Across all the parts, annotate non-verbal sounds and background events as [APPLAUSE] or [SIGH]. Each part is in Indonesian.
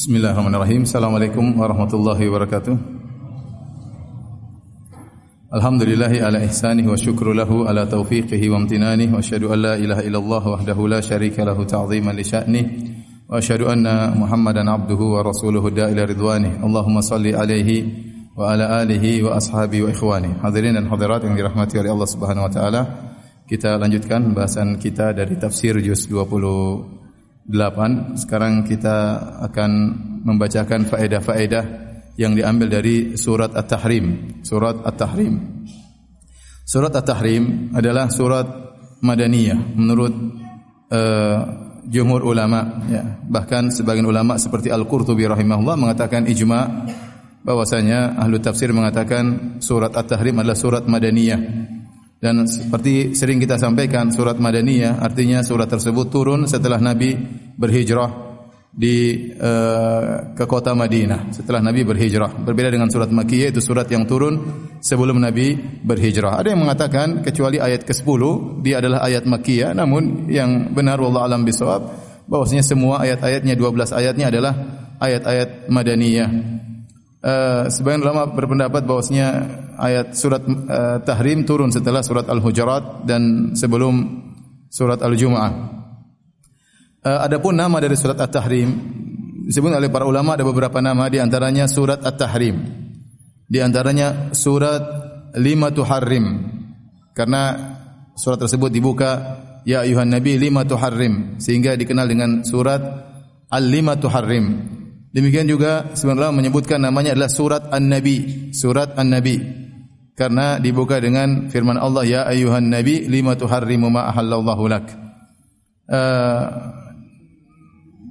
Bismillahirrahmanirrahim. Assalamualaikum warahmatullahi wabarakatuh. Alhamdulillahi ala ihsanih wa syukru lahu ala taufiqihi wa amtinanih wa asyhadu an la ilaha illallah wahdahu la syarika lahu ta'ziman li sya'nih wa asyhadu anna Muhammadan abduhu wa rasuluhu da'ila ridwanih. Allahumma salli alaihi wa ala alihi wa ashabi wa ikhwani. Hadirin dan hadirat yang dirahmati oleh Allah Subhanahu wa taala. Kita lanjutkan bahasan kita dari tafsir juz 28. Sekarang kita akan membacakan faedah-faedah yang diambil dari surat At-Tahrim. Surat At-Tahrim. Surat At-Tahrim adalah surat Madaniyah menurut uh, jumhur ulama ya. Bahkan sebagian ulama seperti Al-Qurtubi rahimahullah mengatakan ijma bahwasanya ahlu tafsir mengatakan surat At-Tahrim adalah surat Madaniyah. Dan seperti sering kita sampaikan surat Madaniyah artinya surat tersebut turun setelah Nabi berhijrah di uh, ke kota Madinah setelah Nabi berhijrah. Berbeda dengan surat Makkiyah itu surat yang turun sebelum Nabi berhijrah. Ada yang mengatakan kecuali ayat ke-10 dia adalah ayat Makkiyah namun yang benar wallahu alam bisawab bahwasanya semua ayat-ayatnya 12 ayatnya adalah ayat-ayat Madaniyah. Uh, sebagian ulama berpendapat bahwasanya ayat surat uh, Tahrim turun setelah surat Al-Hujurat dan sebelum surat Al-Jumu'ah. Uh, adapun nama dari surat At-Tahrim disebut oleh para ulama ada beberapa nama di antaranya surat At-Tahrim. Di antaranya surat Lima Tuharrim. Karena surat tersebut dibuka ya ayuhan nabi lima tuharrim sehingga dikenal dengan surat Al-Lima Tuharrim. Demikian juga sebenarnya menyebutkan namanya adalah surat An-Nabi, surat An-Nabi. Karena dibuka dengan firman Allah ya ayuhan nabi lima tuharrimu ma ahallallahu lak. Uh,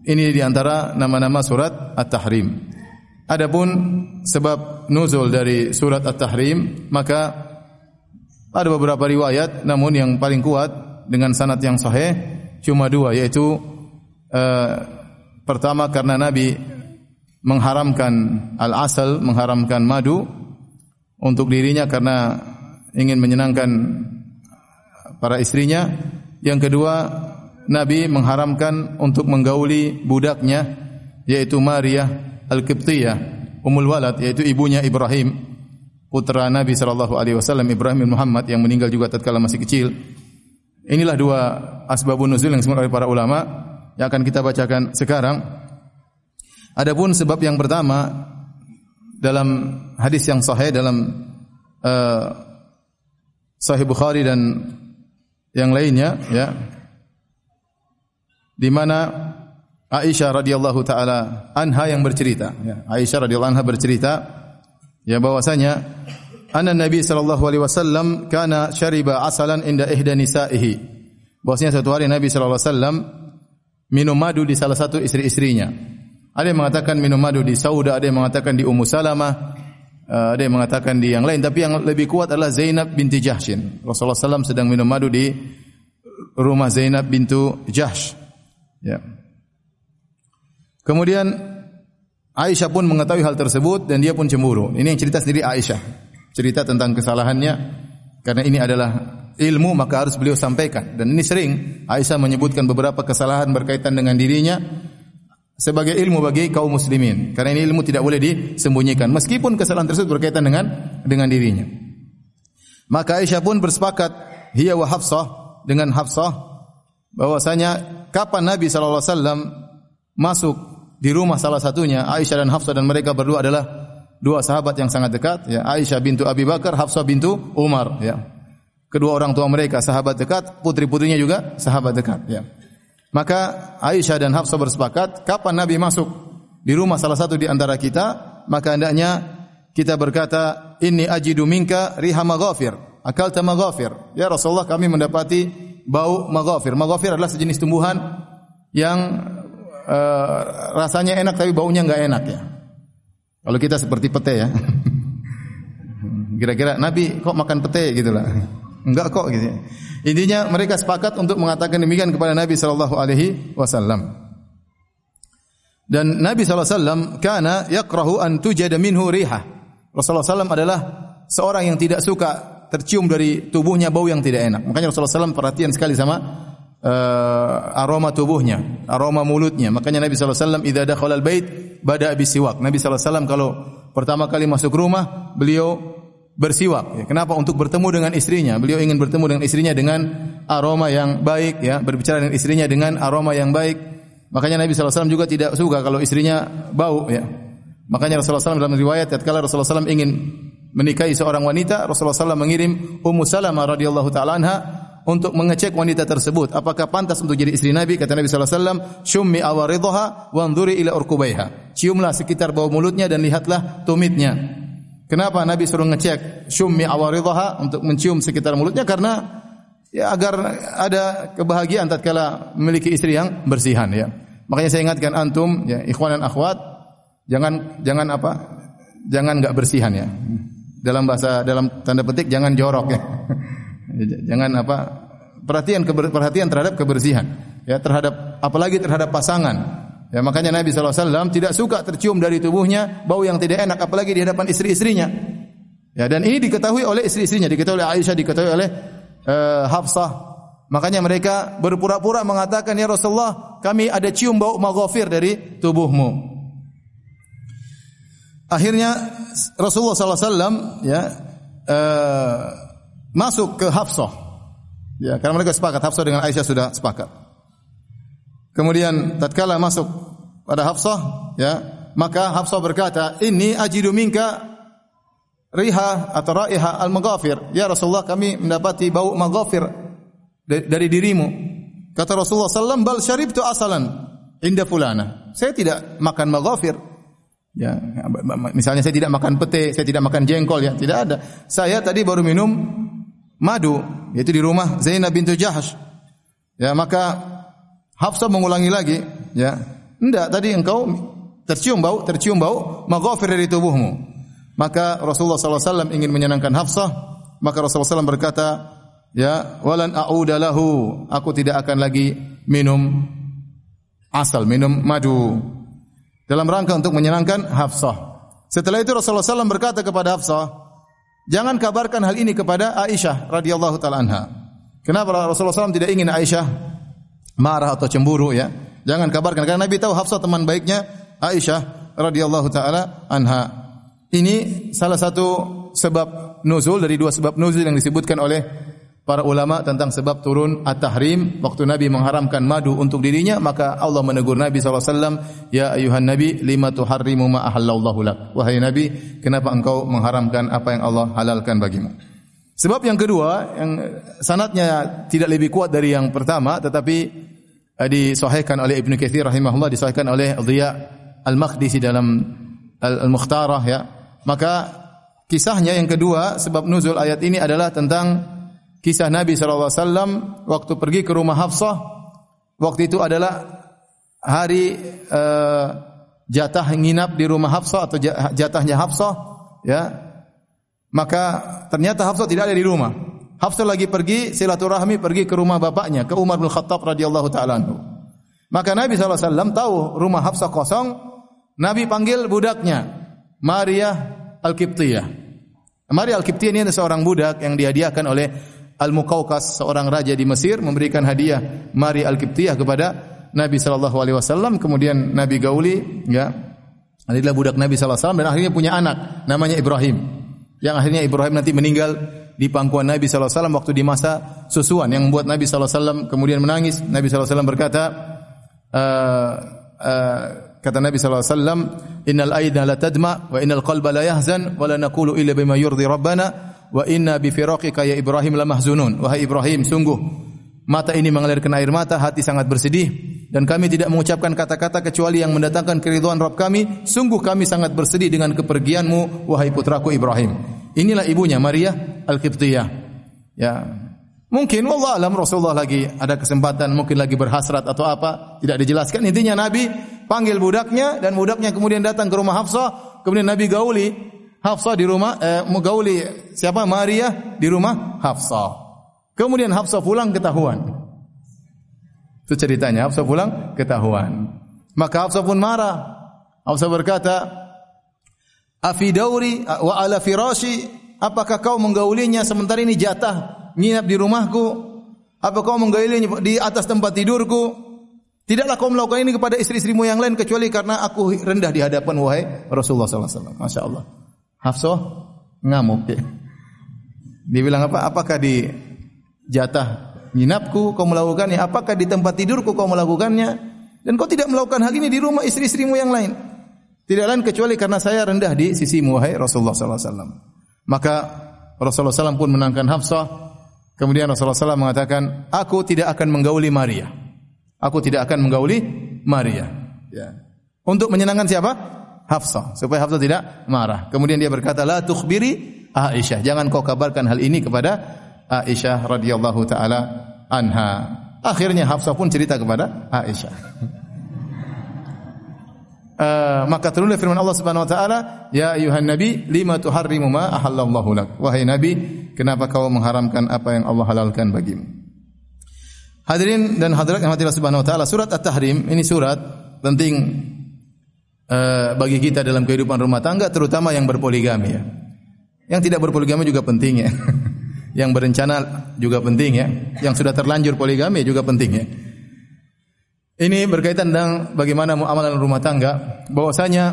ini di antara nama-nama surat At-Tahrim. Adapun sebab nuzul dari surat At-Tahrim maka ada beberapa riwayat namun yang paling kuat dengan sanad yang sahih cuma dua yaitu uh, pertama karena Nabi mengharamkan al-asal, mengharamkan madu untuk dirinya karena ingin menyenangkan para istrinya. Yang kedua, Nabi mengharamkan untuk menggauli budaknya yaitu Maria Al-Qibtiyah, Ummul Walad yaitu ibunya Ibrahim, putra Nabi sallallahu alaihi wasallam Ibrahim bin Muhammad yang meninggal juga tatkala masih kecil. Inilah dua asbabun nuzul yang disebut oleh para ulama yang akan kita bacakan sekarang. Adapun sebab yang pertama dalam hadis yang sahih dalam uh, Sahih Bukhari dan yang lainnya ya di mana Aisyah radhiyallahu taala anha yang bercerita ya Aisyah radhiyallahu anha bercerita ya bahwasanya anna Nabi sallallahu alaihi wasallam kana syariba asalan inda ihda nisaihi. Bahwasanya suatu hari Nabi sallallahu alaihi wasallam minum madu di salah satu istri-istrinya ada yang mengatakan minum madu di Sauda, ada yang mengatakan di Ummu Salamah, ada yang mengatakan di yang lain. Tapi yang lebih kuat adalah Zainab binti Jahshin. Rasulullah SAW sedang minum madu di rumah Zainab bintu Jahsh. Ya. Kemudian Aisyah pun mengetahui hal tersebut dan dia pun cemburu. Ini yang cerita sendiri Aisyah. Cerita tentang kesalahannya karena ini adalah ilmu maka harus beliau sampaikan. Dan ini sering Aisyah menyebutkan beberapa kesalahan berkaitan dengan dirinya sebagai ilmu bagi kaum muslimin. Karena ini ilmu tidak boleh disembunyikan meskipun kesalahan tersebut berkaitan dengan dengan dirinya. Maka Aisyah pun bersepakat hiya wa Hafsah dengan Hafsah bahwasanya kapan Nabi sallallahu alaihi wasallam masuk di rumah salah satunya Aisyah dan Hafsah dan mereka berdua adalah dua sahabat yang sangat dekat ya Aisyah bintu Abi Bakar Hafsah bintu Umar ya kedua orang tua mereka sahabat dekat putri-putrinya juga sahabat dekat ya maka Aisyah dan Hafsah bersepakat, kapan Nabi masuk di rumah salah satu di antara kita, maka hendaknya kita berkata, "Inni ajidu minka riha maghafir." Akalta maghafir. Ya Rasulullah, kami mendapati bau maghafir. Maghafir adalah sejenis tumbuhan yang uh, rasanya enak tapi baunya enggak enak ya. Kalau kita seperti pete ya. [LAUGHS] Kira-kira Nabi kok makan pete gitu lah. Enggak kok gitu. Intinya mereka sepakat untuk mengatakan demikian kepada Nabi sallallahu alaihi wasallam. Dan Nabi sallallahu alaihi wasallam kana yakrahu an tujada minhu riha. Rasulullah sallallahu adalah seorang yang tidak suka tercium dari tubuhnya bau yang tidak enak. Makanya Rasulullah sallallahu perhatian sekali sama uh, aroma tubuhnya, aroma mulutnya. Makanya Nabi sallallahu alaihi wasallam idza dakhala al-bait bada bisiwak. Nabi sallallahu alaihi wasallam kalau pertama kali masuk rumah, beliau bersiwak. Ya, kenapa? Untuk bertemu dengan istrinya. Beliau ingin bertemu dengan istrinya dengan aroma yang baik, ya, berbicara dengan istrinya dengan aroma yang baik. Makanya Nabi wasallam juga tidak suka kalau istrinya bau, ya. Makanya Rasulullah SAW dalam riwayat tatkala Rasulullah SAW ingin menikahi seorang wanita, Rasulullah SAW mengirim Ummu Salamah radhiyallahu taala anha untuk mengecek wanita tersebut apakah pantas untuk jadi istri Nabi kata Nabi sallallahu alaihi wasallam syummi wanzuri ila urkubaiha ciumlah sekitar bau mulutnya dan lihatlah tumitnya kenapa Nabi suruh ngecek syummi awaridha untuk mencium sekitar mulutnya? Karena ya agar ada kebahagiaan tatkala memiliki istri yang bersihan ya. Makanya saya ingatkan antum ya ikhwan dan akhwat jangan jangan apa jangan enggak bersihan ya. Dalam bahasa dalam tanda petik jangan jorok ya. [LAUGHS] Jangan apa perhatian perhatian terhadap kebersihan ya terhadap apalagi terhadap pasangan. Ya makanya Nabi SAW tidak suka tercium dari tubuhnya bau yang tidak enak apalagi di hadapan istri-istrinya. Ya dan ini diketahui oleh istri-istrinya, diketahui oleh Aisyah, diketahui oleh uh, Hafsah. Makanya mereka berpura-pura mengatakan ya Rasulullah, kami ada cium bau maghfir dari tubuhmu. Akhirnya Rasulullah SAW ya uh, masuk ke Hafsah. Ya, karena mereka sepakat Hafsah dengan Aisyah sudah sepakat. Kemudian tatkala masuk pada Hafsah, ya, maka Hafsah berkata, "Ini ajidu minka riha atau raiha al-maghafir." Ya Rasulullah, kami mendapati bau maghafir dari dirimu. Kata Rasulullah sallallahu "Bal syaribtu asalan inda fulana." Saya tidak makan maghafir. Ya, misalnya saya tidak makan pete, saya tidak makan jengkol ya, tidak ada. Saya tadi baru minum madu yaitu di rumah Zainab bintu Jahash. Ya, maka Hafsah mengulangi lagi, ya. Enggak, tadi engkau tercium bau, tercium bau maghfir dari tubuhmu. Maka Rasulullah SAW ingin menyenangkan Hafsah, maka Rasulullah SAW berkata, ya, walan a'uda lahu, aku tidak akan lagi minum asal, minum madu. Dalam rangka untuk menyenangkan Hafsah. Setelah itu Rasulullah SAW berkata kepada Hafsah, Jangan kabarkan hal ini kepada Aisyah radhiyallahu taala anha. Kenapa Rasulullah SAW tidak ingin Aisyah marah atau cemburu ya? Jangan kabarkan karena Nabi tahu Hafsah teman baiknya Aisyah radhiyallahu taala anha. Ini salah satu sebab nuzul dari dua sebab nuzul yang disebutkan oleh para ulama tentang sebab turun at-tahrim waktu Nabi mengharamkan madu untuk dirinya maka Allah menegur Nabi SAW ya ayuhan Nabi lima tuharrimu ma ahallallahu lak wahai Nabi kenapa engkau mengharamkan apa yang Allah halalkan bagimu sebab yang kedua yang sanatnya tidak lebih kuat dari yang pertama tetapi disahihkan oleh Ibnu Katsir rahimahullah disahihkan oleh Dhiya Al-Maqdisi dalam Al-Mukhtarah ya. Maka kisahnya yang kedua sebab nuzul ayat ini adalah tentang kisah Nabi SAW waktu pergi ke rumah Hafsah. Waktu itu adalah hari uh, jatah nginap di rumah Hafsah atau jatahnya Hafsah ya. Maka ternyata Hafsah tidak ada di rumah Hafsah lagi pergi silaturahmi pergi ke rumah bapaknya ke Umar bin Khattab radhiyallahu taala maka Nabi SAW tahu rumah Hafsah kosong Nabi panggil budaknya Maria Al-Qibtiyah Maria Al-Qibtiyah ini seorang budak yang dihadiahkan oleh Al-Muqawqas seorang raja di Mesir memberikan hadiah Mari Al-Qibtiyah kepada Nabi sallallahu alaihi wasallam. Kemudian Nabi gauli ya. Adalah budak Nabi sallallahu alaihi wasallam dan akhirnya punya anak namanya Ibrahim. Yang akhirnya Ibrahim nanti meninggal di pangkuan Nabi wasallam waktu di masa susuan yang membuat Nabi wasallam kemudian menangis Nabi wasallam berkata uh, uh, kata Nabi wasallam innal aida la tadma wa innal qalba la yahzan wa la naqulu illa bima yurdi rabbana wa inna bi firaqika ya Ibrahim la mahzunun. Wahai Ibrahim, sungguh mata ini mengalirkan air mata, hati sangat bersedih dan kami tidak mengucapkan kata-kata kecuali yang mendatangkan keridhaan Rabb kami. Sungguh kami sangat bersedih dengan kepergianmu wahai putraku Ibrahim. Inilah ibunya Maria Al-Qibtiyah. Ya. Mungkin wallah alam Rasulullah lagi ada kesempatan mungkin lagi berhasrat atau apa tidak dijelaskan intinya Nabi panggil budaknya dan budaknya kemudian datang ke rumah Hafsah kemudian Nabi gauli Hafsah di rumah eh, Mugauli siapa Maria di rumah Hafsah. Kemudian Hafsah pulang ketahuan. Itu ceritanya Hafsah pulang ketahuan. Maka Hafsah pun marah. Hafsah berkata, "Afi dauri wa ala firashi, apakah kau menggaulinya sementara ini jatah nginap di rumahku?" Apa kau menggauli di atas tempat tidurku? Tidaklah kau melakukan ini kepada istri-istrimu yang lain kecuali karena aku rendah di hadapan wahai Rasulullah sallallahu alaihi wasallam. Masya Allah. Hafsah ngamuk ya. Dia bilang apa? Apakah di jatah nginapku kau melakukannya? Apakah di tempat tidurku kau melakukannya? Dan kau tidak melakukan hal ini di rumah istri-istrimu yang lain. Tidak lain kecuali karena saya rendah di sisi wahai Rasulullah sallallahu alaihi wasallam. Maka Rasulullah SAW pun menangkan Hafsah. Kemudian Rasulullah SAW mengatakan, aku tidak akan menggauli Maria. Aku tidak akan menggauli Maria. Ya. Untuk menyenangkan siapa? Hafsah. Supaya Hafsah tidak marah. Kemudian dia berkata, la tukhbiri Aisyah. Jangan kau kabarkan hal ini kepada Aisyah radhiyallahu taala anha. Akhirnya Hafsah pun cerita kepada Aisyah. Uh, maka turunlah firman Allah Subhanahu wa taala, "Ya ayuhan nabi, lima tuharrimu ma ahallallahu lak?" Wahai nabi, kenapa kau mengharamkan apa yang Allah halalkan bagimu? Hadirin dan hadirat yang Allah Subhanahu wa taala, surat At-Tahrim ini surat penting uh, bagi kita dalam kehidupan rumah tangga terutama yang berpoligami ya. Yang tidak berpoligami juga penting ya. [LAUGHS] yang berencana juga penting ya. Yang sudah terlanjur poligami juga penting ya. Ini berkaitan dengan bagaimana muamalah rumah tangga. Bahwasanya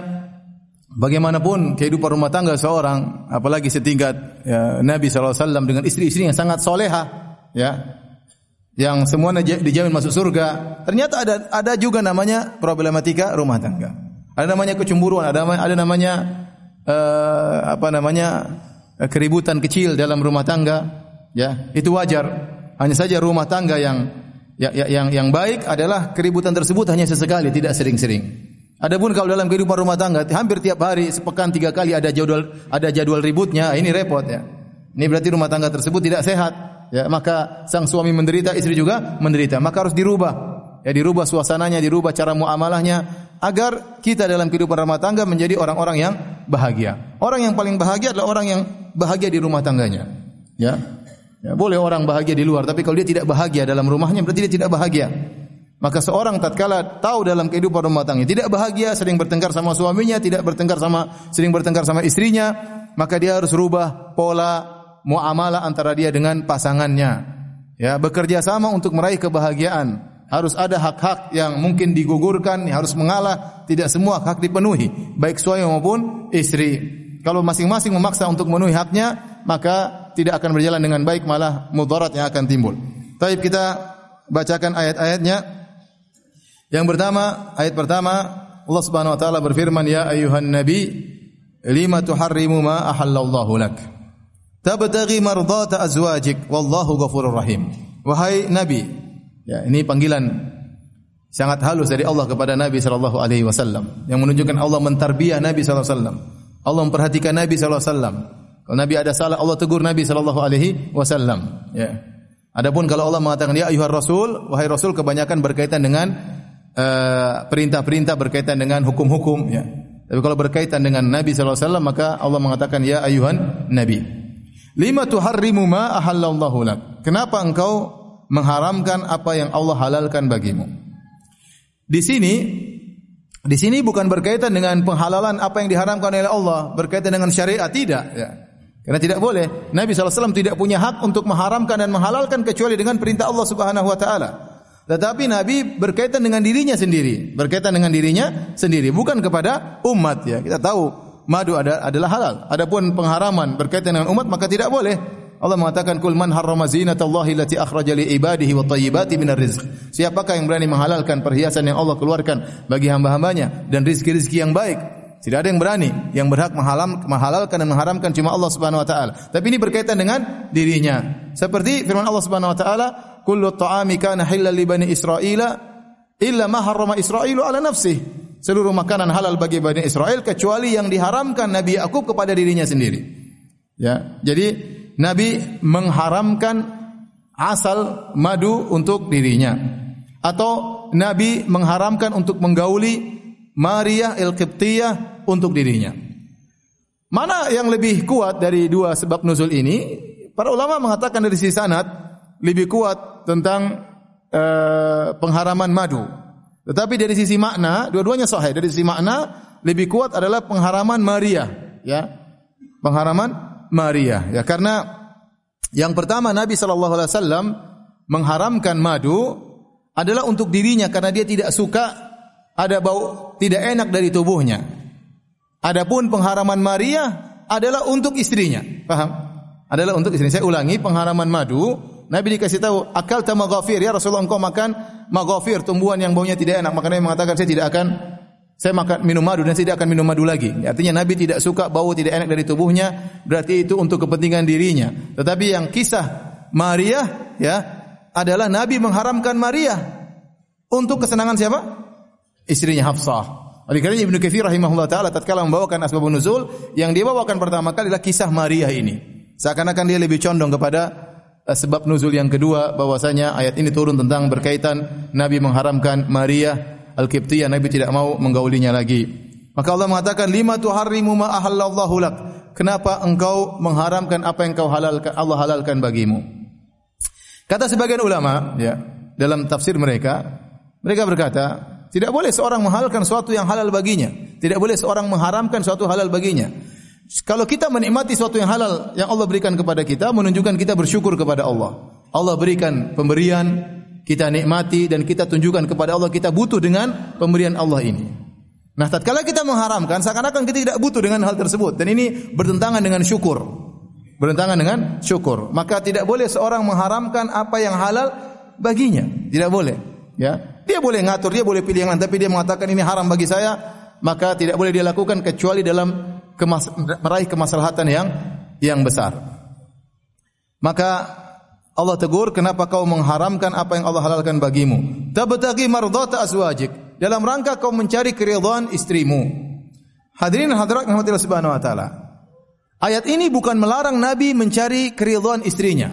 bagaimanapun kehidupan rumah tangga seorang, apalagi setingkat ya, Nabi SAW dengan istri-istri yang sangat soleha, ya, yang semuanya dijamin masuk surga. Ternyata ada ada juga namanya problematika rumah tangga. Ada namanya kecemburuan, ada ada namanya uh, apa namanya keributan kecil dalam rumah tangga. Ya, itu wajar. Hanya saja rumah tangga yang Ya, ya, yang yang baik adalah keributan tersebut hanya sesekali, tidak sering-sering. Adapun kalau dalam kehidupan rumah tangga hampir tiap hari, sepekan tiga kali ada jadwal ada jadwal ributnya, ini repot ya. Ini berarti rumah tangga tersebut tidak sehat. Ya, maka sang suami menderita, istri juga menderita. Maka harus dirubah. Ya, dirubah suasananya, dirubah cara muamalahnya agar kita dalam kehidupan rumah tangga menjadi orang-orang yang bahagia. Orang yang paling bahagia adalah orang yang bahagia di rumah tangganya. Ya, Ya, boleh orang bahagia di luar, tapi kalau dia tidak bahagia dalam rumahnya berarti dia tidak bahagia. Maka seorang tatkala tahu dalam kehidupan rumah tangga tidak bahagia, sering bertengkar sama suaminya, tidak bertengkar sama sering bertengkar sama istrinya, maka dia harus rubah pola muamalah antara dia dengan pasangannya. Ya, bekerja sama untuk meraih kebahagiaan. Harus ada hak-hak yang mungkin digugurkan, harus mengalah, tidak semua hak dipenuhi, baik suami maupun istri. Kalau masing-masing memaksa untuk memenuhi haknya, maka tidak akan berjalan dengan baik malah mudarat yang akan timbul. Tapi kita bacakan ayat-ayatnya. Yang pertama, ayat pertama Allah Subhanahu wa taala berfirman, "Ya ayuhan nabi, lima tuharrimu ma ahallallahu lak?" Tabtaghi mardata azwajik wallahu ghafurur rahim. Wahai nabi, ya ini panggilan sangat halus dari Allah kepada Nabi sallallahu alaihi wasallam yang menunjukkan Allah mentarbiah Nabi sallallahu alaihi wasallam. Allah memperhatikan Nabi sallallahu alaihi wasallam. Kalau Nabi ada salah, Allah tegur Nabi sallallahu alaihi wasallam. Ya. Adapun kalau Allah mengatakan ya ayuhar rasul, wahai rasul kebanyakan berkaitan dengan uh, perintah-perintah berkaitan dengan hukum-hukum ya. Tapi kalau berkaitan dengan Nabi sallallahu alaihi wasallam maka Allah mengatakan ya ayuhan nabi. Lima tuharrimu ma ahallallahu lak. Kenapa engkau mengharamkan apa yang Allah halalkan bagimu? Di sini di sini bukan berkaitan dengan penghalalan apa yang diharamkan oleh Allah, berkaitan dengan syariat tidak ya. Karena tidak boleh. Nabi SAW tidak punya hak untuk mengharamkan dan menghalalkan kecuali dengan perintah Allah Subhanahu Wa Taala. Tetapi Nabi berkaitan dengan dirinya sendiri, berkaitan dengan dirinya sendiri, bukan kepada umat ya. Kita tahu madu ada, adalah halal. Adapun pengharaman berkaitan dengan umat maka tidak boleh. Allah mengatakan kul man harrama zinatallahi allati akhraja li ibadihi wa thayyibati minar rizq. Siapakah yang berani menghalalkan perhiasan yang Allah keluarkan bagi hamba-hambanya dan rizki-rizki yang baik? Tidak ada yang berani, yang berhak menghalam, menghalalkan dan mengharamkan cuma Allah Subhanahu wa taala. Tapi ini berkaitan dengan dirinya. Seperti firman Allah Subhanahu wa taala, "Kullu ta'ami kana halal li bani Israila illa ma harrama Israilu ala nafsi." Seluruh makanan halal bagi Bani Israel kecuali yang diharamkan Nabi Yakub kepada dirinya sendiri. Ya. Jadi Nabi mengharamkan asal madu untuk dirinya atau Nabi mengharamkan untuk menggauli Maria al-Qibtiyah untuk dirinya. Mana yang lebih kuat dari dua sebab nuzul ini? Para ulama mengatakan dari sisi sanad lebih kuat tentang uh, pengharaman madu. Tetapi dari sisi makna, dua-duanya sahih. Dari sisi makna lebih kuat adalah pengharaman Maria, ya. Pengharaman Maria, ya karena yang pertama Nabi sallallahu alaihi wasallam mengharamkan madu adalah untuk dirinya karena dia tidak suka ada bau tidak enak dari tubuhnya. Adapun pengharaman Maria adalah untuk istrinya. Paham? Adalah untuk istrinya. Saya ulangi, pengharaman madu Nabi dikasih tahu, akal tamagafir ya Rasulullah engkau makan magafir tumbuhan yang baunya tidak enak. Maka Nabi mengatakan saya tidak akan saya makan minum madu dan saya tidak akan minum madu lagi. Artinya Nabi tidak suka bau tidak enak dari tubuhnya, berarti itu untuk kepentingan dirinya. Tetapi yang kisah Maria ya adalah Nabi mengharamkan Maria untuk kesenangan siapa? Istrinya Hafsah. Oleh karena Ibnu Katsir rahimahullah taala tatkala membawakan asbabun nuzul, yang dia bawakan pertama kali adalah kisah Maria ini. Seakan-akan dia lebih condong kepada sebab nuzul yang kedua bahwasanya ayat ini turun tentang berkaitan Nabi mengharamkan Maria Al-Qibtiyah Nabi tidak mau menggaulinya lagi. Maka Allah mengatakan lima tuharrimu ma ahallallahu lak. Kenapa engkau mengharamkan apa yang kau halalkan Allah halalkan bagimu? Kata sebagian ulama ya dalam tafsir mereka mereka berkata tidak boleh seorang menghalalkan sesuatu yang halal baginya. Tidak boleh seorang mengharamkan sesuatu halal baginya. Kalau kita menikmati sesuatu yang halal yang Allah berikan kepada kita, menunjukkan kita bersyukur kepada Allah. Allah berikan pemberian, kita nikmati dan kita tunjukkan kepada Allah kita butuh dengan pemberian Allah ini. Nah, tatkala kita mengharamkan, seakan-akan kita tidak butuh dengan hal tersebut dan ini bertentangan dengan syukur. Bertentangan dengan syukur. Maka tidak boleh seorang mengharamkan apa yang halal baginya. Tidak boleh. Ya, dia boleh ngatur, dia boleh pilih yang lain, tapi dia mengatakan ini haram bagi saya, maka tidak boleh dia lakukan kecuali dalam kemas meraih kemaslahatan yang yang besar. Maka Allah tegur, kenapa kau mengharamkan apa yang Allah halalkan bagimu? Tabtaghi mardhata azwajik. Dalam rangka kau mencari keridhaan istrimu. Hadirin hadirat rahmatillah subhanahu wa taala. Ayat ini bukan melarang Nabi mencari keridhaan istrinya.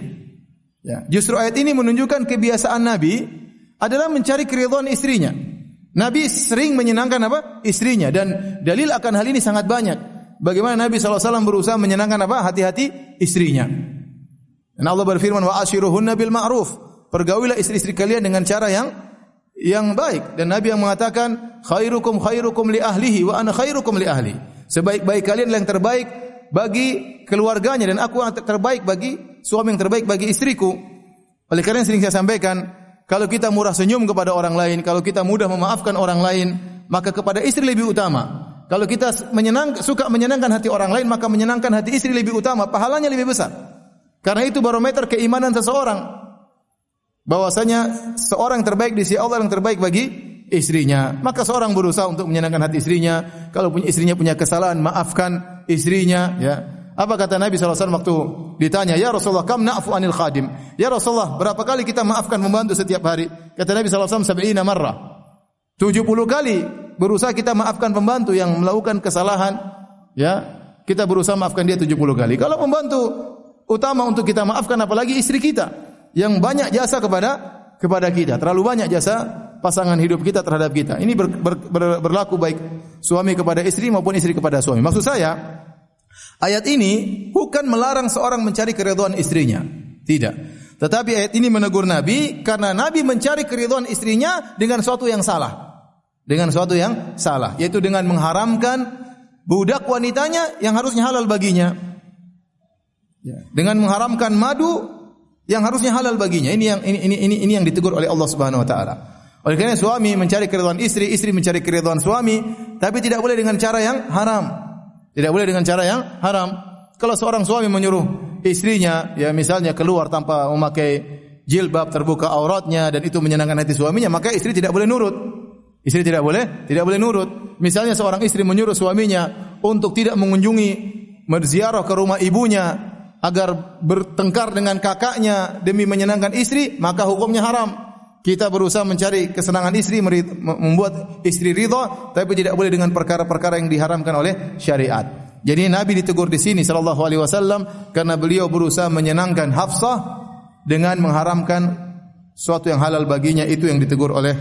Ya, justru ayat ini menunjukkan kebiasaan Nabi adalah mencari keridhaan istrinya. Nabi sering menyenangkan apa? Istrinya dan dalil akan hal ini sangat banyak bagaimana Nabi SAW berusaha menyenangkan apa? Hati-hati istrinya. Dan Allah berfirman, wa ashiruhunna bil ma'ruf. Pergaulilah istri-istri kalian dengan cara yang yang baik. Dan Nabi yang mengatakan, khairukum khairukum li ahlihi wa ana khairukum li ahli. Sebaik-baik kalian yang terbaik bagi keluarganya dan aku yang terbaik bagi suami yang terbaik bagi istriku. Oleh karena sering saya sampaikan, kalau kita murah senyum kepada orang lain, kalau kita mudah memaafkan orang lain, maka kepada istri lebih utama. Kalau kita menyenang, suka menyenangkan hati orang lain, maka menyenangkan hati istri lebih utama, pahalanya lebih besar. Karena itu barometer keimanan seseorang. Bahwasanya seorang terbaik di sisi Allah yang terbaik bagi istrinya. Maka seorang berusaha untuk menyenangkan hati istrinya. Kalau punya istrinya punya kesalahan, maafkan istrinya. Ya. Apa kata Nabi SAW waktu ditanya, Ya Rasulullah, kam na'fu anil khadim? Ya Rasulullah, berapa kali kita maafkan membantu setiap hari? Kata Nabi SAW, sab'ina marrah. 70 kali berusaha kita maafkan pembantu yang melakukan kesalahan, ya. Kita berusaha maafkan dia 70 kali. Kalau pembantu utama untuk kita maafkan apalagi istri kita yang banyak jasa kepada kepada kita, terlalu banyak jasa pasangan hidup kita terhadap kita. Ini ber, ber, ber, berlaku baik suami kepada istri maupun istri kepada suami. Maksud saya, ayat ini bukan melarang seorang mencari keridhaan istrinya. Tidak. Tetapi ayat ini menegur Nabi karena Nabi mencari keridhaan istrinya dengan sesuatu yang salah dengan sesuatu yang salah, yaitu dengan mengharamkan budak wanitanya yang harusnya halal baginya. Ya. Dengan mengharamkan madu yang harusnya halal baginya. Ini yang ini ini ini, ini yang ditegur oleh Allah Subhanahu wa taala. Oleh karena suami mencari keridhaan istri, istri mencari keridhaan suami, tapi tidak boleh dengan cara yang haram. Tidak boleh dengan cara yang haram. Kalau seorang suami menyuruh istrinya, ya misalnya keluar tanpa memakai jilbab terbuka auratnya dan itu menyenangkan hati suaminya, maka istri tidak boleh nurut. Istri tidak boleh, tidak boleh nurut. Misalnya seorang istri menyuruh suaminya untuk tidak mengunjungi berziarah ke rumah ibunya agar bertengkar dengan kakaknya demi menyenangkan istri, maka hukumnya haram. Kita berusaha mencari kesenangan istri, membuat istri ridha, tapi tidak boleh dengan perkara-perkara yang diharamkan oleh syariat. Jadi Nabi ditegur di sini sallallahu alaihi wasallam karena beliau berusaha menyenangkan Hafsah dengan mengharamkan suatu yang halal baginya itu yang ditegur oleh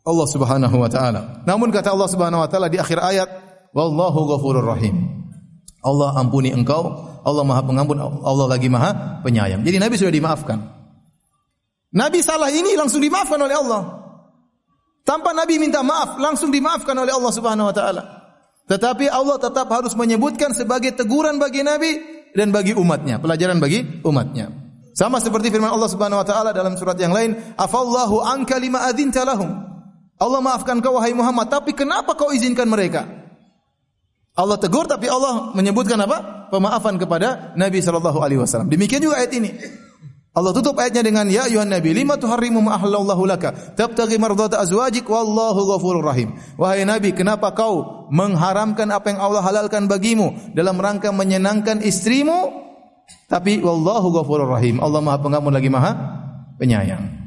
Allah Subhanahu wa taala. Namun kata Allah Subhanahu wa taala di akhir ayat, wallahu ghafurur rahim. Allah ampuni engkau, Allah Maha Pengampun, Allah lagi Maha Penyayang. Jadi Nabi sudah dimaafkan. Nabi salah ini langsung dimaafkan oleh Allah. Tanpa Nabi minta maaf, langsung dimaafkan oleh Allah Subhanahu wa taala. Tetapi Allah tetap harus menyebutkan sebagai teguran bagi Nabi dan bagi umatnya, pelajaran bagi umatnya. Sama seperti firman Allah Subhanahu wa taala dalam surat yang lain, "Afallahu anka lima adzinta lahum." Allah maafkan kau wahai Muhammad, tapi kenapa kau izinkan mereka? Allah tegur tapi Allah menyebutkan apa? Pemaafan kepada Nabi sallallahu alaihi wasallam. Demikian juga ayat ini. Allah tutup ayatnya dengan ya ayuhan nabi lima tuharrimu ma ahlallahu laka tabtaghi mardata azwajik wallahu ghafurur rahim. Wahai nabi, kenapa kau mengharamkan apa yang Allah halalkan bagimu dalam rangka menyenangkan istrimu? Tapi wallahu ghafurur rahim. Allah Maha Pengampun lagi Maha Penyayang.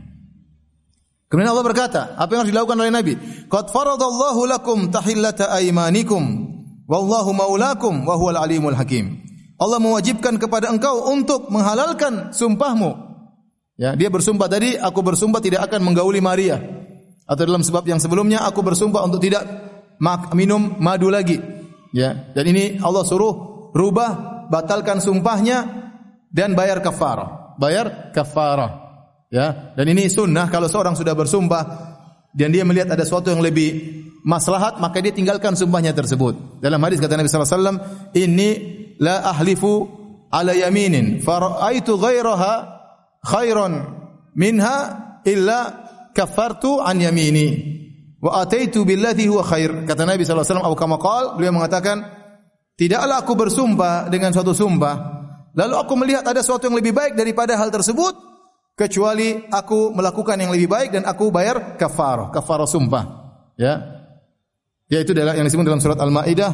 Kemudian Allah berkata, apa yang harus dilakukan oleh Nabi? Qad faradallahu lakum tahillata aymanikum wallahu maulakum wa huwal alimul hakim. Allah mewajibkan kepada engkau untuk menghalalkan sumpahmu. Ya, dia bersumpah tadi, aku bersumpah tidak akan menggauli Maria. Atau dalam sebab yang sebelumnya aku bersumpah untuk tidak minum madu lagi. Ya, dan ini Allah suruh rubah, batalkan sumpahnya dan bayar kafarah. Bayar kafarah. Ya, dan ini sunnah kalau seorang sudah bersumpah dan dia melihat ada sesuatu yang lebih maslahat, maka dia tinggalkan sumpahnya tersebut. Dalam hadis kata Nabi sallallahu alaihi wasallam, "Inni la ahlifu ala yaminin. Faraitu ghairaha khairan minha illa kafartu an yamini. Wa ataitu billati huwa khair. Kata Nabi sallallahu alaihi wasallam atau kama qala beliau mengatakan tidaklah aku bersumpah dengan suatu sumpah. Lalu aku melihat ada sesuatu yang lebih baik daripada hal tersebut kecuali aku melakukan yang lebih baik dan aku bayar sumpah. Ya. Yaitu yang disebut dalam surat Al-Maidah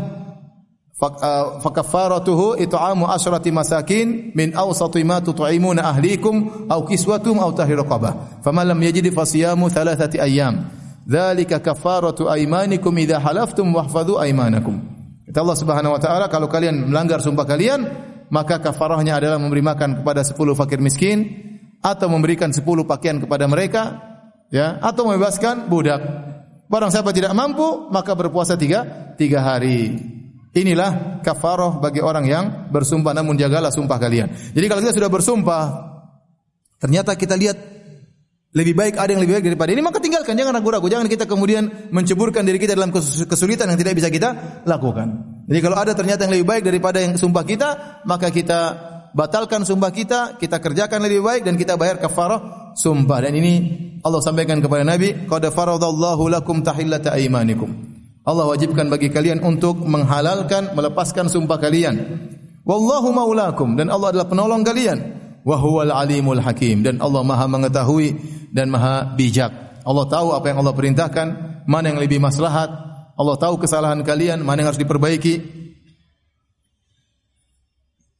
Uh, fakaffaratuhu it'amu asyrati masakin min awsati ma tut'imuna ahlikum aw kiswatum aw tahriru raqabah. Faman lam yajid fasiyamu thalathati ayyam. Dzalika kaffaratu aymanikum idza halaftum wahfadhu aymanakum. Kata Allah Subhanahu wa taala kalau kalian melanggar sumpah kalian maka kafarahnya adalah memberi makan kepada 10 fakir miskin atau memberikan 10 pakaian kepada mereka ya atau membebaskan budak. Barang siapa tidak mampu maka berpuasa tiga, tiga hari Inilah kafarah bagi orang yang bersumpah namun jagalah sumpah kalian. Jadi kalau kita sudah bersumpah ternyata kita lihat lebih baik ada yang lebih baik daripada ini maka tinggalkan jangan ragu-ragu jangan kita kemudian menceburkan diri kita dalam kesulitan yang tidak bisa kita lakukan. Jadi kalau ada ternyata yang lebih baik daripada yang sumpah kita maka kita batalkan sumpah kita, kita kerjakan lebih baik dan kita bayar kafarah sumpah. Dan ini Allah sampaikan kepada Nabi, qad faradallahu lakum tahillata aymanikum. Allah wajibkan bagi kalian untuk menghalalkan, melepaskan sumpah kalian. Wallahu maulakum dan Allah adalah penolong kalian. Wa huwal alimul hakim dan Allah Maha mengetahui dan Maha bijak. Allah tahu apa yang Allah perintahkan, mana yang lebih maslahat. Allah tahu kesalahan kalian, mana yang harus diperbaiki.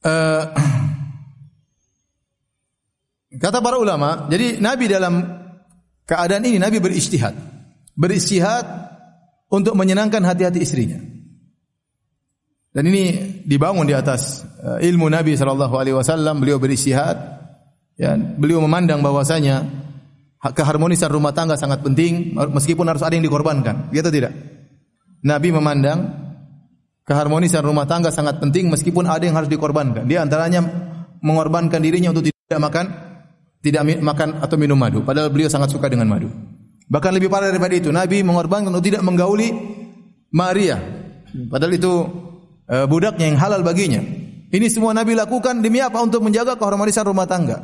Uh, kata para ulama, jadi Nabi dalam keadaan ini Nabi beristihad. Beristihad untuk menyenangkan hati-hati istrinya. Dan ini dibangun di atas uh, ilmu Nabi sallallahu alaihi wasallam, beliau beristihad ya, beliau memandang bahwasanya keharmonisan rumah tangga sangat penting meskipun harus ada yang dikorbankan. Gitu tidak? Nabi memandang keharmonisan rumah tangga sangat penting meskipun ada yang harus dikorbankan. Dia antaranya mengorbankan dirinya untuk tidak makan tidak makan atau minum madu padahal beliau sangat suka dengan madu. Bahkan lebih parah daripada itu, Nabi mengorbankan untuk tidak menggauli Maria. Padahal itu uh, budaknya yang halal baginya. Ini semua Nabi lakukan demi apa? Untuk menjaga keharmonisan rumah tangga.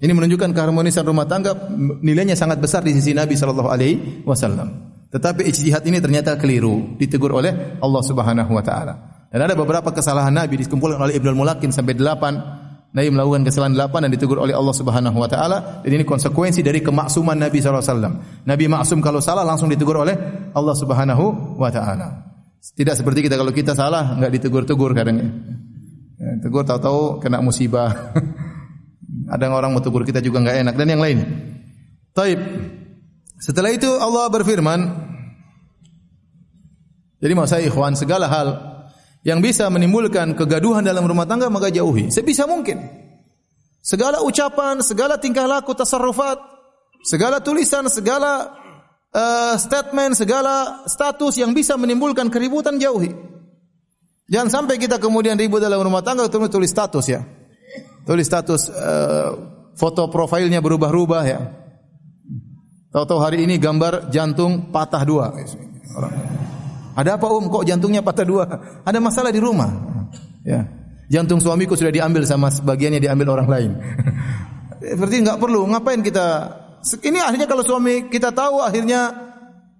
Ini menunjukkan keharmonisan rumah tangga nilainya sangat besar di sisi Nabi sallallahu alaihi wasallam. Tetapi ijtihad ini ternyata keliru, ditegur oleh Allah Subhanahu wa taala. Dan ada beberapa kesalahan Nabi dikumpulkan oleh Ibnu Mulakin sampai delapan Nabi melakukan kesalahan delapan dan ditegur oleh Allah Subhanahu wa taala dan ini konsekuensi dari kemaksuman Nabi sallallahu alaihi wasallam. Nabi maksum kalau salah langsung ditegur oleh Allah Subhanahu wa taala. Tidak seperti kita kalau kita salah enggak ditegur-tegur kadang. Ya, tegur tahu-tahu kena musibah. [LAUGHS] Ada orang mau tegur kita juga enggak enak dan yang lain. Taib. Setelah itu Allah berfirman Jadi mau saya ikhwan segala hal yang bisa menimbulkan kegaduhan dalam rumah tangga maka jauhi sebisa mungkin. Segala ucapan, segala tingkah laku, tasarrufat, segala tulisan, segala uh, statement, segala status yang bisa menimbulkan keributan jauhi. Jangan sampai kita kemudian ribut dalam rumah tangga terus tulis status ya. Tulis status uh, foto profilnya berubah-ubah ya. Tahu-tahu hari ini gambar jantung patah dua. Ada apa Om? Kok jantungnya patah dua? Ada masalah di rumah. Ya. Jantung suamiku sudah diambil sama sebagiannya diambil orang lain. [LAUGHS] Berarti nggak perlu. Ngapain kita? Ini akhirnya kalau suami kita tahu akhirnya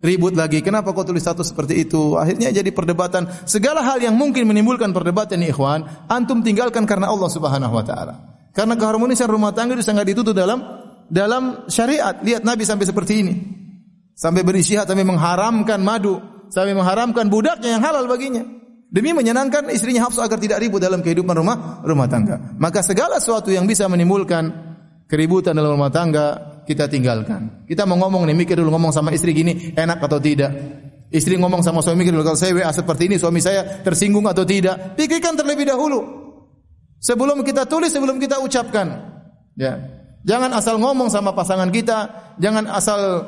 ribut lagi. Kenapa kau tulis status seperti itu? Akhirnya jadi perdebatan. Segala hal yang mungkin menimbulkan perdebatan nih ikhwan, antum tinggalkan karena Allah Subhanahu wa taala. Karena keharmonisan rumah tangga itu sangat ditutup dalam dalam syariat. Lihat Nabi sampai seperti ini. Sampai berisihat sampai mengharamkan madu, sampai mengharamkan budaknya yang halal baginya demi menyenangkan istrinya Hafsah agar tidak ribut dalam kehidupan rumah rumah tangga. Maka segala sesuatu yang bisa menimbulkan keributan dalam rumah tangga kita tinggalkan. Kita mau ngomong nih mikir dulu ngomong sama istri gini enak atau tidak. Istri ngomong sama suami mikir dulu kalau saya WA seperti ini suami saya tersinggung atau tidak. Pikirkan terlebih dahulu. Sebelum kita tulis, sebelum kita ucapkan. Ya. Jangan asal ngomong sama pasangan kita, jangan asal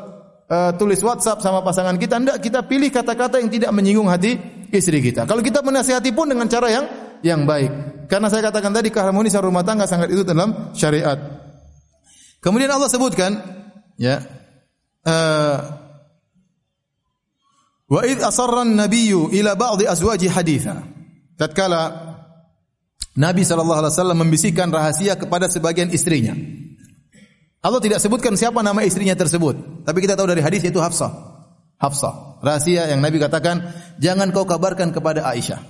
uh, tulis WhatsApp sama pasangan kita. Tidak, kita pilih kata-kata yang tidak menyinggung hati istri kita. Kalau kita menasihati pun dengan cara yang yang baik. Karena saya katakan tadi keharmonisan rumah tangga sangat itu dalam syariat. Kemudian Allah sebutkan ya uh, wa id asarra an-nabiyyu ila ba'dhi azwaji haditha. Tatkala Nabi sallallahu alaihi wasallam membisikkan rahasia kepada sebagian istrinya. Allah tidak sebutkan siapa nama istrinya tersebut, tapi kita tahu dari hadis itu Hafsah. Hafsah. Rahasia yang Nabi katakan, jangan kau kabarkan kepada Aisyah.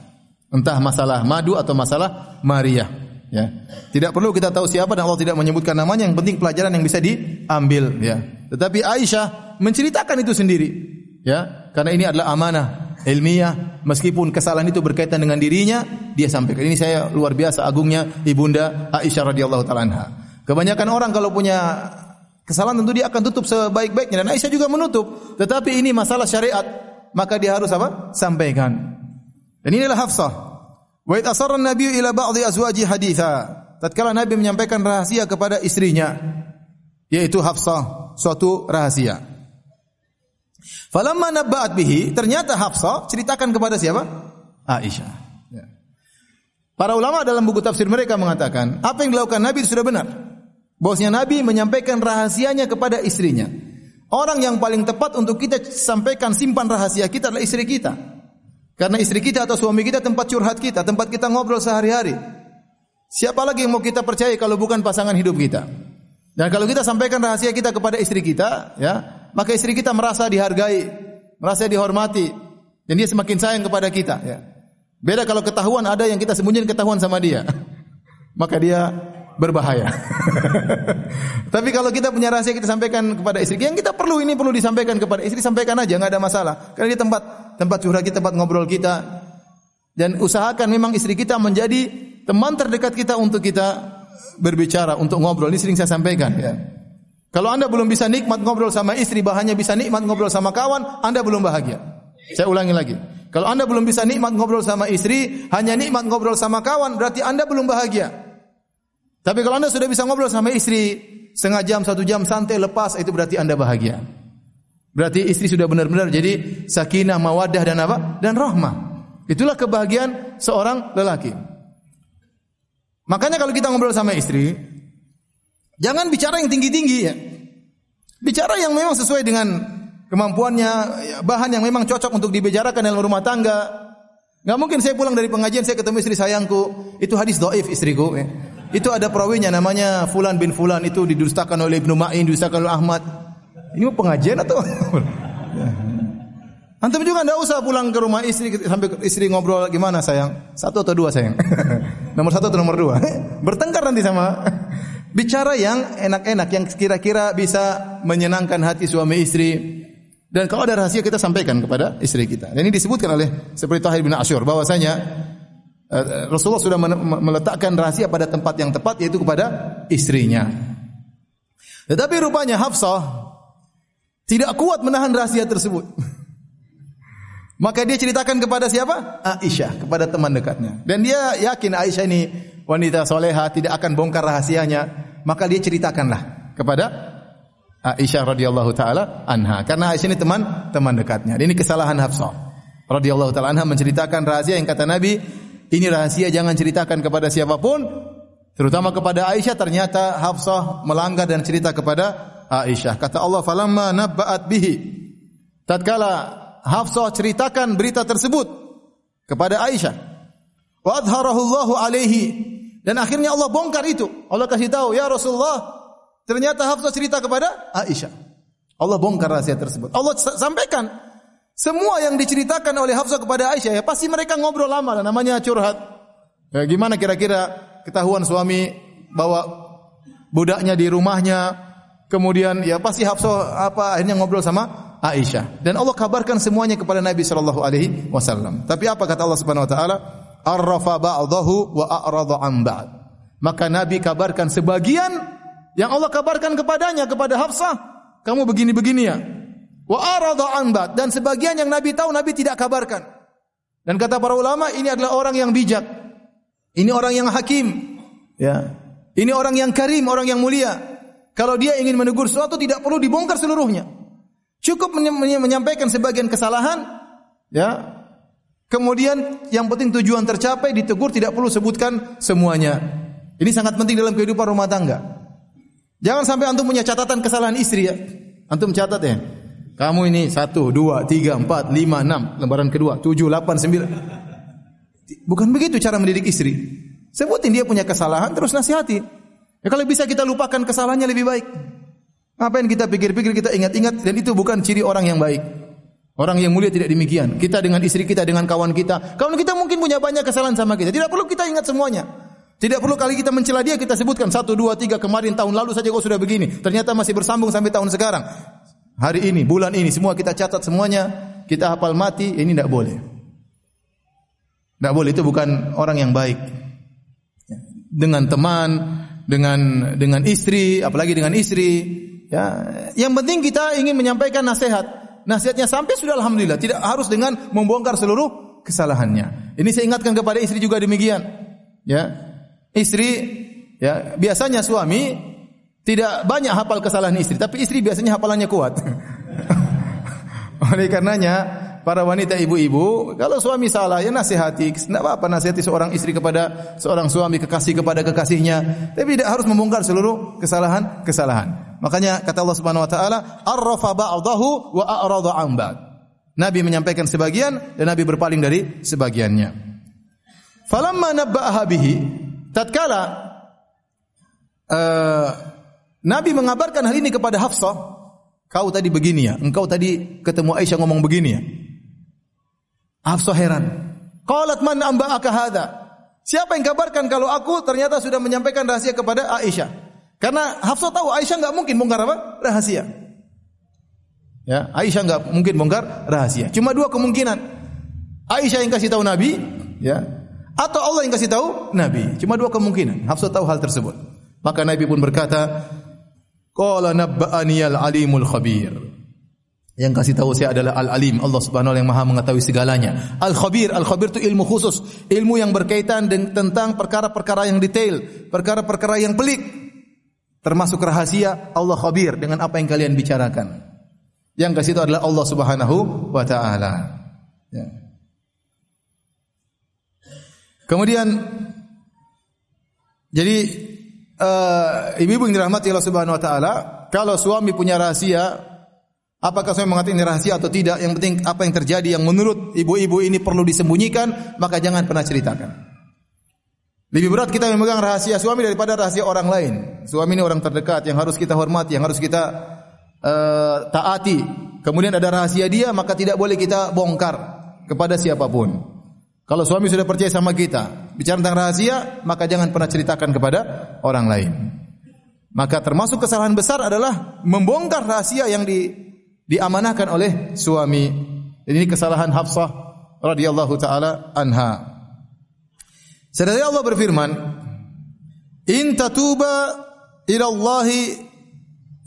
Entah masalah madu atau masalah Maria. Ya. Tidak perlu kita tahu siapa dan Allah tidak menyebutkan namanya. Yang penting pelajaran yang bisa diambil. Ya. Tetapi Aisyah menceritakan itu sendiri. Ya. Karena ini adalah amanah ilmiah. Meskipun kesalahan itu berkaitan dengan dirinya, dia sampaikan. Ini saya luar biasa agungnya ibunda Aisyah radhiyallahu taala Kebanyakan orang kalau punya Kesalahan tentu dia akan tutup sebaik-baiknya dan Aisyah juga menutup. Tetapi ini masalah syariat, maka dia harus apa? Sampaikan. Dan inilah Hafsah. Wa id asarra an-nabiy ila ba'dhi azwaji haditha. Tatkala Nabi menyampaikan rahasia kepada istrinya, yaitu Hafsah, suatu rahasia. Falamma nabba'at bihi, ternyata Hafsah ceritakan kepada siapa? Aisyah. Ya. Para ulama dalam buku tafsir mereka mengatakan, apa yang dilakukan Nabi itu sudah benar. Bahwasanya Nabi menyampaikan rahasianya kepada istrinya. Orang yang paling tepat untuk kita sampaikan simpan rahasia kita adalah istri kita. Karena istri kita atau suami kita tempat curhat kita, tempat kita ngobrol sehari-hari. Siapa lagi yang mau kita percaya kalau bukan pasangan hidup kita? Dan kalau kita sampaikan rahasia kita kepada istri kita, ya, maka istri kita merasa dihargai, merasa dihormati, dan dia semakin sayang kepada kita. Ya. Beda kalau ketahuan ada yang kita sembunyikan ketahuan sama dia, [LAUGHS] maka dia berbahaya. [LAUGHS] Tapi kalau kita punya rahasia kita sampaikan kepada istri, yang kita perlu ini perlu disampaikan kepada istri, sampaikan aja, nggak ada masalah. Karena di tempat tempat curhat kita, tempat ngobrol kita. Dan usahakan memang istri kita menjadi teman terdekat kita untuk kita berbicara, untuk ngobrol. Ini sering saya sampaikan ya. Kalau Anda belum bisa nikmat ngobrol sama istri, bahannya bisa nikmat ngobrol sama kawan, Anda belum bahagia. Saya ulangi lagi. Kalau Anda belum bisa nikmat ngobrol sama istri, hanya nikmat ngobrol sama kawan, berarti Anda belum bahagia. Tapi kalau anda sudah bisa ngobrol sama istri setengah jam, satu jam santai lepas, itu berarti anda bahagia. Berarti istri sudah benar-benar jadi sakinah, mawadah dan apa? Dan rahmah. Itulah kebahagiaan seorang lelaki. Makanya kalau kita ngobrol sama istri, jangan bicara yang tinggi-tinggi ya. Bicara yang memang sesuai dengan kemampuannya, ya, bahan yang memang cocok untuk dibicarakan dalam rumah tangga. Gak mungkin saya pulang dari pengajian saya ketemu istri sayangku, itu hadis doif istriku. Ya. Itu ada perawinya namanya Fulan bin Fulan itu didustakan oleh Ibnu Ma'in, didustakan oleh Ahmad. Ini mau pengajian atau? [LAUGHS] Antum juga enggak usah pulang ke rumah istri sampai istri ngobrol gimana sayang? Satu atau dua sayang? [LAUGHS] nomor satu atau nomor dua? [LAUGHS] Bertengkar nanti sama. Bicara yang enak-enak, yang kira-kira bisa menyenangkan hati suami istri. Dan kalau ada rahasia kita sampaikan kepada istri kita. Dan ini disebutkan oleh seperti Tahir bin Asyur bahwasanya Rasulullah sudah meletakkan rahasia pada tempat yang tepat yaitu kepada istrinya. Tetapi rupanya Hafsah tidak kuat menahan rahasia tersebut. [LAUGHS] Maka dia ceritakan kepada siapa? Aisyah, kepada teman dekatnya. Dan dia yakin Aisyah ini wanita soleha tidak akan bongkar rahasianya. Maka dia ceritakanlah kepada Aisyah radhiyallahu taala anha. Karena Aisyah ini teman teman dekatnya. Ini kesalahan Hafsah radhiyallahu taala anha menceritakan rahasia yang kata Nabi ini rahasia jangan ceritakan kepada siapa pun, terutama kepada Aisyah. Ternyata Hafsah melanggar dan cerita kepada Aisyah. Kata Allah, "Falamma nabba'at bihi." Tatkala Hafsah ceritakan berita tersebut kepada Aisyah, Wa adharahu alaihi. Dan akhirnya Allah bongkar itu. Allah kasih tahu, "Ya Rasulullah, ternyata Hafsah cerita kepada Aisyah." Allah bongkar rahasia tersebut. Allah sampaikan semua yang diceritakan oleh Hafsah kepada Aisyah ya pasti mereka ngobrol lama lah namanya curhat. Ya, gimana kira-kira ketahuan suami bawa budaknya di rumahnya kemudian ya pasti Hafsah apa akhirnya ngobrol sama Aisyah dan Allah kabarkan semuanya kepada Nabi sallallahu alaihi wasallam. Tapi apa kata Allah Subhanahu wa taala? arrafa ba'dahu wa a'rada an ba'd. Maka Nabi kabarkan sebagian yang Allah kabarkan kepadanya kepada Hafsah, kamu begini-begini ya. Wa arada an ba'd dan sebagian yang Nabi tahu Nabi tidak kabarkan. Dan kata para ulama ini adalah orang yang bijak. Ini orang yang hakim. Ya. Ini orang yang karim, orang yang mulia. Kalau dia ingin menegur sesuatu tidak perlu dibongkar seluruhnya. Cukup menyampaikan sebagian kesalahan, ya, Kemudian yang penting tujuan tercapai ditegur tidak perlu sebutkan semuanya. Ini sangat penting dalam kehidupan rumah tangga. Jangan sampai antum punya catatan kesalahan istri ya. Antum catat ya. Kamu ini satu, dua, tiga, empat, lima, enam. Lembaran kedua, tujuh, delapan, sembilan. Bukan begitu cara mendidik istri. Sebutin dia punya kesalahan terus nasihati. Ya kalau bisa kita lupakan kesalahannya lebih baik. Apa yang kita pikir-pikir kita ingat-ingat dan itu bukan ciri orang yang baik. Orang yang mulia tidak demikian. Kita dengan istri kita, dengan kawan kita. Kawan kita mungkin punya banyak kesalahan sama kita. Tidak perlu kita ingat semuanya. Tidak perlu kali kita mencela dia, kita sebutkan satu, dua, tiga kemarin tahun lalu saja kau sudah begini. Ternyata masih bersambung sampai tahun sekarang. Hari ini, bulan ini, semua kita catat semuanya. Kita hafal mati, ini tidak boleh. Tidak boleh, itu bukan orang yang baik. Dengan teman, dengan dengan istri, apalagi dengan istri. Ya, yang penting kita ingin menyampaikan nasihat nasihatnya sampai sudah alhamdulillah, tidak harus dengan membongkar seluruh kesalahannya. Ini saya ingatkan kepada istri juga demikian. Ya. Istri ya, biasanya suami tidak banyak hafal kesalahan istri, tapi istri biasanya hafalannya kuat. [LAUGHS] Oleh karenanya para wanita ibu-ibu, kalau suami salah ya nasihati, tidak apa-apa nasihati seorang istri kepada seorang suami, kekasih kepada kekasihnya, tapi tidak harus membongkar seluruh kesalahan-kesalahan. Makanya kata Allah Subhanahu wa taala, "Arrafa ba'dahu wa a'rada 'an ba'd." Nabi menyampaikan sebagian dan Nabi berpaling dari sebagiannya. Falamma nabba'aha bihi, tatkala uh, Nabi mengabarkan hal ini kepada Hafsah, kau tadi begini ya, engkau tadi ketemu Aisyah ngomong begini ya. Hafsah heran. Qalat man amba'aka hadha? Siapa yang kabarkan kalau aku ternyata sudah menyampaikan rahasia kepada Aisyah? Karena Hafsah tahu Aisyah enggak mungkin bongkar apa? Rahasia. Ya, Aisyah enggak mungkin bongkar rahasia. Cuma dua kemungkinan. Aisyah yang kasih tahu Nabi, ya, atau Allah yang kasih tahu Nabi. Cuma dua kemungkinan. Hafsah tahu hal tersebut. Maka Nabi pun berkata, "Qala nabba'aniyal alimul khabir." Yang kasih tahu saya adalah Al-Alim, Allah Subhanahu yang Maha mengetahui segalanya. Al-Khabir, Al-Khabir itu ilmu khusus, ilmu yang berkaitan dengan tentang perkara-perkara yang detail, perkara-perkara yang pelik. Termasuk rahasia Allah Khabir dengan apa yang kalian bicarakan. Yang kasih tahu adalah Allah Subhanahu wa taala. Ya. Kemudian jadi uh, ibu-ibu yang dirahmati Allah Subhanahu wa taala, kalau suami punya rahasia Apakah saya mengatakan ini rahasia atau tidak? Yang penting apa yang terjadi yang menurut ibu-ibu ini perlu disembunyikan, maka jangan pernah ceritakan. Lebih berat kita memegang rahasia suami daripada rahasia orang lain. Suami ini orang terdekat yang harus kita hormati, yang harus kita uh, taati. Kemudian ada rahasia dia, maka tidak boleh kita bongkar kepada siapa pun. Kalau suami sudah percaya sama kita, bicara tentang rahasia, maka jangan pernah ceritakan kepada orang lain. Maka termasuk kesalahan besar adalah membongkar rahasia yang di diamanahkan oleh suami. Ini kesalahan Hafsah radhiyallahu taala anha. Sedaya Allah berfirman, "In tatuba ila Allah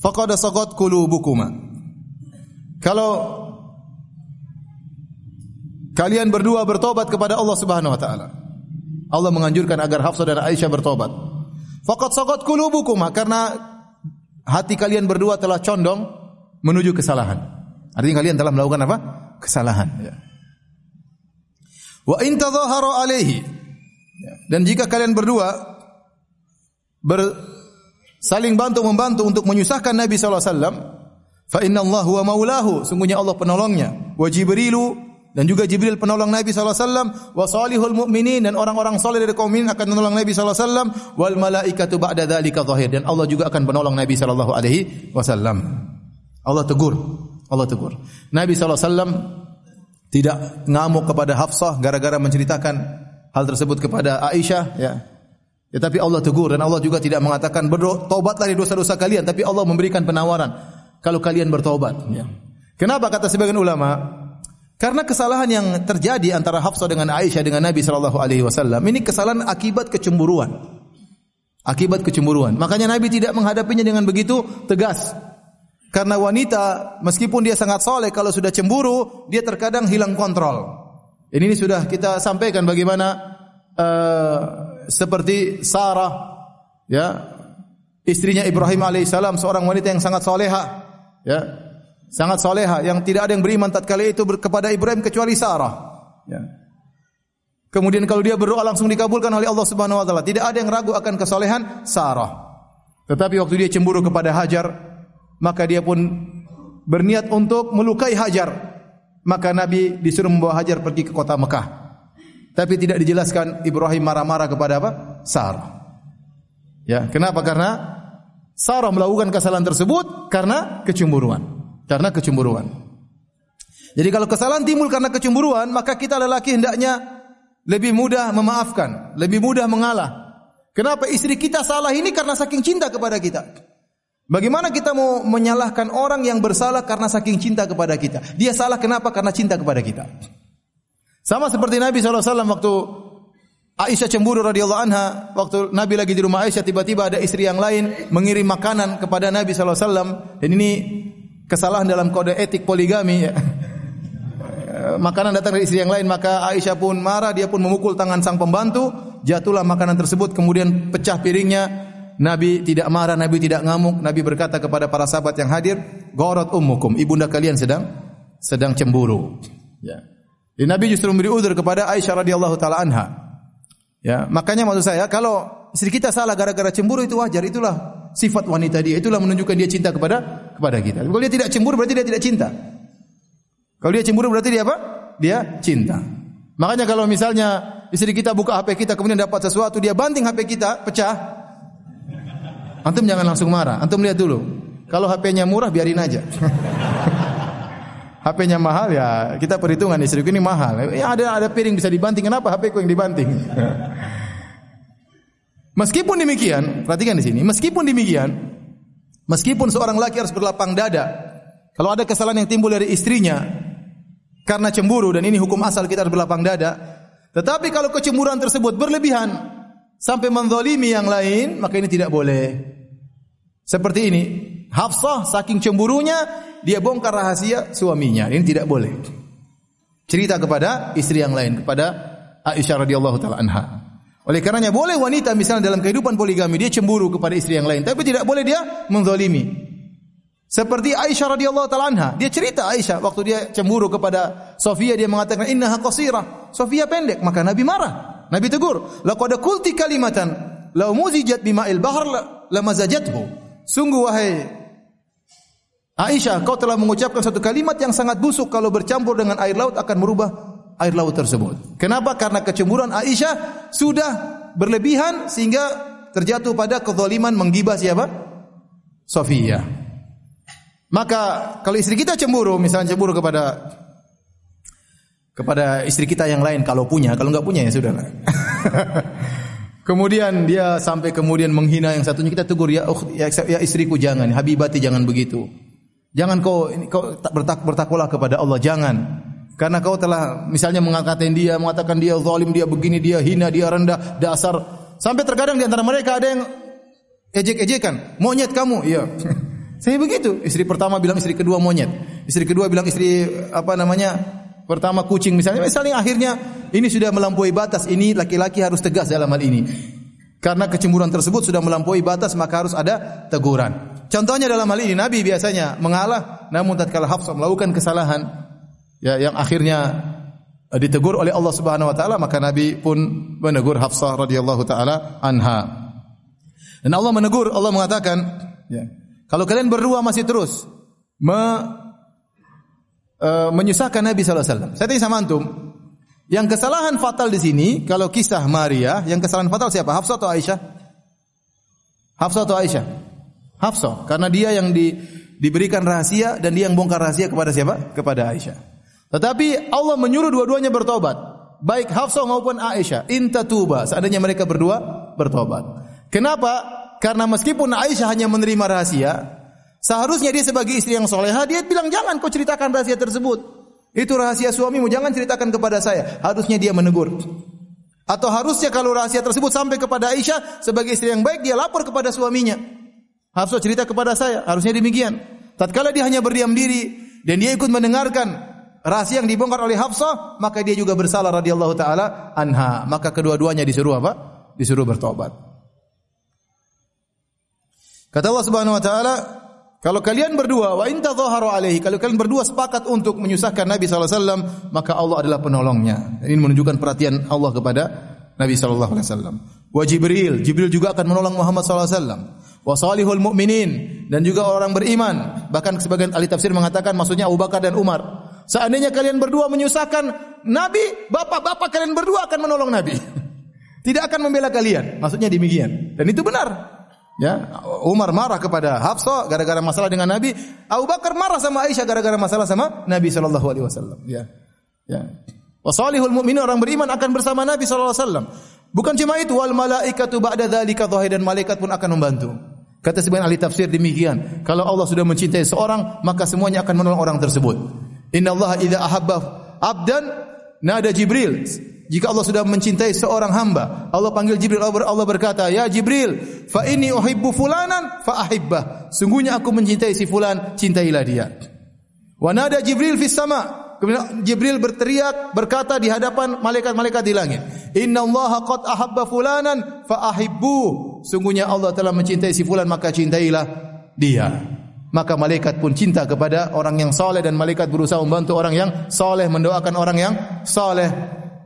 faqad sagat qulubukuma." Kalau kalian berdua bertobat kepada Allah Subhanahu wa taala. Allah menganjurkan agar Hafsah dan Aisyah bertobat. Faqad sagat qulubukuma karena hati kalian berdua telah condong menuju kesalahan. Artinya kalian telah melakukan apa? Kesalahan. Ya. Wa in tadhahara alaihi. Dan jika kalian berdua ber, saling bantu membantu untuk menyusahkan Nabi SAW, fa inna Allah huwa maulahu, sungguhnya Allah penolongnya. Wa Jibrilu dan juga Jibril penolong Nabi SAW, wa salihul mu'minin dan orang-orang soleh dari kaum mukminin akan menolong Nabi SAW, wal malaikatu ba'da dzalika zahir dan Allah juga akan menolong Nabi wasallam. Allah tegur, Allah tegur. Nabi SAW tidak ngamuk kepada Hafsah gara-gara menceritakan hal tersebut kepada Aisyah, ya. Ya, Allah tegur dan Allah juga tidak mengatakan bertobatlah dari dosa-dosa kalian, tapi Allah memberikan penawaran kalau kalian bertobat. Ya. Kenapa kata sebagian ulama? Karena kesalahan yang terjadi antara Hafsah dengan Aisyah dengan Nabi Shallallahu Alaihi Wasallam ini kesalahan akibat kecemburuan. Akibat kecemburuan. Makanya Nabi tidak menghadapinya dengan begitu tegas. Karena wanita meskipun dia sangat soleh kalau sudah cemburu dia terkadang hilang kontrol. Ini, ini sudah kita sampaikan bagaimana uh, seperti Sarah ya istrinya Ibrahim alaihissalam seorang wanita yang sangat soleha ya sangat soleha yang tidak ada yang beriman tatkala itu kepada Ibrahim kecuali Sarah ya kemudian kalau dia berdoa langsung dikabulkan oleh Allah Subhanahu wa taala tidak ada yang ragu akan kesolehan Sarah tetapi waktu dia cemburu kepada Hajar maka dia pun berniat untuk melukai Hajar maka Nabi disuruh membawa Hajar pergi ke kota Mekah tapi tidak dijelaskan Ibrahim marah-marah kepada apa? Sarah. Ya, kenapa? Karena Sarah melakukan kesalahan tersebut karena kecemburuan. Karena kecemburuan. Jadi kalau kesalahan timbul karena kecemburuan, maka kita lelaki hendaknya lebih mudah memaafkan, lebih mudah mengalah. Kenapa istri kita salah ini karena saking cinta kepada kita. Bagaimana kita mau menyalahkan orang yang bersalah karena saking cinta kepada kita? Dia salah kenapa? Karena cinta kepada kita. Sama seperti Nabi SAW waktu Aisyah cemburu radhiyallahu anha waktu Nabi lagi di rumah Aisyah tiba-tiba ada istri yang lain mengirim makanan kepada Nabi SAW dan ini kesalahan dalam kode etik poligami ya. makanan datang dari istri yang lain maka Aisyah pun marah dia pun memukul tangan sang pembantu. Jatuhlah makanan tersebut kemudian pecah piringnya. Nabi tidak marah Nabi tidak ngamuk. Nabi berkata kepada para sahabat yang hadir gorot ummukum ibunda kalian sedang sedang cemburu. Ya. Jadi Nabi justru memberi udur kepada Aisyah radhiyallahu taala anha. Ya, makanya maksud saya kalau istri kita salah gara-gara cemburu itu wajar, itulah sifat wanita dia, itulah menunjukkan dia cinta kepada kepada kita. Kalau dia tidak cemburu berarti dia tidak cinta. Kalau dia cemburu berarti dia apa? Dia cinta. Makanya kalau misalnya istri kita buka HP kita kemudian dapat sesuatu, dia banting HP kita, pecah. Antum jangan langsung marah, antum lihat dulu. Kalau HP-nya murah biarin aja. [LAUGHS] HP-nya mahal ya kita perhitungan istriku ini mahal. Ya ada ada piring bisa dibanting. Kenapa HP-ku yang dibanting? [LAUGHS] meskipun demikian, perhatikan di sini. Meskipun demikian, meskipun seorang laki harus berlapang dada, kalau ada kesalahan yang timbul dari istrinya karena cemburu dan ini hukum asal kita harus berlapang dada. Tetapi kalau kecemburuan tersebut berlebihan sampai menzalimi yang lain, maka ini tidak boleh. Seperti ini, Hafsah saking cemburunya dia bongkar rahasia suaminya. Ini tidak boleh. Cerita kepada istri yang lain, kepada Aisyah radhiyallahu taala anha. Oleh karenanya boleh wanita misalnya dalam kehidupan poligami dia cemburu kepada istri yang lain, tapi tidak boleh dia menzalimi. Seperti Aisyah radhiyallahu taala anha, dia cerita Aisyah waktu dia cemburu kepada Sofia dia mengatakan innaha qasira. Sofia pendek, maka Nabi marah. Nabi tegur, laqad qulti kalimatan law muzijat bima'il bahr lamazajathu. Sungguh wahai Aisyah, kau telah mengucapkan satu kalimat yang sangat busuk kalau bercampur dengan air laut akan merubah air laut tersebut. Kenapa? Karena kecemburuan Aisyah sudah berlebihan sehingga terjatuh pada kezaliman menggibah siapa? Sofia. Maka kalau istri kita cemburu, misalnya cemburu kepada kepada istri kita yang lain kalau punya, kalau enggak punya ya sudah [LAUGHS] kemudian dia sampai kemudian menghina yang satunya kita tegur ya, oh, ya, ya istriku jangan, habibati jangan begitu. Jangan kau kau bertak, bertakwalah kepada Allah, jangan. Karena kau telah misalnya mengatakan dia, mengatakan dia zalim, dia begini, dia hina, dia rendah, dasar. Sampai terkadang di antara mereka ada yang ejek-ejekan, monyet kamu, iya. [LAUGHS] Saya begitu. Istri pertama bilang istri kedua monyet. Istri kedua bilang istri apa namanya? Pertama kucing misalnya. Misalnya akhirnya ini sudah melampaui batas. Ini laki-laki harus tegas dalam hal ini. Karena kecemburuan tersebut sudah melampaui batas maka harus ada teguran. Contohnya dalam hal ini Nabi biasanya mengalah namun tatkala Hafsah melakukan kesalahan ya yang akhirnya eh, ditegur oleh Allah Subhanahu wa taala maka Nabi pun menegur Hafsah radhiyallahu taala anha. Dan Allah menegur, Allah mengatakan, ya, kalau kalian berdua masih terus me uh, menyusahkan Nabi sallallahu alaihi wasallam. Saya tanya sama antum, yang kesalahan fatal di sini kalau kisah Maria, yang kesalahan fatal siapa? Hafsah atau Aisyah? Hafsah atau Aisyah? Hafsah, karena dia yang di, diberikan rahasia dan dia yang bongkar rahasia kepada siapa? Kepada Aisyah. Tetapi Allah menyuruh dua-duanya bertobat, baik Hafsah maupun Aisyah. Inta tuba, seandainya mereka berdua bertobat. Kenapa? Karena meskipun Aisyah hanya menerima rahasia, Seharusnya dia sebagai istri yang soleha, dia bilang jangan kau ceritakan rahasia tersebut. Itu rahasia suamimu, jangan ceritakan kepada saya. Harusnya dia menegur. Atau harusnya kalau rahasia tersebut sampai kepada Aisyah sebagai istri yang baik, dia lapor kepada suaminya. Hafsah cerita kepada saya, harusnya demikian. Tatkala dia hanya berdiam diri dan dia ikut mendengarkan rahasia yang dibongkar oleh Hafsah, maka dia juga bersalah radhiyallahu taala anha. Maka kedua-duanya disuruh apa? Disuruh bertobat. Kata Allah Subhanahu wa taala, kalau kalian berdua wa in tadhaharu alaihi, kalau kalian berdua sepakat untuk menyusahkan Nabi sallallahu alaihi wasallam, maka Allah adalah penolongnya. Ini menunjukkan perhatian Allah kepada Nabi sallallahu alaihi wasallam. Wa Jibril, Jibril juga akan menolong Muhammad sallallahu alaihi wasallam. Wa salihul mu'minin dan juga orang beriman. Bahkan sebagian ahli tafsir mengatakan maksudnya Abu Bakar dan Umar. Seandainya kalian berdua menyusahkan Nabi, bapak-bapak kalian berdua akan menolong Nabi. Tidak akan membela kalian. Maksudnya demikian. Dan itu benar. Ya, Umar marah kepada Hafsah gara-gara masalah dengan Nabi. Abu Bakar marah sama Aisyah gara-gara masalah sama Nabi sallallahu alaihi wasallam. Ya. Ya. Wasalihul mu'minin orang beriman akan bersama Nabi sallallahu alaihi wasallam. Bukan cuma itu, wal malaikatu ba'da dzalika dan malaikat pun akan membantu. Kata sebagian ahli tafsir demikian. Kalau Allah sudah mencintai seorang, maka semuanya akan menolong orang tersebut. Inna Allah idza ahabba abdan nada Jibril. Jika Allah sudah mencintai seorang hamba, Allah panggil Jibril, Allah berkata, "Ya Jibril, fa inni uhibbu fulanan fa ahibbah." Sungguhnya aku mencintai si fulan, cintailah dia. Wa nada Jibril fis sama. Kemudian Jibril berteriak berkata di hadapan malaikat-malaikat di langit, "Inna Allah qad ahabba fulanan fa ahibbu." Sungguhnya Allah telah mencintai si fulan maka cintailah dia. Maka malaikat pun cinta kepada orang yang saleh dan malaikat berusaha membantu orang yang saleh mendoakan orang yang saleh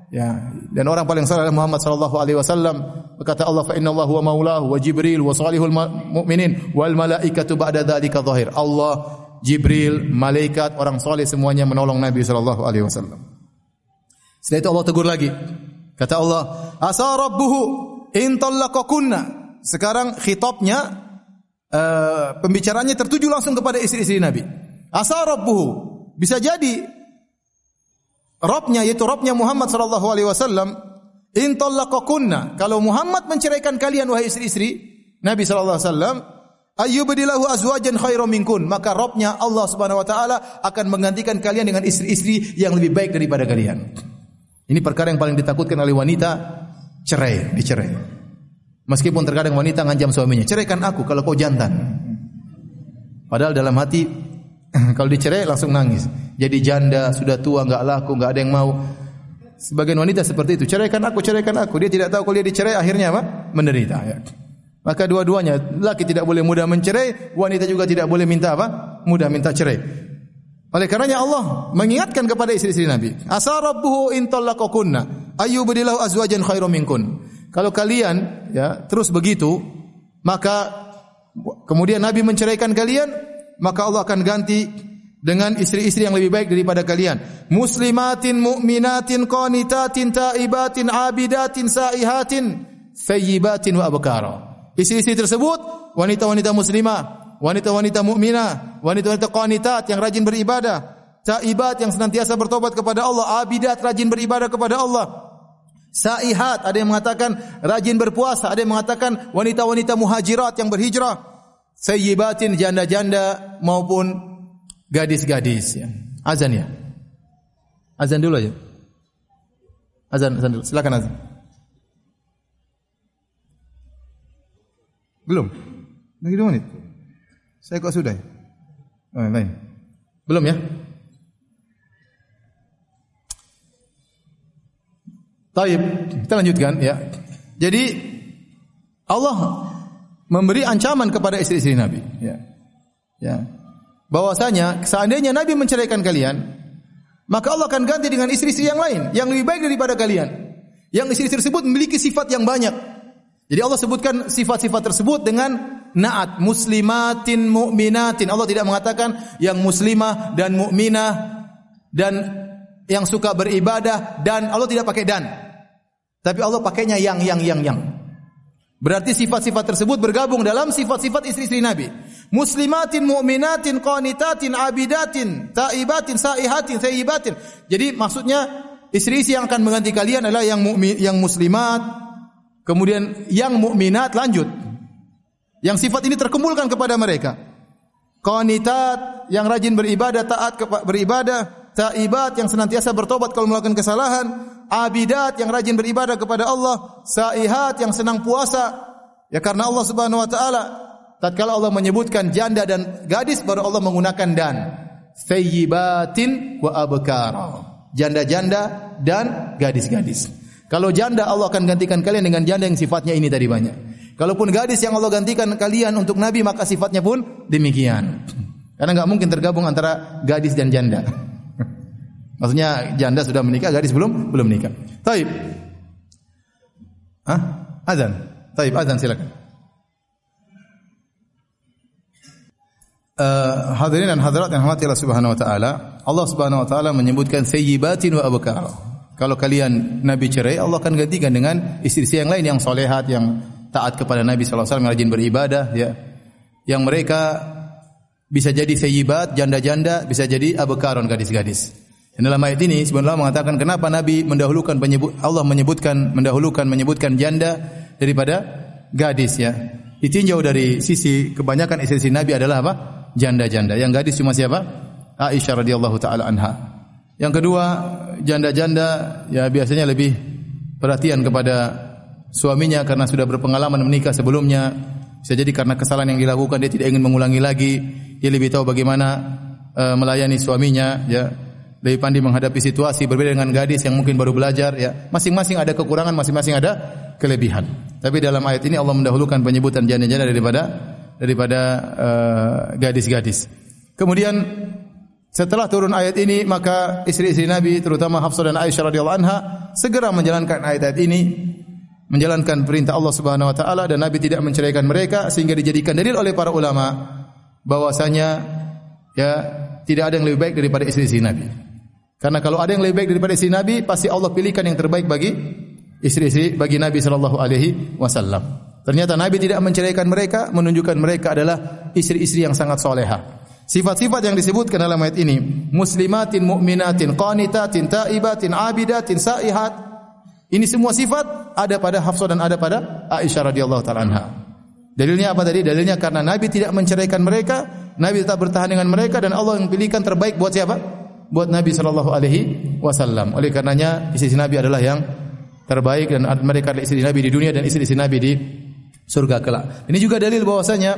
Ya, dan orang paling saleh Muhammad sallallahu alaihi wasallam berkata Allah fa wa maulahu wa Jibril wa salihul mu'minin wal malaikatu ba'da dzalika zahir. Allah, Jibril, malaikat, orang saleh semuanya menolong Nabi sallallahu alaihi wasallam. Setelah itu Allah tegur lagi. Kata Allah, "Asa rabbuhu in talaqakunna." Sekarang khitabnya uh, pembicaranya tertuju langsung kepada istri-istri Nabi. Asa rabbuhu. Bisa jadi Robnya yaitu Robnya Muhammad sallallahu alaihi wasallam in kalau Muhammad menceraikan kalian wahai istri-istri Nabi sallallahu alaihi wasallam ayyubdilahu azwajan khairam minkun maka Robnya Allah Subhanahu wa taala akan menggantikan kalian dengan istri-istri yang lebih baik daripada kalian. Ini perkara yang paling ditakutkan oleh wanita cerai, dicerai. Meskipun terkadang wanita ngancam suaminya, ceraikan aku kalau kau jantan. Padahal dalam hati [CLEARS THROAT] kalau dicerai langsung nangis. Jadi janda, sudah tua, enggak laku, enggak ada yang mau. Sebagian wanita seperti itu. Ceraikan aku, ceraikan aku. Dia tidak tahu kalau dia dicerai akhirnya apa? Menderita. Ya. Maka dua-duanya, laki tidak boleh mudah mencerai, wanita juga tidak boleh minta apa? Mudah minta cerai. Oleh karenanya Allah mengingatkan kepada istri-istri Nabi, "Asa rabbuhu in talaqakunna ayyubdilahu azwajan khairum minkun." Kalau kalian ya terus begitu, maka kemudian Nabi menceraikan kalian, maka Allah akan ganti dengan istri-istri yang lebih baik daripada kalian. Muslimatin, mu'minatin, qanitatin, taibatin, abidatin, saihatin, thayyibatin wa abkara. Istri-istri tersebut wanita-wanita muslimah, wanita-wanita mukminah, wanita-wanita qanitat yang rajin beribadah, taibat yang senantiasa bertobat kepada Allah, abidat rajin beribadah kepada Allah. Saihat ada yang mengatakan rajin berpuasa, ada yang mengatakan wanita-wanita muhajirat yang berhijrah sayyibatin janda-janda maupun gadis-gadis ya. Azan ya. Azan dulu aja. Azan, azan dulu. Silakan azan. Belum. Lagi dua menit. Saya kok sudah. Oh, lain. Belum ya? Taib, kita lanjutkan ya. Jadi Allah memberi ancaman kepada istri-istri Nabi. Ya. Ya. Bahwasanya seandainya Nabi menceraikan kalian, maka Allah akan ganti dengan istri-istri yang lain yang lebih baik daripada kalian. Yang istri-istri tersebut memiliki sifat yang banyak. Jadi Allah sebutkan sifat-sifat tersebut dengan naat muslimatin mu'minatin. Allah tidak mengatakan yang muslimah dan mukminah dan yang suka beribadah dan Allah tidak pakai dan. Tapi Allah pakainya yang yang yang yang. Berarti sifat-sifat tersebut bergabung dalam sifat-sifat istri-istri Nabi. Muslimatin, mu'minatin, qanitatin, abidatin, taibatin, saihatin, thayyibatin. Jadi maksudnya istri-istri yang akan mengganti kalian adalah yang mu'min, yang muslimat, kemudian yang mukminat lanjut. Yang sifat ini terkumpulkan kepada mereka. Qanitat yang rajin beribadah, taat beribadah, taibat yang senantiasa bertobat kalau melakukan kesalahan, abidat yang rajin beribadah kepada Allah, saihat yang senang puasa. Ya karena Allah Subhanahu wa taala tatkala Allah menyebutkan janda dan gadis baru Allah menggunakan dan. Thayyibatin wa abkar. Janda-janda dan gadis-gadis. Kalau janda Allah akan gantikan kalian dengan janda yang sifatnya ini tadi banyak. Kalaupun gadis yang Allah gantikan kalian untuk nabi maka sifatnya pun demikian. Karena nggak mungkin tergabung antara gadis dan janda. Maksudnya janda sudah menikah, gadis belum belum menikah. Taib. Hah? Azan. Taib, azan silakan. Uh, hadirin dan hadirat yang rahmati Allah Subhanahu wa taala, Allah Subhanahu wa taala menyebutkan sayyibatin wa abkar. Kalau kalian Nabi cerai, Allah akan gantikan dengan istri-istri yang lain yang solehat, yang taat kepada Nabi SAW, yang rajin beribadah, ya. Yang mereka bisa jadi sayyibat, janda-janda, bisa jadi abkaron, gadis-gadis. Dan dalam ayat ini sebenarnya mengatakan kenapa Nabi mendahulukan Allah menyebutkan mendahulukan menyebutkan janda daripada gadis ya. Ditinjau dari sisi kebanyakan istri Nabi adalah apa? Janda-janda. Yang gadis cuma siapa? Aisyah radhiyallahu taala anha. Yang kedua, janda-janda ya biasanya lebih perhatian kepada suaminya karena sudah berpengalaman menikah sebelumnya. Bisa jadi karena kesalahan yang dilakukan dia tidak ingin mengulangi lagi. Dia lebih tahu bagaimana uh, melayani suaminya ya lebih pandai menghadapi situasi berbeda dengan gadis yang mungkin baru belajar ya. Masing-masing ada kekurangan masing-masing ada kelebihan. Tapi dalam ayat ini Allah mendahulukan penyebutan janda-janda daripada daripada uh, gadis-gadis. Kemudian setelah turun ayat ini maka istri-istri Nabi terutama Hafsah dan Aisyah radhiyallahu anha segera menjalankan ayat-ayat ini menjalankan perintah Allah Subhanahu wa taala dan Nabi tidak menceraikan mereka sehingga dijadikan dalil oleh para ulama bahwasanya ya tidak ada yang lebih baik daripada istri-istri Nabi. Karena kalau ada yang lebih baik daripada istri Nabi, pasti Allah pilihkan yang terbaik bagi istri-istri bagi Nabi sallallahu alaihi wasallam. Ternyata Nabi tidak menceraikan mereka, menunjukkan mereka adalah istri-istri yang sangat soleha. Sifat-sifat yang disebutkan dalam ayat ini, muslimatin, mu'minatin, qanitatin, taibatin, abidatin, saihat. Ini semua sifat ada pada Hafsah dan ada pada Aisyah radhiyallahu taala anha. Dalilnya apa tadi? Dalilnya karena Nabi tidak menceraikan mereka, Nabi tetap bertahan dengan mereka dan Allah yang pilihkan terbaik buat siapa? Buat Nabi sallallahu alaihi wasallam. Oleh karenanya istri Nabi adalah yang terbaik dan mereka adalah istri Nabi di dunia dan istri Nabi di surga kelak. Ini juga dalil bahwasanya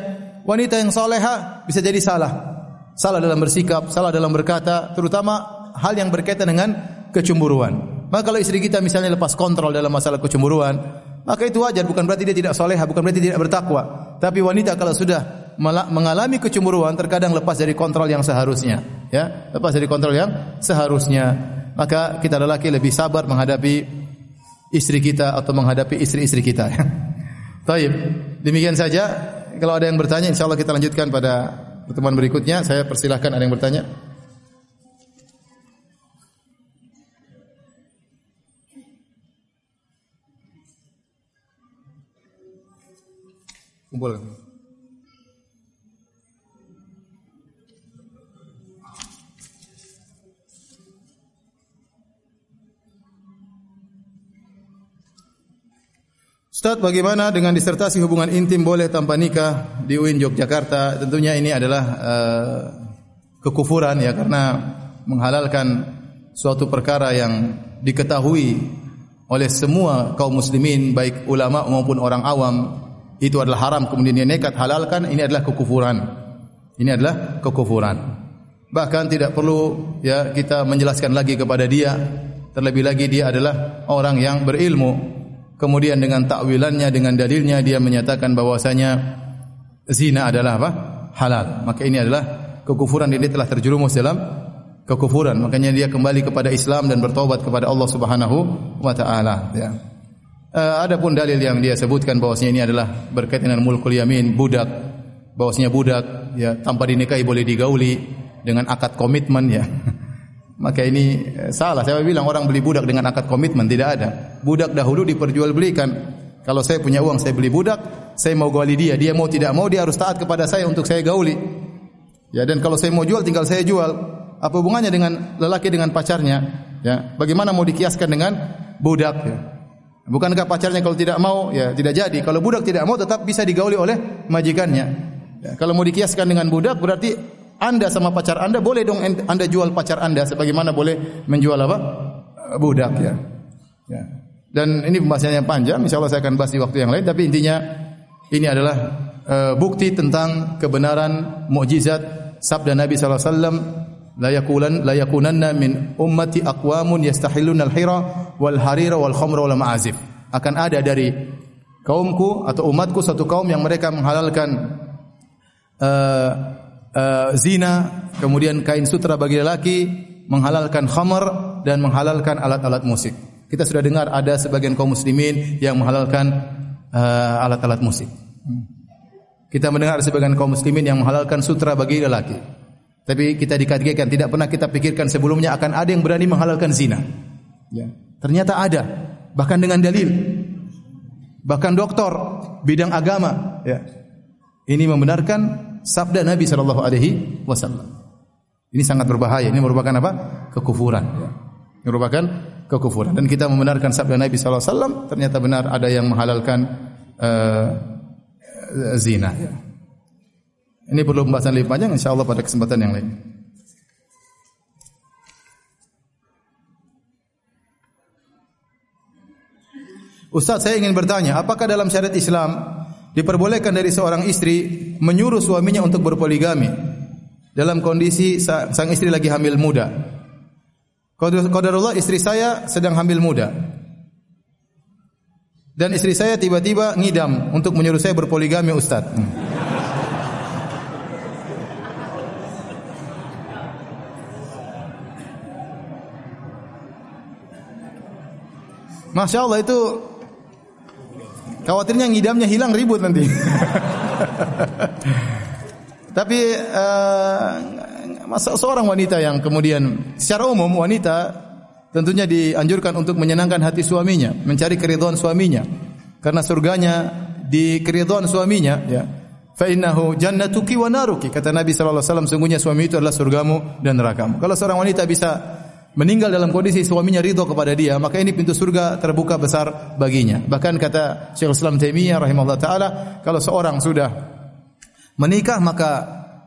wanita yang soleha bisa jadi salah. Salah dalam bersikap, salah dalam berkata, terutama hal yang berkaitan dengan kecemburuan. Maka kalau istri kita misalnya lepas kontrol dalam masalah kecemburuan, maka itu wajar, bukan berarti dia tidak soleha, bukan berarti dia tidak bertakwa. Tapi wanita kalau sudah mengalami kecemburuan terkadang lepas dari kontrol yang seharusnya, ya, lepas dari kontrol yang seharusnya. Maka kita lelaki lebih sabar menghadapi istri kita atau menghadapi istri-istri kita. Taib. Demikian saja. Kalau ada yang bertanya, insya Allah kita lanjutkan pada pertemuan berikutnya. Saya persilahkan ada yang bertanya. Kumpulkan. Ustaz, bagaimana dengan disertasi hubungan intim boleh tanpa nikah di UIN Yogyakarta? Tentunya ini adalah uh, kekufuran ya karena menghalalkan suatu perkara yang diketahui oleh semua kaum muslimin baik ulama maupun orang awam itu adalah haram kemudian dia nekat halalkan ini adalah kekufuran. Ini adalah kekufuran. Bahkan tidak perlu ya kita menjelaskan lagi kepada dia terlebih lagi dia adalah orang yang berilmu kemudian dengan takwilannya dengan dalilnya dia menyatakan bahwasanya zina adalah apa? halal. Maka ini adalah kekufuran dia telah terjerumus dalam kekufuran. Makanya dia kembali kepada Islam dan bertobat kepada Allah Subhanahu wa taala ya. Uh, adapun dalil yang dia sebutkan bahwasanya ini adalah berkaitan dengan mulkul yamin, budak. Bahwasanya budak ya tanpa dinikahi boleh digauli dengan akad komitmen ya. [LAUGHS] Maka ini eh, salah. Saya bilang orang beli budak dengan akad komitmen tidak ada. Budak dahulu diperjualbelikan. Kalau saya punya uang saya beli budak, saya mau gauli dia, dia mau tidak mau dia harus taat kepada saya untuk saya gauli. Ya dan kalau saya mau jual tinggal saya jual. Apa hubungannya dengan lelaki dengan pacarnya? Ya, bagaimana mau dikiaskan dengan budak ya? Bukankah pacarnya kalau tidak mau ya tidak jadi. Kalau budak tidak mau tetap bisa digauli oleh majikannya. Ya, kalau mau dikiaskan dengan budak berarti anda sama pacar Anda boleh dong Anda jual pacar Anda sebagaimana boleh menjual apa? budak ya. ya. Dan ini pembahasannya panjang, insya Allah saya akan bahas di waktu yang lain tapi intinya ini adalah uh, bukti tentang kebenaran mukjizat sabda Nabi sallallahu alaihi wasallam la yakulan la yakunanna min ummati aqwamun yastahilluna al-hira wal harira wal khamra wal ma'azif. Akan ada dari kaumku atau umatku satu kaum yang mereka menghalalkan uh, uh, zina, kemudian kain sutra bagi lelaki, menghalalkan khamar dan menghalalkan alat-alat musik. Kita sudah dengar ada sebagian kaum muslimin yang menghalalkan uh, alat-alat musik. Kita mendengar sebagian kaum muslimin yang menghalalkan sutra bagi lelaki. Tapi kita dikagetkan tidak pernah kita pikirkan sebelumnya akan ada yang berani menghalalkan zina. Ya. Ternyata ada, bahkan dengan dalil. Bahkan doktor bidang agama, ya. Ini membenarkan sabda Nabi sallallahu alaihi wasallam. Ini sangat berbahaya. Ini merupakan apa? Kekufuran. Ya. Ini merupakan kekufuran. Dan kita membenarkan sabda Nabi sallallahu alaihi wasallam. Ternyata benar ada yang menghalalkan uh, zina. Ya. Ini perlu pembahasan lebih panjang. Insya Allah pada kesempatan yang lain. Ustaz, saya ingin bertanya, apakah dalam syariat Islam diperbolehkan dari seorang istri menyuruh suaminya untuk berpoligami dalam kondisi sang istri lagi hamil muda. Qadarullah istri saya sedang hamil muda. Dan istri saya tiba-tiba ngidam untuk menyuruh saya berpoligami Ustaz. Hmm. Masya Allah itu Khawatirnya ngidamnya hilang ribut nanti. [LAUGHS] Tapi uh, masa seorang wanita yang kemudian secara umum wanita tentunya dianjurkan untuk menyenangkan hati suaminya, mencari keridhaan suaminya. Karena surganya di keridhaan suaminya, ya. Fa innahu jannatuki wa naruki. Kata Nabi sallallahu alaihi wasallam, sungguhnya suami itu adalah surgamu dan nerakamu. Kalau seorang wanita bisa meninggal dalam kondisi suaminya ridho kepada dia, maka ini pintu surga terbuka besar baginya. Bahkan kata Syekh Islam Taimiyah rahimahullah taala, kalau seorang sudah menikah maka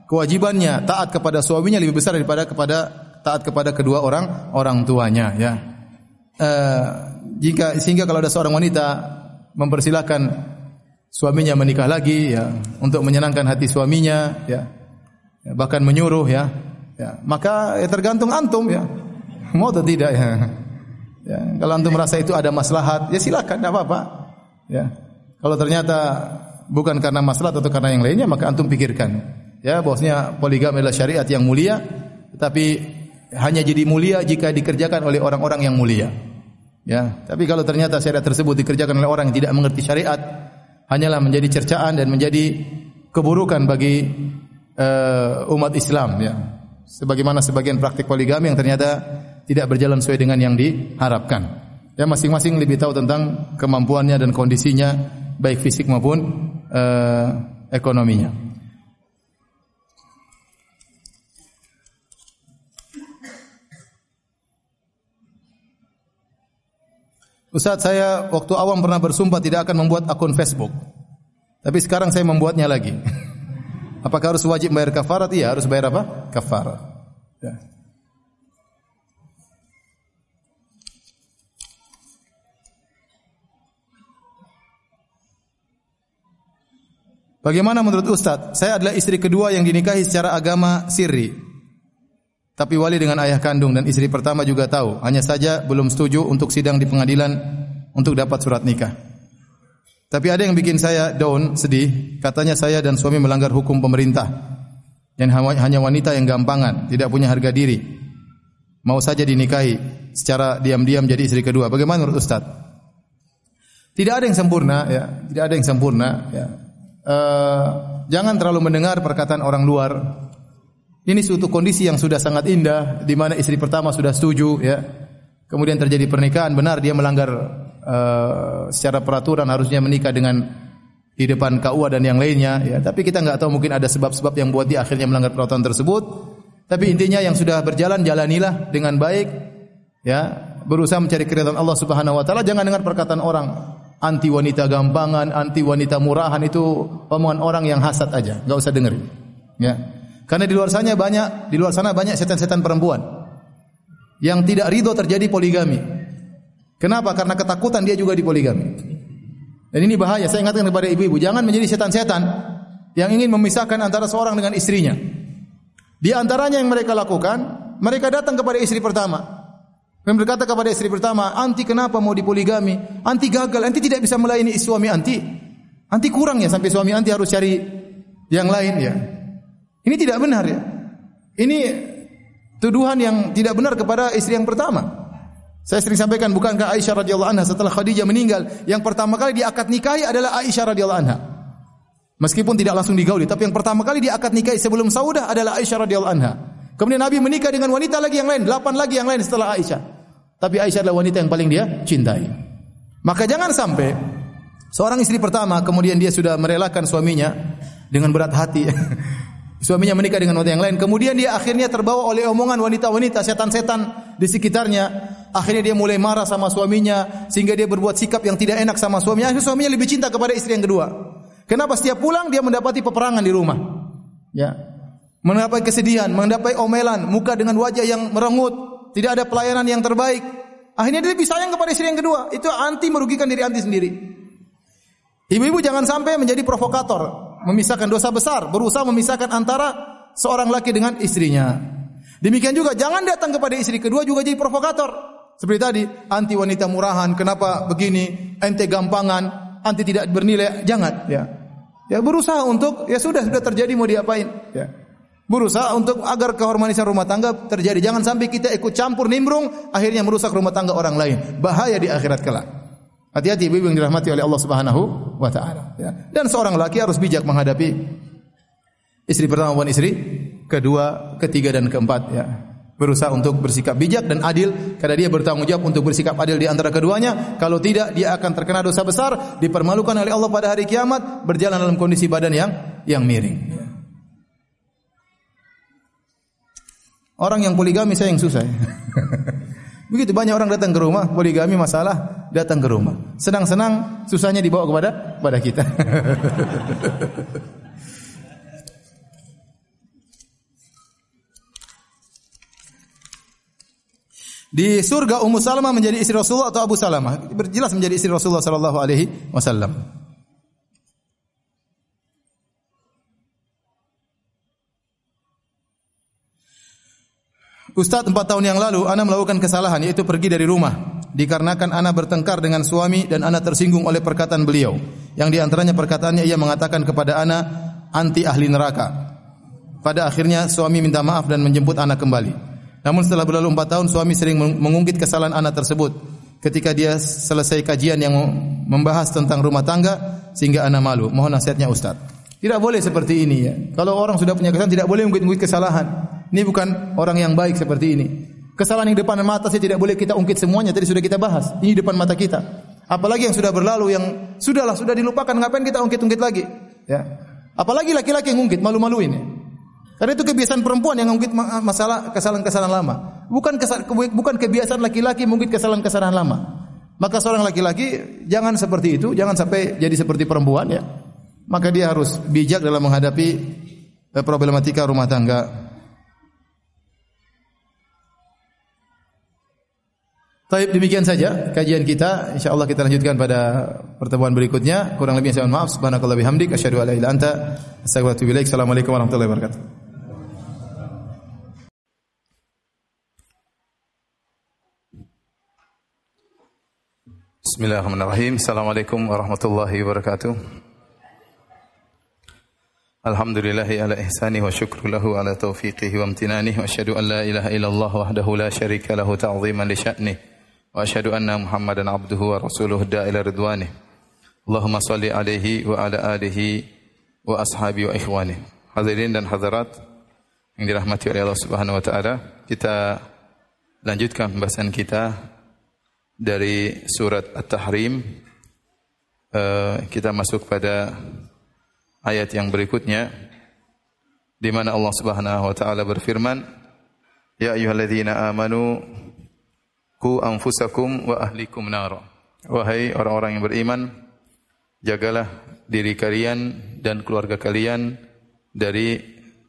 kewajibannya taat kepada suaminya lebih besar daripada kepada taat kepada kedua orang orang tuanya ya. Uh, jika sehingga kalau ada seorang wanita mempersilahkan suaminya menikah lagi ya untuk menyenangkan hati suaminya ya, ya bahkan menyuruh ya ya maka ya tergantung antum ya [LAUGHS] Mau atau tidak ya? ya kalau antum merasa itu ada maslahat, ya silakan, tidak apa-apa. Ya. Kalau ternyata bukan karena maslahat atau karena yang lainnya, maka antum pikirkan. Ya, bahwasanya poligami adalah syariat yang mulia, tapi hanya jadi mulia jika dikerjakan oleh orang-orang yang mulia. Ya, tapi kalau ternyata syariat tersebut dikerjakan oleh orang yang tidak mengerti syariat, hanyalah menjadi cercaan dan menjadi keburukan bagi uh, umat Islam ya. Sebagaimana sebagian praktik poligami yang ternyata tidak berjalan sesuai dengan yang diharapkan. Ya masing-masing lebih tahu tentang kemampuannya dan kondisinya baik fisik maupun uh, ekonominya. Ustaz saya waktu awam pernah bersumpah tidak akan membuat akun Facebook. Tapi sekarang saya membuatnya lagi. [LAUGHS] Apakah harus wajib bayar kafarat? Iya, harus bayar apa? Kafarat. Ya. Bagaimana menurut Ustaz? Saya adalah istri kedua yang dinikahi secara agama sirri. Tapi wali dengan ayah kandung dan istri pertama juga tahu. Hanya saja belum setuju untuk sidang di pengadilan untuk dapat surat nikah. Tapi ada yang bikin saya down, sedih. Katanya saya dan suami melanggar hukum pemerintah. Dan hanya wanita yang gampangan, tidak punya harga diri. Mau saja dinikahi secara diam-diam jadi istri kedua. Bagaimana menurut Ustaz? Tidak ada yang sempurna, ya. Tidak ada yang sempurna, ya uh, jangan terlalu mendengar perkataan orang luar Ini suatu kondisi yang sudah sangat indah di mana istri pertama sudah setuju ya. Kemudian terjadi pernikahan, benar dia melanggar uh, secara peraturan harusnya menikah dengan di depan KUA dan yang lainnya ya. Tapi kita nggak tahu mungkin ada sebab-sebab yang buat dia akhirnya melanggar peraturan tersebut. Tapi intinya yang sudah berjalan jalanilah dengan baik ya, berusaha mencari keridhaan Allah Subhanahu wa taala, jangan dengar perkataan orang anti wanita gampangan, anti wanita murahan itu omongan orang yang hasad aja, nggak usah dengerin. Ya. Karena di luar sana banyak, di luar sana banyak setan-setan perempuan yang tidak ridho terjadi poligami. Kenapa? Karena ketakutan dia juga dipoligami. Dan ini bahaya. Saya ingatkan kepada ibu-ibu, jangan menjadi setan-setan yang ingin memisahkan antara seorang dengan istrinya. Di antaranya yang mereka lakukan, mereka datang kepada istri pertama. Dan berkata kepada istri pertama, "Anti kenapa mau dipoligami? Anti gagal, anti tidak bisa melayani suami anti. Anti kurang ya sampai suami anti harus cari yang lain ya." Ini tidak benar ya. Ini tuduhan yang tidak benar kepada istri yang pertama. Saya sering sampaikan bukankah Aisyah radhiyallahu anha setelah Khadijah meninggal yang pertama kali diakad nikahi adalah Aisyah radhiyallahu anha. Meskipun tidak langsung digauli, tapi yang pertama kali diakad nikahi sebelum Saudah adalah Aisyah radhiyallahu anha. Kemudian Nabi menikah dengan wanita lagi yang lain, delapan lagi yang lain setelah Aisyah. Tapi Aisyah adalah wanita yang paling dia cintai. Maka jangan sampai seorang istri pertama kemudian dia sudah merelakan suaminya dengan berat hati [LAUGHS] Suaminya menikah dengan wanita yang lain, kemudian dia akhirnya terbawa oleh omongan wanita-wanita, setan-setan di sekitarnya. Akhirnya dia mulai marah sama suaminya sehingga dia berbuat sikap yang tidak enak sama suaminya. Akhirnya suaminya lebih cinta kepada istri yang kedua. Kenapa setiap pulang dia mendapati peperangan di rumah? Ya. Kesedihan, mendapat omelan, muka dengan wajah yang merengut, tidak ada pelayanan yang terbaik. Akhirnya dia lebih sayang kepada istri yang kedua. Itu anti merugikan diri anti sendiri. Ibu-ibu jangan sampai menjadi provokator memisahkan dosa besar, berusaha memisahkan antara seorang laki dengan istrinya. Demikian juga jangan datang kepada istri kedua juga jadi provokator. Seperti tadi, anti wanita murahan, kenapa begini, ente gampangan, anti tidak bernilai, jangan ya. Ya berusaha untuk ya sudah sudah terjadi mau diapain ya. Berusaha untuk agar kehormatan rumah tangga terjadi. Jangan sampai kita ikut campur nimbrung akhirnya merusak rumah tangga orang lain. Bahaya di akhirat kelak. Hati-hati ibu yang dirahmati oleh Allah Subhanahu wa taala ya. Dan seorang laki harus bijak menghadapi istri pertama maupun istri kedua, ketiga dan keempat ya. Berusaha untuk bersikap bijak dan adil karena dia bertanggung jawab untuk bersikap adil di antara keduanya. Kalau tidak dia akan terkena dosa besar, dipermalukan oleh Allah pada hari kiamat, berjalan dalam kondisi badan yang yang miring. Orang yang poligami saya yang susah. [LAUGHS] Begitu banyak orang datang ke rumah, poligami masalah, datang ke rumah. Senang-senang, susahnya dibawa kepada pada kita. [LAUGHS] Di surga Ummu Salamah menjadi istri Rasulullah atau Abu Salamah? Berjelas menjadi istri Rasulullah sallallahu alaihi wasallam. Ustaz empat tahun yang lalu Ana melakukan kesalahan yaitu pergi dari rumah dikarenakan Ana bertengkar dengan suami dan Ana tersinggung oleh perkataan beliau yang di antaranya perkataannya ia mengatakan kepada Ana anti ahli neraka. Pada akhirnya suami minta maaf dan menjemput Ana kembali. Namun setelah berlalu empat tahun suami sering mengungkit kesalahan Ana tersebut ketika dia selesai kajian yang membahas tentang rumah tangga sehingga Ana malu. Mohon nasihatnya Ustaz. Tidak boleh seperti ini ya. Kalau orang sudah punya kesalahan tidak boleh mengungkit-ungkit kesalahan. Ini bukan orang yang baik seperti ini. Kesalahan yang depan mata saya tidak boleh kita ungkit semuanya. Tadi sudah kita bahas. Ini depan mata kita. Apalagi yang sudah berlalu yang sudahlah sudah dilupakan ngapain kita ungkit-ungkit lagi? Ya. Apalagi laki-laki yang ungkit malu-maluin ya. Karena itu kebiasaan perempuan yang mengungkit masalah kesalahan-kesalahan lama. Bukan bukan kebiasaan laki-laki mengungkit kesalahan-kesalahan lama. Maka seorang laki-laki jangan seperti itu, jangan sampai jadi seperti perempuan ya. Maka dia harus bijak dalam menghadapi eh, problematika rumah tangga. Baik, demikian saja kajian kita. Insyaallah kita lanjutkan pada pertemuan berikutnya. Kurang lebih saya mohon maaf. Subhanakallah bihamdik asyhadu an la anta. Assalamualaikum warahmatullahi wabarakatuh. Bismillahirrahmanirrahim. Assalamualaikum warahmatullahi wabarakatuh. Alhamdulillahi ala ihsani wa syukru lahu ala taufiqihi wa amtinanihi wa asyhadu an la ilaha illallah wahdahu la syarika lahu ta'ziman li sya'nihi واشهد ان محمدا عبده ورسوله الداعي الى رضوانه اللهم صل عليه وعلى اله واصحابه واخوانه hadirin dan hadirat yang dirahmati oleh Allah Subhanahu wa taala, kita lanjutkan pembahasan kita dari surat At-Tahrim. Uh, kita masuk pada ayat yang berikutnya di mana Allah Subhanahu wa taala berfirman, "Ya ayyuhalladzina amanu qu anfusakum wa ahlikum nar." Wahai orang-orang yang beriman, jagalah diri kalian dan keluarga kalian dari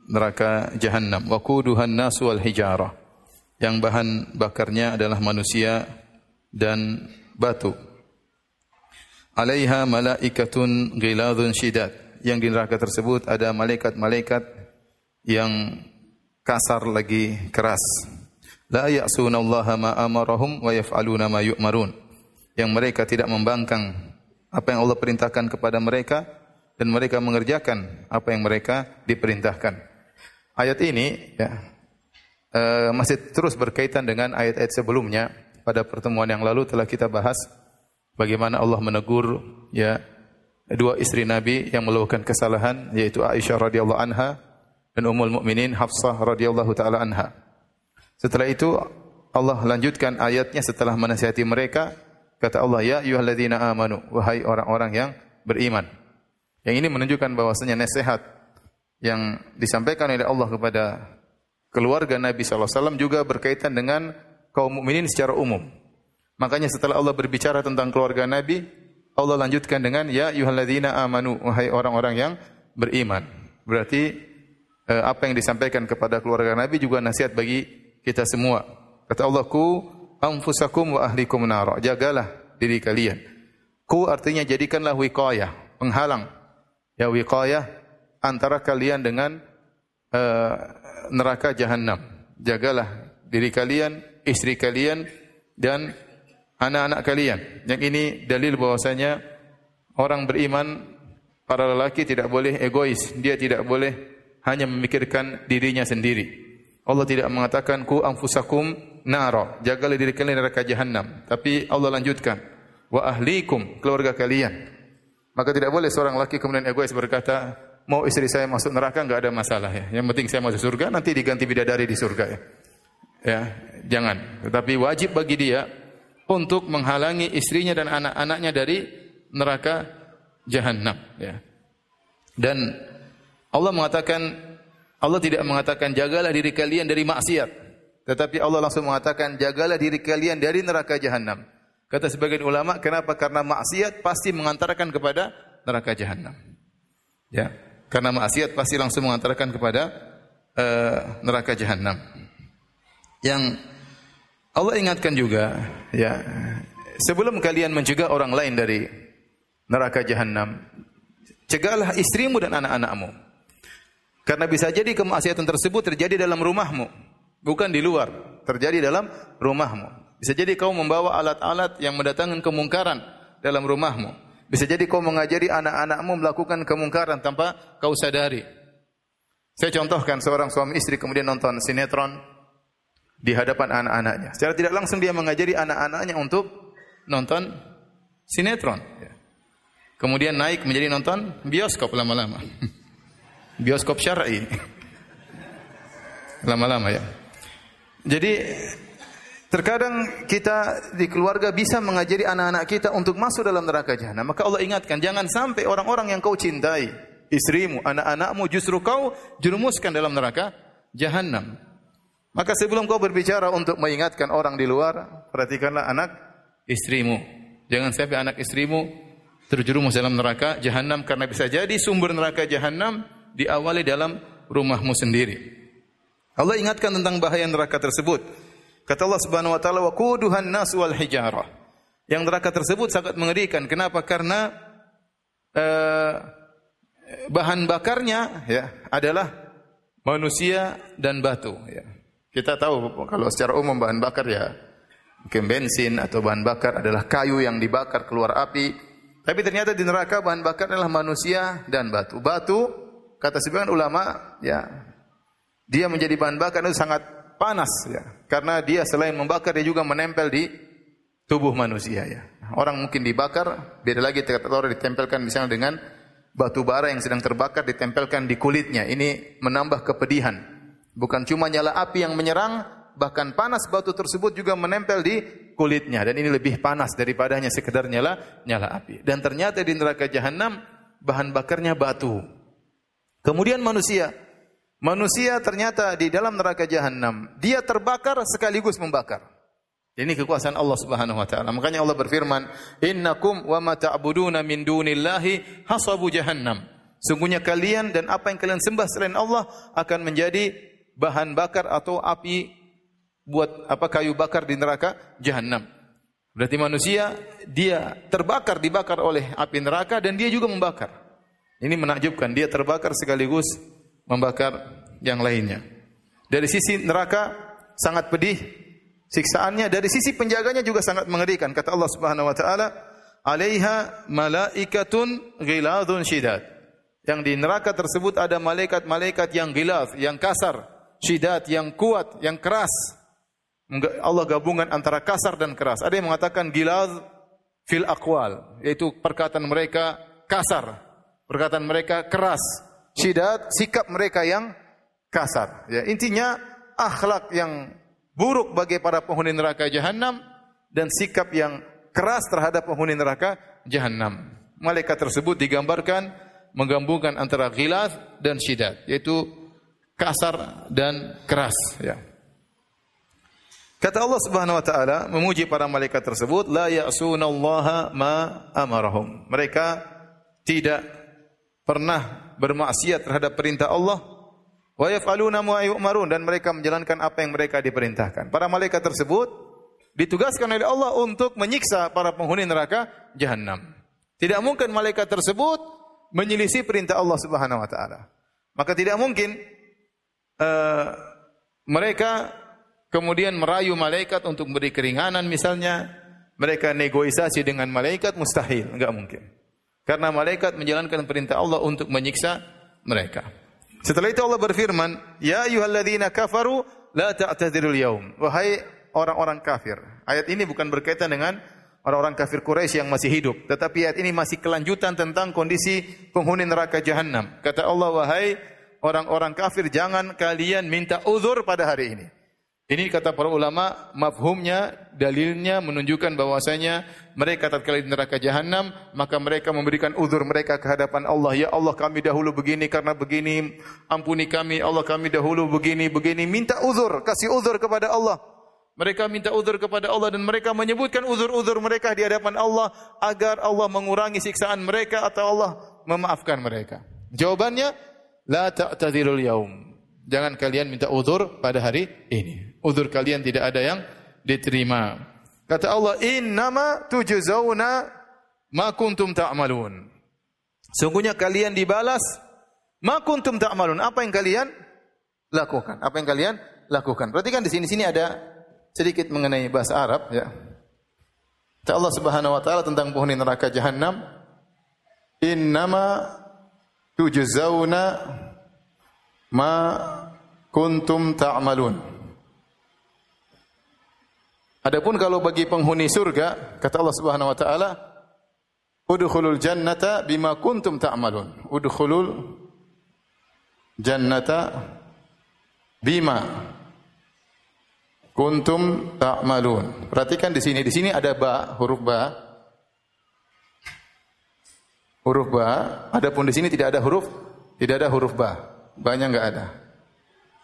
neraka jahanam. Wa quduhan nasu wal hijarah. Yang bahan bakarnya adalah manusia dan batu. Alaiha malaikatun ghiladun syidat. Yang di neraka tersebut ada malaikat-malaikat yang kasar lagi keras. La ya'sunallaha ma amarahum wa yaf'aluna ma yu'marun. Yang mereka tidak membangkang apa yang Allah perintahkan kepada mereka dan mereka mengerjakan apa yang mereka diperintahkan. Ayat ini ya, uh, masih terus berkaitan dengan ayat-ayat sebelumnya. Pada pertemuan yang lalu telah kita bahas bagaimana Allah menegur ya dua istri Nabi yang melakukan kesalahan yaitu Aisyah radhiyallahu anha dan Ummul Mukminin Hafsah radhiyallahu taala anha. Setelah itu Allah lanjutkan ayatnya setelah menasihati mereka kata Allah ya ayyuhalladzina amanu wahai orang-orang yang beriman. Yang ini menunjukkan bahwasanya nasihat yang disampaikan oleh Allah kepada keluarga Nabi SAW juga berkaitan dengan kaum mukminin secara umum. Makanya setelah Allah berbicara tentang keluarga Nabi, Allah lanjutkan dengan ya yuhalladzina amanu wahai orang-orang yang beriman. Berarti eh, apa yang disampaikan kepada keluarga Nabi juga nasihat bagi kita semua. Kata Allah ku anfusakum wa ahlikum nar. Jagalah diri kalian. Ku artinya jadikanlah wiqayah, penghalang. Ya wiqayah antara kalian dengan uh, neraka jahanam. Jagalah diri kalian, istri kalian dan anak-anak kalian. Yang ini dalil bahwasanya orang beriman para lelaki tidak boleh egois, dia tidak boleh hanya memikirkan dirinya sendiri. Allah tidak mengatakan ku anfusakum naro, jagalah diri kalian neraka jahanam. Tapi Allah lanjutkan, wa ahlikum, keluarga kalian. Maka tidak boleh seorang laki kemudian egois berkata, mau istri saya masuk neraka nggak ada masalah ya. Yang penting saya masuk surga nanti diganti bidadari di surga ya. Ya, jangan. Tetapi wajib bagi dia untuk menghalangi istrinya dan anak-anaknya dari neraka jahanam ya. Dan Allah mengatakan Allah tidak mengatakan jagalah diri kalian dari maksiat, tetapi Allah langsung mengatakan jagalah diri kalian dari neraka jahanam. Kata sebagian ulama, kenapa? Karena maksiat pasti mengantarkan kepada neraka jahanam. Ya. Karena maksiat pasti langsung mengantarkan kepada uh, neraka jahanam. Yang Allah ingatkan juga, ya, sebelum kalian mencegah orang lain dari neraka jahanam, cegahlah istrimu dan anak-anakmu. Karena bisa jadi kemaksiatan tersebut terjadi dalam rumahmu, bukan di luar, terjadi dalam rumahmu. Bisa jadi kau membawa alat-alat yang mendatangkan kemungkaran dalam rumahmu. Bisa jadi kau mengajari anak-anakmu melakukan kemungkaran tanpa kau sadari. Saya contohkan seorang suami istri kemudian nonton sinetron di hadapan anak-anaknya. Secara tidak langsung dia mengajari anak-anaknya untuk nonton sinetron. Kemudian naik menjadi nonton bioskop lama-lama. [LAUGHS] bioskop syar'i. lama-lama ya. Jadi Terkadang kita di keluarga bisa mengajari anak-anak kita untuk masuk dalam neraka jahanam. Maka Allah ingatkan, jangan sampai orang-orang yang kau cintai, istrimu, anak-anakmu justru kau jerumuskan dalam neraka jahanam. Maka sebelum kau berbicara untuk mengingatkan orang di luar, perhatikanlah anak istrimu. Jangan sampai anak istrimu terjerumus dalam neraka jahanam karena bisa jadi sumber neraka jahanam diawali dalam rumahmu sendiri. Allah ingatkan tentang bahaya neraka tersebut. Kata Allah Subhanahu wa taala wa quduhan nas wal hijarah. Yang neraka tersebut sangat mengerikan. Kenapa? Karena uh, bahan bakarnya ya adalah manusia dan batu ya. Kita tahu kalau secara umum bahan bakar ya mungkin bensin atau bahan bakar adalah kayu yang dibakar keluar api. Tapi ternyata di neraka bahan bakar adalah manusia dan batu. Batu kata sebagian ulama ya dia menjadi bahan bakar itu sangat panas ya. Karena dia selain membakar dia juga menempel di tubuh manusia ya. Orang mungkin dibakar, beda lagi telur ditempelkan misalnya dengan batu bara yang sedang terbakar ditempelkan di kulitnya. Ini menambah kepedihan. Bukan cuma nyala api yang menyerang, bahkan panas batu tersebut juga menempel di kulitnya dan ini lebih panas daripada hanya sekedar nyala nyala api. Dan ternyata di neraka jahanam bahan bakarnya batu. Kemudian manusia Manusia ternyata di dalam neraka jahanam, dia terbakar sekaligus membakar. Ini kekuasaan Allah Subhanahu wa taala. Makanya Allah berfirman, "Innakum wa ma ta'buduna min dunillahi hasabu jahannam." Sungguhnya kalian dan apa yang kalian sembah selain Allah akan menjadi bahan bakar atau api buat apa kayu bakar di neraka jahanam. Berarti manusia dia terbakar dibakar oleh api neraka dan dia juga membakar. Ini menakjubkan, dia terbakar sekaligus membakar yang lainnya. Dari sisi neraka sangat pedih siksaannya, dari sisi penjaganya juga sangat mengerikan. Kata Allah Subhanahu wa taala, "Alaiha malaikatun ghiladun syidad." Yang di neraka tersebut ada malaikat-malaikat yang gilaz, yang kasar, syidat, yang kuat, yang keras. Allah gabungan antara kasar dan keras. Ada yang mengatakan gilaz fil aqwal, yaitu perkataan mereka kasar, perkataan mereka keras. Syidat sikap mereka yang kasar. Ya, intinya akhlak yang buruk bagi para penghuni neraka jahanam dan sikap yang keras terhadap penghuni neraka jahanam. Malaikat tersebut digambarkan menggabungkan antara ghilath dan syidat, yaitu kasar dan keras, ya. Kata Allah Subhanahu wa taala memuji para malaikat tersebut, la ya'sunallaha ma amarahum. Mereka tidak pernah bermaksiat terhadap perintah Allah wa yaf'aluna ma yu'marun dan mereka menjalankan apa yang mereka diperintahkan. Para malaikat tersebut ditugaskan oleh Allah untuk menyiksa para penghuni neraka jahanam. Tidak mungkin malaikat tersebut menyelisih perintah Allah Subhanahu wa taala. Maka tidak mungkin uh, mereka kemudian merayu malaikat untuk beri keringanan misalnya, mereka negosiasi dengan malaikat mustahil, enggak mungkin. Karena malaikat menjalankan perintah Allah untuk menyiksa mereka. Setelah itu Allah berfirman, "Ya ayyuhalladzina kafaru la ta'tadzirul yaum." Wahai orang-orang kafir. Ayat ini bukan berkaitan dengan orang-orang kafir Quraisy yang masih hidup, tetapi ayat ini masih kelanjutan tentang kondisi penghuni neraka jahanam. Kata Allah, "Wahai orang-orang kafir, jangan kalian minta uzur pada hari ini." Ini kata para ulama, mafhumnya, dalilnya menunjukkan bahwasanya mereka tatkala di neraka jahanam, maka mereka memberikan uzur mereka ke hadapan Allah. Ya Allah, kami dahulu begini karena begini, ampuni kami. Allah, kami dahulu begini, begini. Minta uzur, kasih uzur kepada Allah. Mereka minta uzur kepada Allah dan mereka menyebutkan uzur-uzur mereka di hadapan Allah agar Allah mengurangi siksaan mereka atau Allah memaafkan mereka. Jawabannya, la ta'tadzirul yaum. Jangan kalian minta uzur pada hari ini uzur kalian tidak ada yang diterima. Kata Allah, "Innama tujzauna ma kuntum ta'malun." Sungguhnya kalian dibalas ma kuntum ta'malun. Apa yang kalian lakukan? Apa yang kalian lakukan? Perhatikan di sini-sini ada sedikit mengenai bahasa Arab ya. Kata Allah Subhanahu wa taala tentang penghuni neraka jahanam, "Innama tujzauna ma kuntum ta'malun." Adapun kalau bagi penghuni surga, kata Allah Subhanahu wa taala, "Udkhulul jannata bima kuntum ta'malun." Udkhulul jannata bima kuntum ta'malun. Perhatikan di sini, di sini ada ba, huruf ba. Huruf ba, adapun di sini tidak ada huruf tidak ada huruf ba. Banyak enggak ada.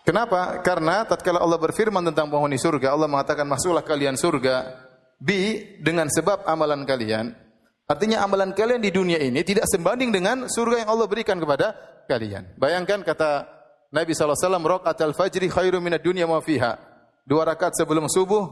Kenapa? Karena tatkala Allah berfirman tentang penghuni surga, Allah mengatakan masuklah kalian surga bi dengan sebab amalan kalian. Artinya amalan kalian di dunia ini tidak sebanding dengan surga yang Allah berikan kepada kalian. Bayangkan kata Nabi SAW, Rokat al-fajri khairu minad dunya ma fiha. Dua rakaat sebelum subuh,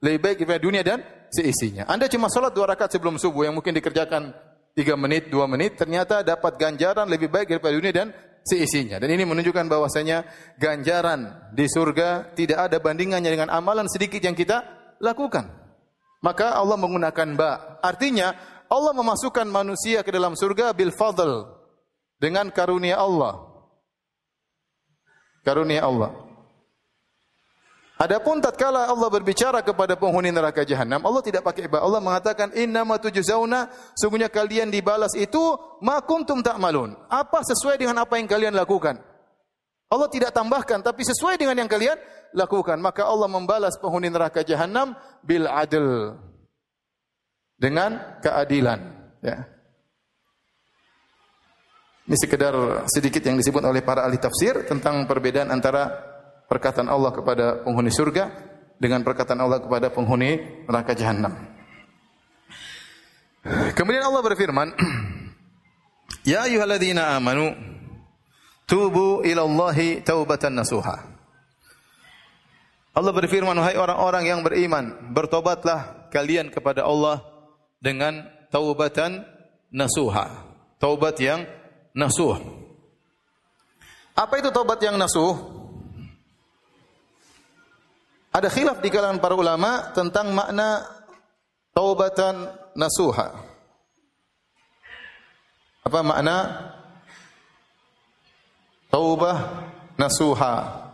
lebih baik daripada dunia dan seisinya. Anda cuma sholat dua rakaat sebelum subuh yang mungkin dikerjakan tiga menit, dua menit, ternyata dapat ganjaran lebih baik daripada dunia dan seisinya. Dan ini menunjukkan bahwasanya ganjaran di surga tidak ada bandingannya dengan amalan sedikit yang kita lakukan. Maka Allah menggunakan ba. Artinya Allah memasukkan manusia ke dalam surga bil fadl dengan karunia Allah. Karunia Allah. Adapun tatkala Allah berbicara kepada penghuni neraka jahanam, Allah tidak pakai ba. Allah mengatakan innama tujzauna, sungguhnya kalian dibalas itu ma kuntum ta'malun. Apa sesuai dengan apa yang kalian lakukan. Allah tidak tambahkan, tapi sesuai dengan yang kalian lakukan. Maka Allah membalas penghuni neraka jahanam bil adl. Dengan keadilan. Ya. Ini sekedar sedikit yang disebut oleh para ahli tafsir tentang perbedaan antara perkataan Allah kepada penghuni surga dengan perkataan Allah kepada penghuni neraka jahanam. Kemudian Allah berfirman, [CLEARS THROAT] "Ya ayyuhalladzina amanu Tubu ilallahi taubatan nasuha. Allah berfirman, wahai orang-orang yang beriman, bertobatlah kalian kepada Allah dengan taubatan nasuha. Taubat yang nasuh. Apa itu taubat yang nasuh? Ada khilaf di kalangan para ulama tentang makna taubatan nasuha. Apa makna taubah nasuha.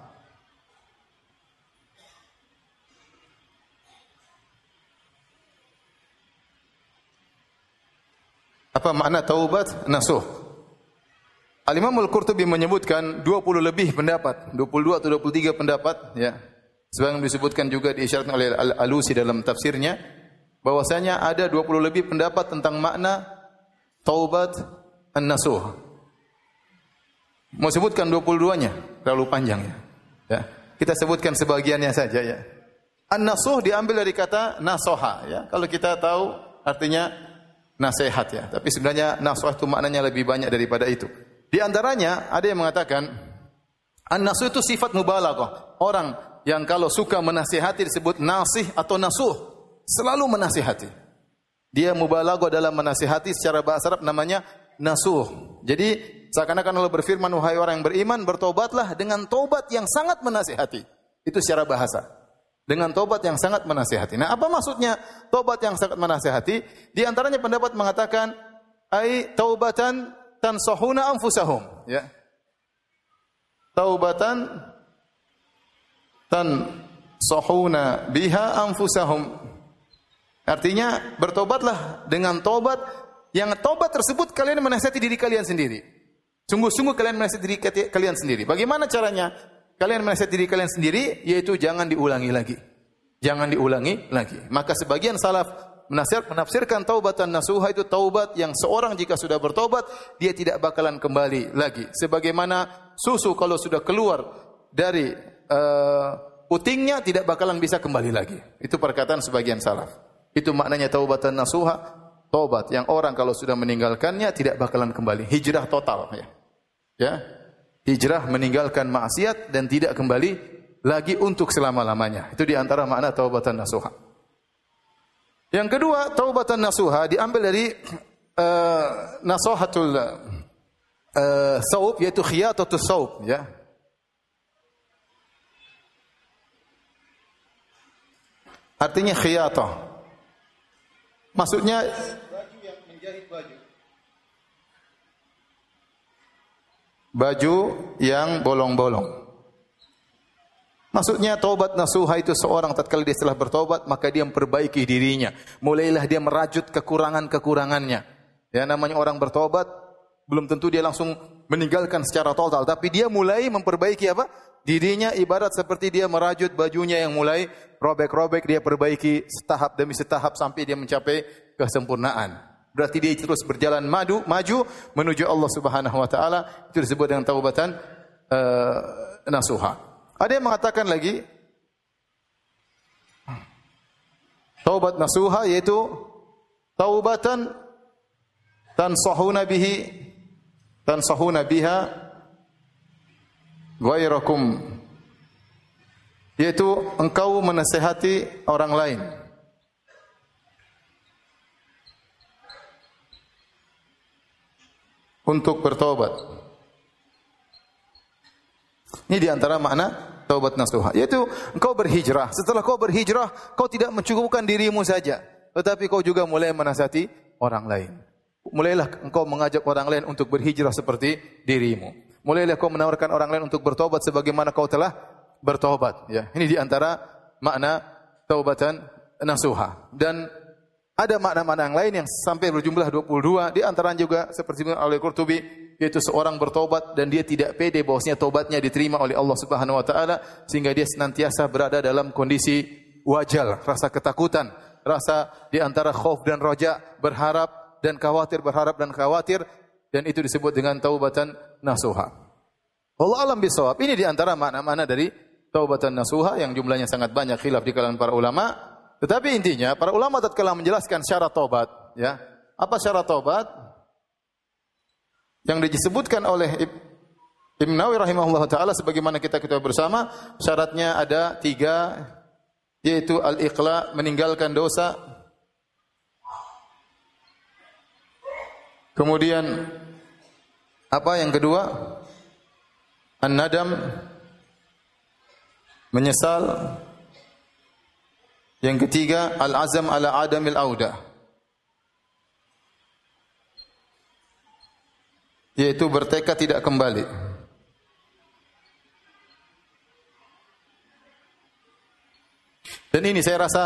Apa makna taubat nasuh? Al-Imam Al-Qurtubi menyebutkan 20 lebih pendapat, 22 atau 23 pendapat ya. Sebagaimana disebutkan juga diisyaratkan oleh Al-Alusi dalam tafsirnya bahwasanya ada 20 lebih pendapat tentang makna taubat an-nasuh. Mau sebutkan 22-nya, terlalu panjang ya. ya. Kita sebutkan sebagiannya saja ya. An-nasuh diambil dari kata nasoha ya. Kalau kita tahu artinya nasihat ya. Tapi sebenarnya nasuh itu maknanya lebih banyak daripada itu. Di antaranya ada yang mengatakan an-nasuh itu sifat mubalaghah. Orang yang kalau suka menasihati disebut nasih atau nasuh. Selalu menasihati. Dia mubalaghah dalam menasihati secara bahasa Arab namanya nasuh. Jadi seakan-akan Allah berfirman wahai orang yang beriman bertobatlah dengan tobat yang sangat menasihati. Itu secara bahasa. Dengan tobat yang sangat menasihati. Nah, apa maksudnya tobat yang sangat menasihati? Di antaranya pendapat mengatakan ai taubatan tansahuna anfusahum, ya. Taubatan tan sahuna biha anfusahum. Artinya bertobatlah dengan tobat yang tobat tersebut kalian menasihati diri kalian sendiri. Sungguh-sungguh kalian menasihati diri kalian sendiri. Bagaimana caranya? Kalian menasihati diri kalian sendiri yaitu jangan diulangi lagi. Jangan diulangi lagi. Maka sebagian salaf menasihat menafsirkan taubatan nasuha itu taubat yang seorang jika sudah bertobat dia tidak bakalan kembali lagi. Sebagaimana susu kalau sudah keluar dari putingnya tidak bakalan bisa kembali lagi. Itu perkataan sebagian salaf. Itu maknanya taubatan nasuha Tobat yang orang kalau sudah meninggalkannya tidak bakalan kembali. Hijrah total ya. Ya. Hijrah meninggalkan maksiat dan tidak kembali lagi untuk selama-lamanya. Itu di antara makna taubatan nasuha. Yang kedua, taubatan nasuha diambil dari uh, nasuhatul uh, saub yaitu khiyatatus saub ya. Artinya khiyatah. Maksudnya baju yang menjahit baju. Baju yang bolong-bolong. Maksudnya taubat nasuha itu seorang tatkala dia setelah bertobat maka dia memperbaiki dirinya. Mulailah dia merajut kekurangan-kekurangannya. Ya namanya orang bertobat belum tentu dia langsung meninggalkan secara total tapi dia mulai memperbaiki apa? Dirinya ibarat seperti dia merajut bajunya yang mulai robek-robek, dia perbaiki setahap demi setahap sampai dia mencapai kesempurnaan. Berarti dia terus berjalan maju, maju menuju Allah Subhanahu wa taala. Itu disebut dengan taubatan uh, nasuha. Ada yang mengatakan lagi taubat nasuha yaitu taubatan tansahuna bihi tansahuna biha ghairakum yaitu engkau menasehati orang lain untuk bertobat. Ini di antara makna taubat nasuha, yaitu engkau berhijrah. Setelah kau berhijrah, kau tidak mencukupkan dirimu saja, tetapi kau juga mulai menasihati orang lain. Mulailah engkau mengajak orang lain untuk berhijrah seperti dirimu. Mulailah kau menawarkan orang lain untuk bertobat sebagaimana kau telah bertobat. Ya, ini di antara makna taubatan nasuha. Dan ada makna-makna yang lain yang sampai berjumlah 22 di antara juga seperti oleh Qurtubi yaitu seorang bertobat dan dia tidak pede bahwasanya tobatnya diterima oleh Allah Subhanahu wa taala sehingga dia senantiasa berada dalam kondisi wajal, rasa ketakutan, rasa di antara khauf dan roja, berharap dan khawatir, berharap dan khawatir dan itu disebut dengan taubatan nasuha. Allah alam bisawab. Ini di antara makna-makna dari taubatan nasuha yang jumlahnya sangat banyak khilaf di kalangan para ulama. Tetapi intinya para ulama tatkala menjelaskan syarat taubat, ya. Apa syarat taubat? yang disebutkan oleh Ibn Nawawi rahimahullah taala sebagaimana kita kita bersama syaratnya ada tiga yaitu al-iqla meninggalkan dosa kemudian apa yang kedua an-nadam menyesal. Yang ketiga al-azam ala adamil audah yaitu bertekad tidak kembali. Dan ini saya rasa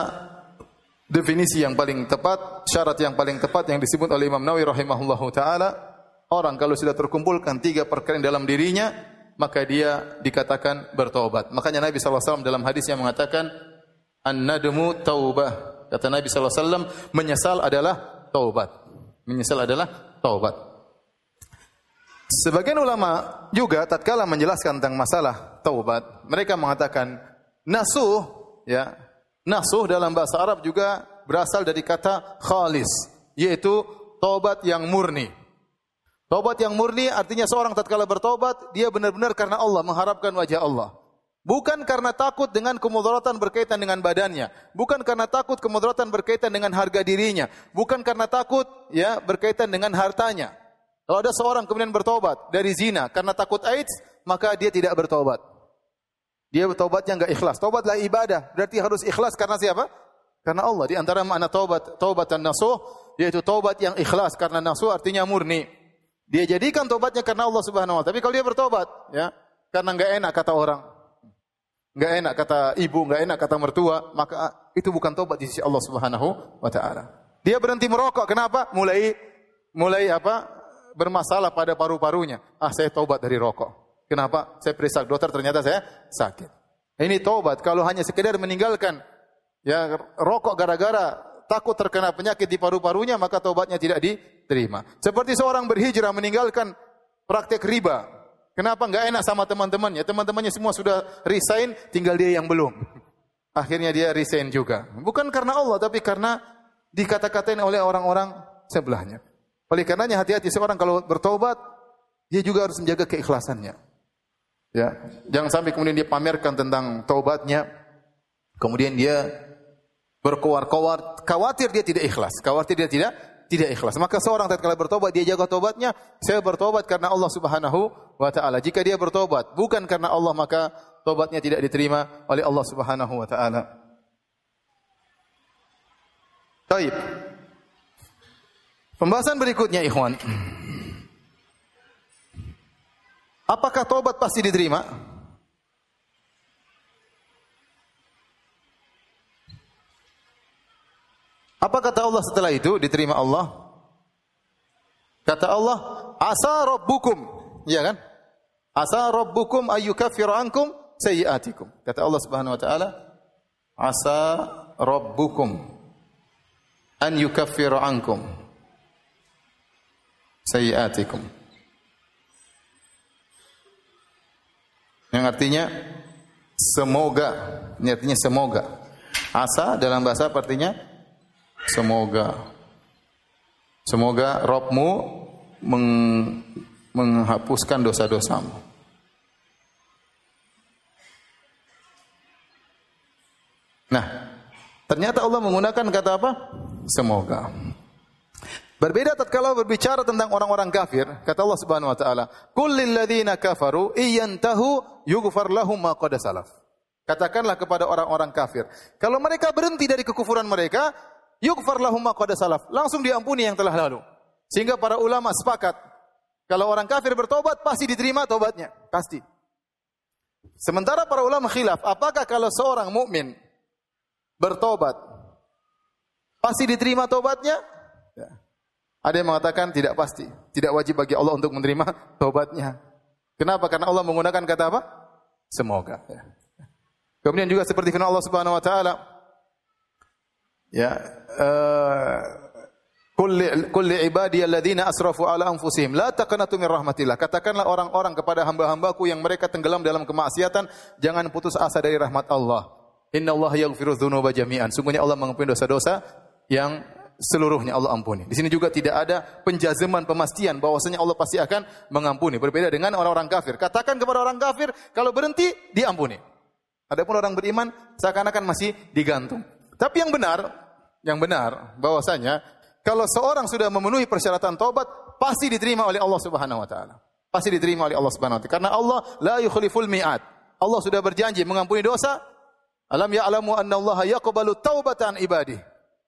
definisi yang paling tepat, syarat yang paling tepat yang disebut oleh Imam Nawawi rahimahullahu taala, orang kalau sudah terkumpulkan tiga perkara dalam dirinya, maka dia dikatakan bertobat. Makanya Nabi SAW dalam hadisnya mengatakan, An-nadmu taubah. Kata Nabi SAW, menyesal adalah taubat. Menyesal adalah taubat. Sebagian ulama juga tatkala menjelaskan tentang masalah taubat, mereka mengatakan nasuh ya. Nasuh dalam bahasa Arab juga berasal dari kata khalis, yaitu taubat yang murni. Taubat yang murni artinya seorang tatkala bertobat, dia benar-benar karena Allah mengharapkan wajah Allah. Bukan karena takut dengan kemudaratan berkaitan dengan badannya, bukan karena takut kemudaratan berkaitan dengan harga dirinya, bukan karena takut ya berkaitan dengan hartanya. Kalau ada seorang kemudian bertobat dari zina karena takut AIDS, maka dia tidak bertobat. Dia bertobatnya enggak ikhlas. Tobatlah ibadah, berarti harus ikhlas karena siapa? Karena Allah. Di antara makna taubat, taubatan nasuh yaitu taubat yang ikhlas karena nasuh artinya murni. Dia jadikan tobatnya karena Allah Subhanahu wa taala. Tapi kalau dia bertobat, ya, karena enggak enak kata orang, enggak enak kata ibu, enggak enak kata mertua, maka itu bukan tobat di sisi Allah Subhanahu wa taala. Dia berhenti merokok, kenapa? Mulai mulai apa? bermasalah pada paru-parunya. Ah, saya taubat dari rokok. Kenapa? Saya periksa dokter ternyata saya sakit. Ini taubat kalau hanya sekedar meninggalkan ya rokok gara-gara takut terkena penyakit di paru-parunya maka taubatnya tidak diterima. Seperti seorang berhijrah meninggalkan praktek riba. Kenapa enggak enak sama teman-temannya? Teman-temannya semua sudah resign, tinggal dia yang belum. [LAUGHS] Akhirnya dia resign juga. Bukan karena Allah tapi karena dikata-katain oleh orang-orang sebelahnya. Oleh karenanya hati-hati seorang kalau bertobat, dia juga harus menjaga keikhlasannya. Ya, jangan sampai kemudian dia pamerkan tentang taubatnya, kemudian dia berkoar-koar, khawatir dia tidak ikhlas, khawatir dia tidak tidak ikhlas. Maka seorang tatkala bertobat dia jaga tobatnya, saya bertobat karena Allah Subhanahu wa taala. Jika dia bertobat bukan karena Allah maka tobatnya tidak diterima oleh Allah Subhanahu wa taala. Baik. Pembahasan berikutnya ikhwan. Apakah tobat pasti diterima? Apa kata Allah setelah itu diterima Allah? Kata Allah, asa rabbukum, ya kan? Asa rabbukum ayyukaffiru ankum sayyi'atikum. Kata Allah Subhanahu wa taala, asa rabbukum an yukaffiru ankum sayiatikum. Yang artinya semoga, ini artinya semoga. Asa dalam bahasa artinya semoga. Semoga Robmu meng, menghapuskan dosa-dosamu. Nah, ternyata Allah menggunakan kata apa? Semoga. Berbeda tatkala berbicara tentang orang-orang kafir, kata Allah Subhanahu wa taala, "Kullil ladzina kafaru iyantahu yughfar lahum ma qad salaf." Katakanlah kepada orang-orang kafir, kalau mereka berhenti dari kekufuran mereka, yughfar lahum ma salaf, langsung diampuni yang telah lalu. Sehingga para ulama sepakat, kalau orang kafir bertobat pasti diterima tobatnya, pasti. Sementara para ulama khilaf, apakah kalau seorang mukmin bertobat pasti diterima tobatnya? Ya. Ada yang mengatakan tidak pasti, tidak wajib bagi Allah untuk menerima [LAUGHS] taubatnya. Kenapa? Karena Allah menggunakan kata apa? Semoga. Ya. Kemudian juga seperti firman Allah Subhanahu wa taala ya kulli kulli ibadiyalladzina asrafu ala anfusihim la taqnatu min rahmatillah. Katakanlah orang-orang kepada hamba-hambaku yang mereka tenggelam dalam kemaksiatan, jangan putus asa dari rahmat Allah. Inna Allah yaghfiru dzunuba jami'an. Sungguhnya Allah mengampuni dosa-dosa yang seluruhnya Allah ampuni. Di sini juga tidak ada penjazaman pemastian bahwasanya Allah pasti akan mengampuni. Berbeda dengan orang-orang kafir. Katakan kepada orang kafir kalau berhenti diampuni. Adapun orang beriman seakan-akan masih digantung. Tapi yang benar, yang benar bahwasanya kalau seorang sudah memenuhi persyaratan taubat pasti diterima oleh Allah Subhanahu wa taala. Pasti diterima oleh Allah Subhanahu wa taala karena Allah la yukhliful mi'ad. Allah sudah berjanji mengampuni dosa. Alam ya'lamu anna Allah yaqbalu taubatan ibadih.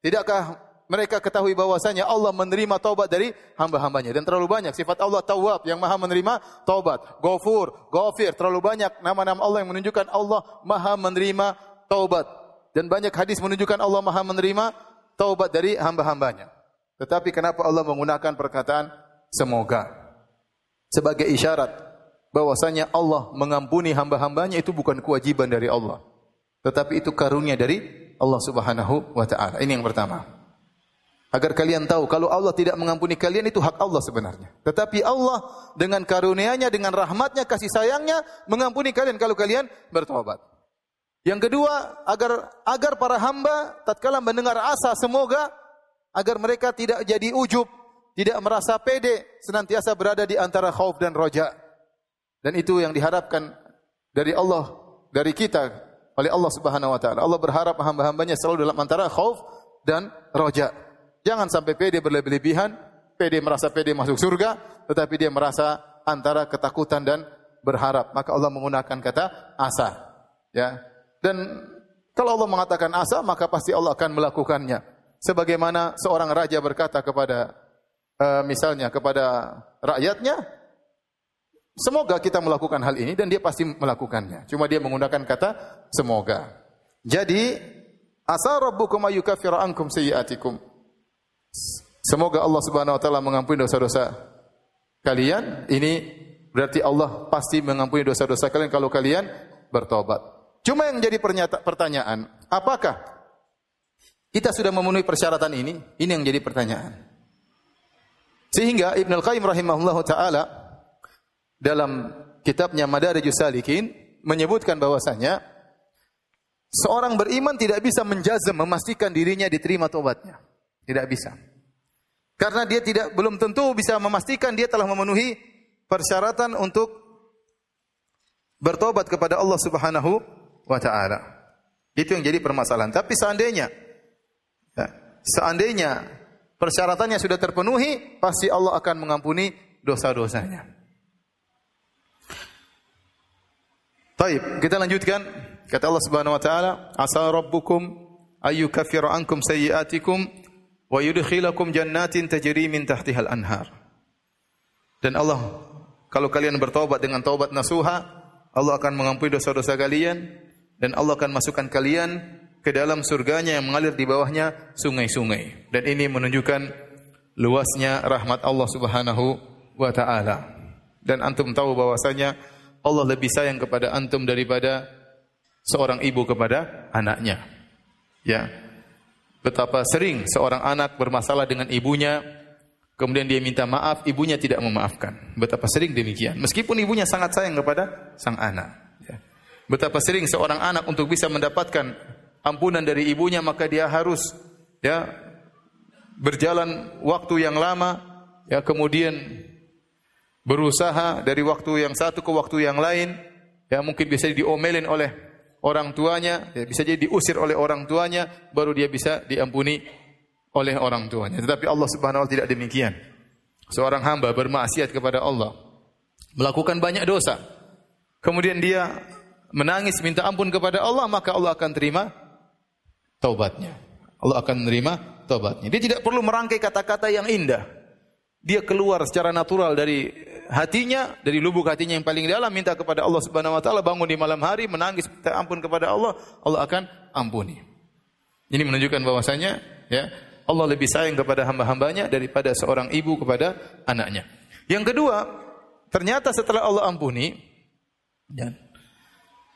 Tidakkah mereka ketahui bahwasanya Allah menerima taubat dari hamba-hambanya dan terlalu banyak sifat Allah Tawwab yang Maha menerima taubat, Ghafur, Ghafir, terlalu banyak nama-nama Allah yang menunjukkan Allah Maha menerima taubat dan banyak hadis menunjukkan Allah Maha menerima taubat dari hamba-hambanya. Tetapi kenapa Allah menggunakan perkataan semoga sebagai isyarat bahwasanya Allah mengampuni hamba-hambanya itu bukan kewajiban dari Allah, tetapi itu karunia dari Allah Subhanahu wa taala. Ini yang pertama. Agar kalian tahu kalau Allah tidak mengampuni kalian itu hak Allah sebenarnya. Tetapi Allah dengan karunia-Nya, dengan rahmatnya, kasih sayangnya mengampuni kalian kalau kalian bertobat. Yang kedua, agar agar para hamba tatkala mendengar asa semoga agar mereka tidak jadi ujub, tidak merasa pede, senantiasa berada di antara khauf dan roja. Dan itu yang diharapkan dari Allah, dari kita oleh Allah Subhanahu wa taala. Allah berharap hamba-hambanya selalu dalam antara khauf dan roja. Jangan sampai pede berlebih-lebihan, pede merasa pede masuk surga, tetapi dia merasa antara ketakutan dan berharap. Maka Allah menggunakan kata asa. Ya. Dan kalau Allah mengatakan asa, maka pasti Allah akan melakukannya. Sebagaimana seorang raja berkata kepada uh, misalnya kepada rakyatnya, semoga kita melakukan hal ini dan dia pasti melakukannya. Cuma dia menggunakan kata semoga. Jadi asa rabbukum ayyukaffira ankum sayyi'atikum. Semoga Allah Subhanahu wa taala mengampuni dosa-dosa kalian. Ini berarti Allah pasti mengampuni dosa-dosa kalian kalau kalian bertobat. Cuma yang jadi pertanyaan, apakah kita sudah memenuhi persyaratan ini? Ini yang jadi pertanyaan. Sehingga Ibn Al-Qayyim rahimahullah ta'ala dalam kitabnya Madarijus Salikin menyebutkan bahwasanya seorang beriman tidak bisa menjazam memastikan dirinya diterima tobatnya. Tidak bisa. Karena dia tidak belum tentu bisa memastikan dia telah memenuhi persyaratan untuk bertobat kepada Allah Subhanahu wa taala. Itu yang jadi permasalahan. Tapi seandainya ya, seandainya persyaratannya sudah terpenuhi, pasti Allah akan mengampuni dosa-dosanya. Baik, kita lanjutkan. Kata Allah Subhanahu wa taala, "Asa rabbukum ayyukaffira ankum sayyi'atikum wa yudkhilakum jannatin tajri min tahtihal anhar. Dan Allah kalau kalian bertobat dengan taubat nasuha, Allah akan mengampuni dosa-dosa kalian dan Allah akan masukkan kalian ke dalam surganya yang mengalir di bawahnya sungai-sungai. Dan ini menunjukkan luasnya rahmat Allah Subhanahu wa taala. Dan antum tahu bahwasanya Allah lebih sayang kepada antum daripada seorang ibu kepada anaknya. Ya, Betapa sering seorang anak bermasalah dengan ibunya, kemudian dia minta maaf, ibunya tidak memaafkan. Betapa sering demikian. Meskipun ibunya sangat sayang kepada sang anak. Betapa sering seorang anak untuk bisa mendapatkan ampunan dari ibunya, maka dia harus ya berjalan waktu yang lama, ya kemudian berusaha dari waktu yang satu ke waktu yang lain, ya mungkin bisa diomelin oleh orang tuanya, ya, bisa jadi diusir oleh orang tuanya, baru dia bisa diampuni oleh orang tuanya. Tetapi Allah Subhanahu wa taala tidak demikian. Seorang hamba bermaksiat kepada Allah, melakukan banyak dosa. Kemudian dia menangis minta ampun kepada Allah, maka Allah akan terima taubatnya. Allah akan menerima taubatnya. Dia tidak perlu merangkai kata-kata yang indah. Dia keluar secara natural dari hatinya, dari lubuk hatinya yang paling dalam minta kepada Allah Subhanahu wa taala, bangun di malam hari menangis minta ampun kepada Allah, Allah akan ampuni. Ini menunjukkan bahwasanya ya, Allah lebih sayang kepada hamba-hambanya daripada seorang ibu kepada anaknya. Yang kedua, ternyata setelah Allah ampuni,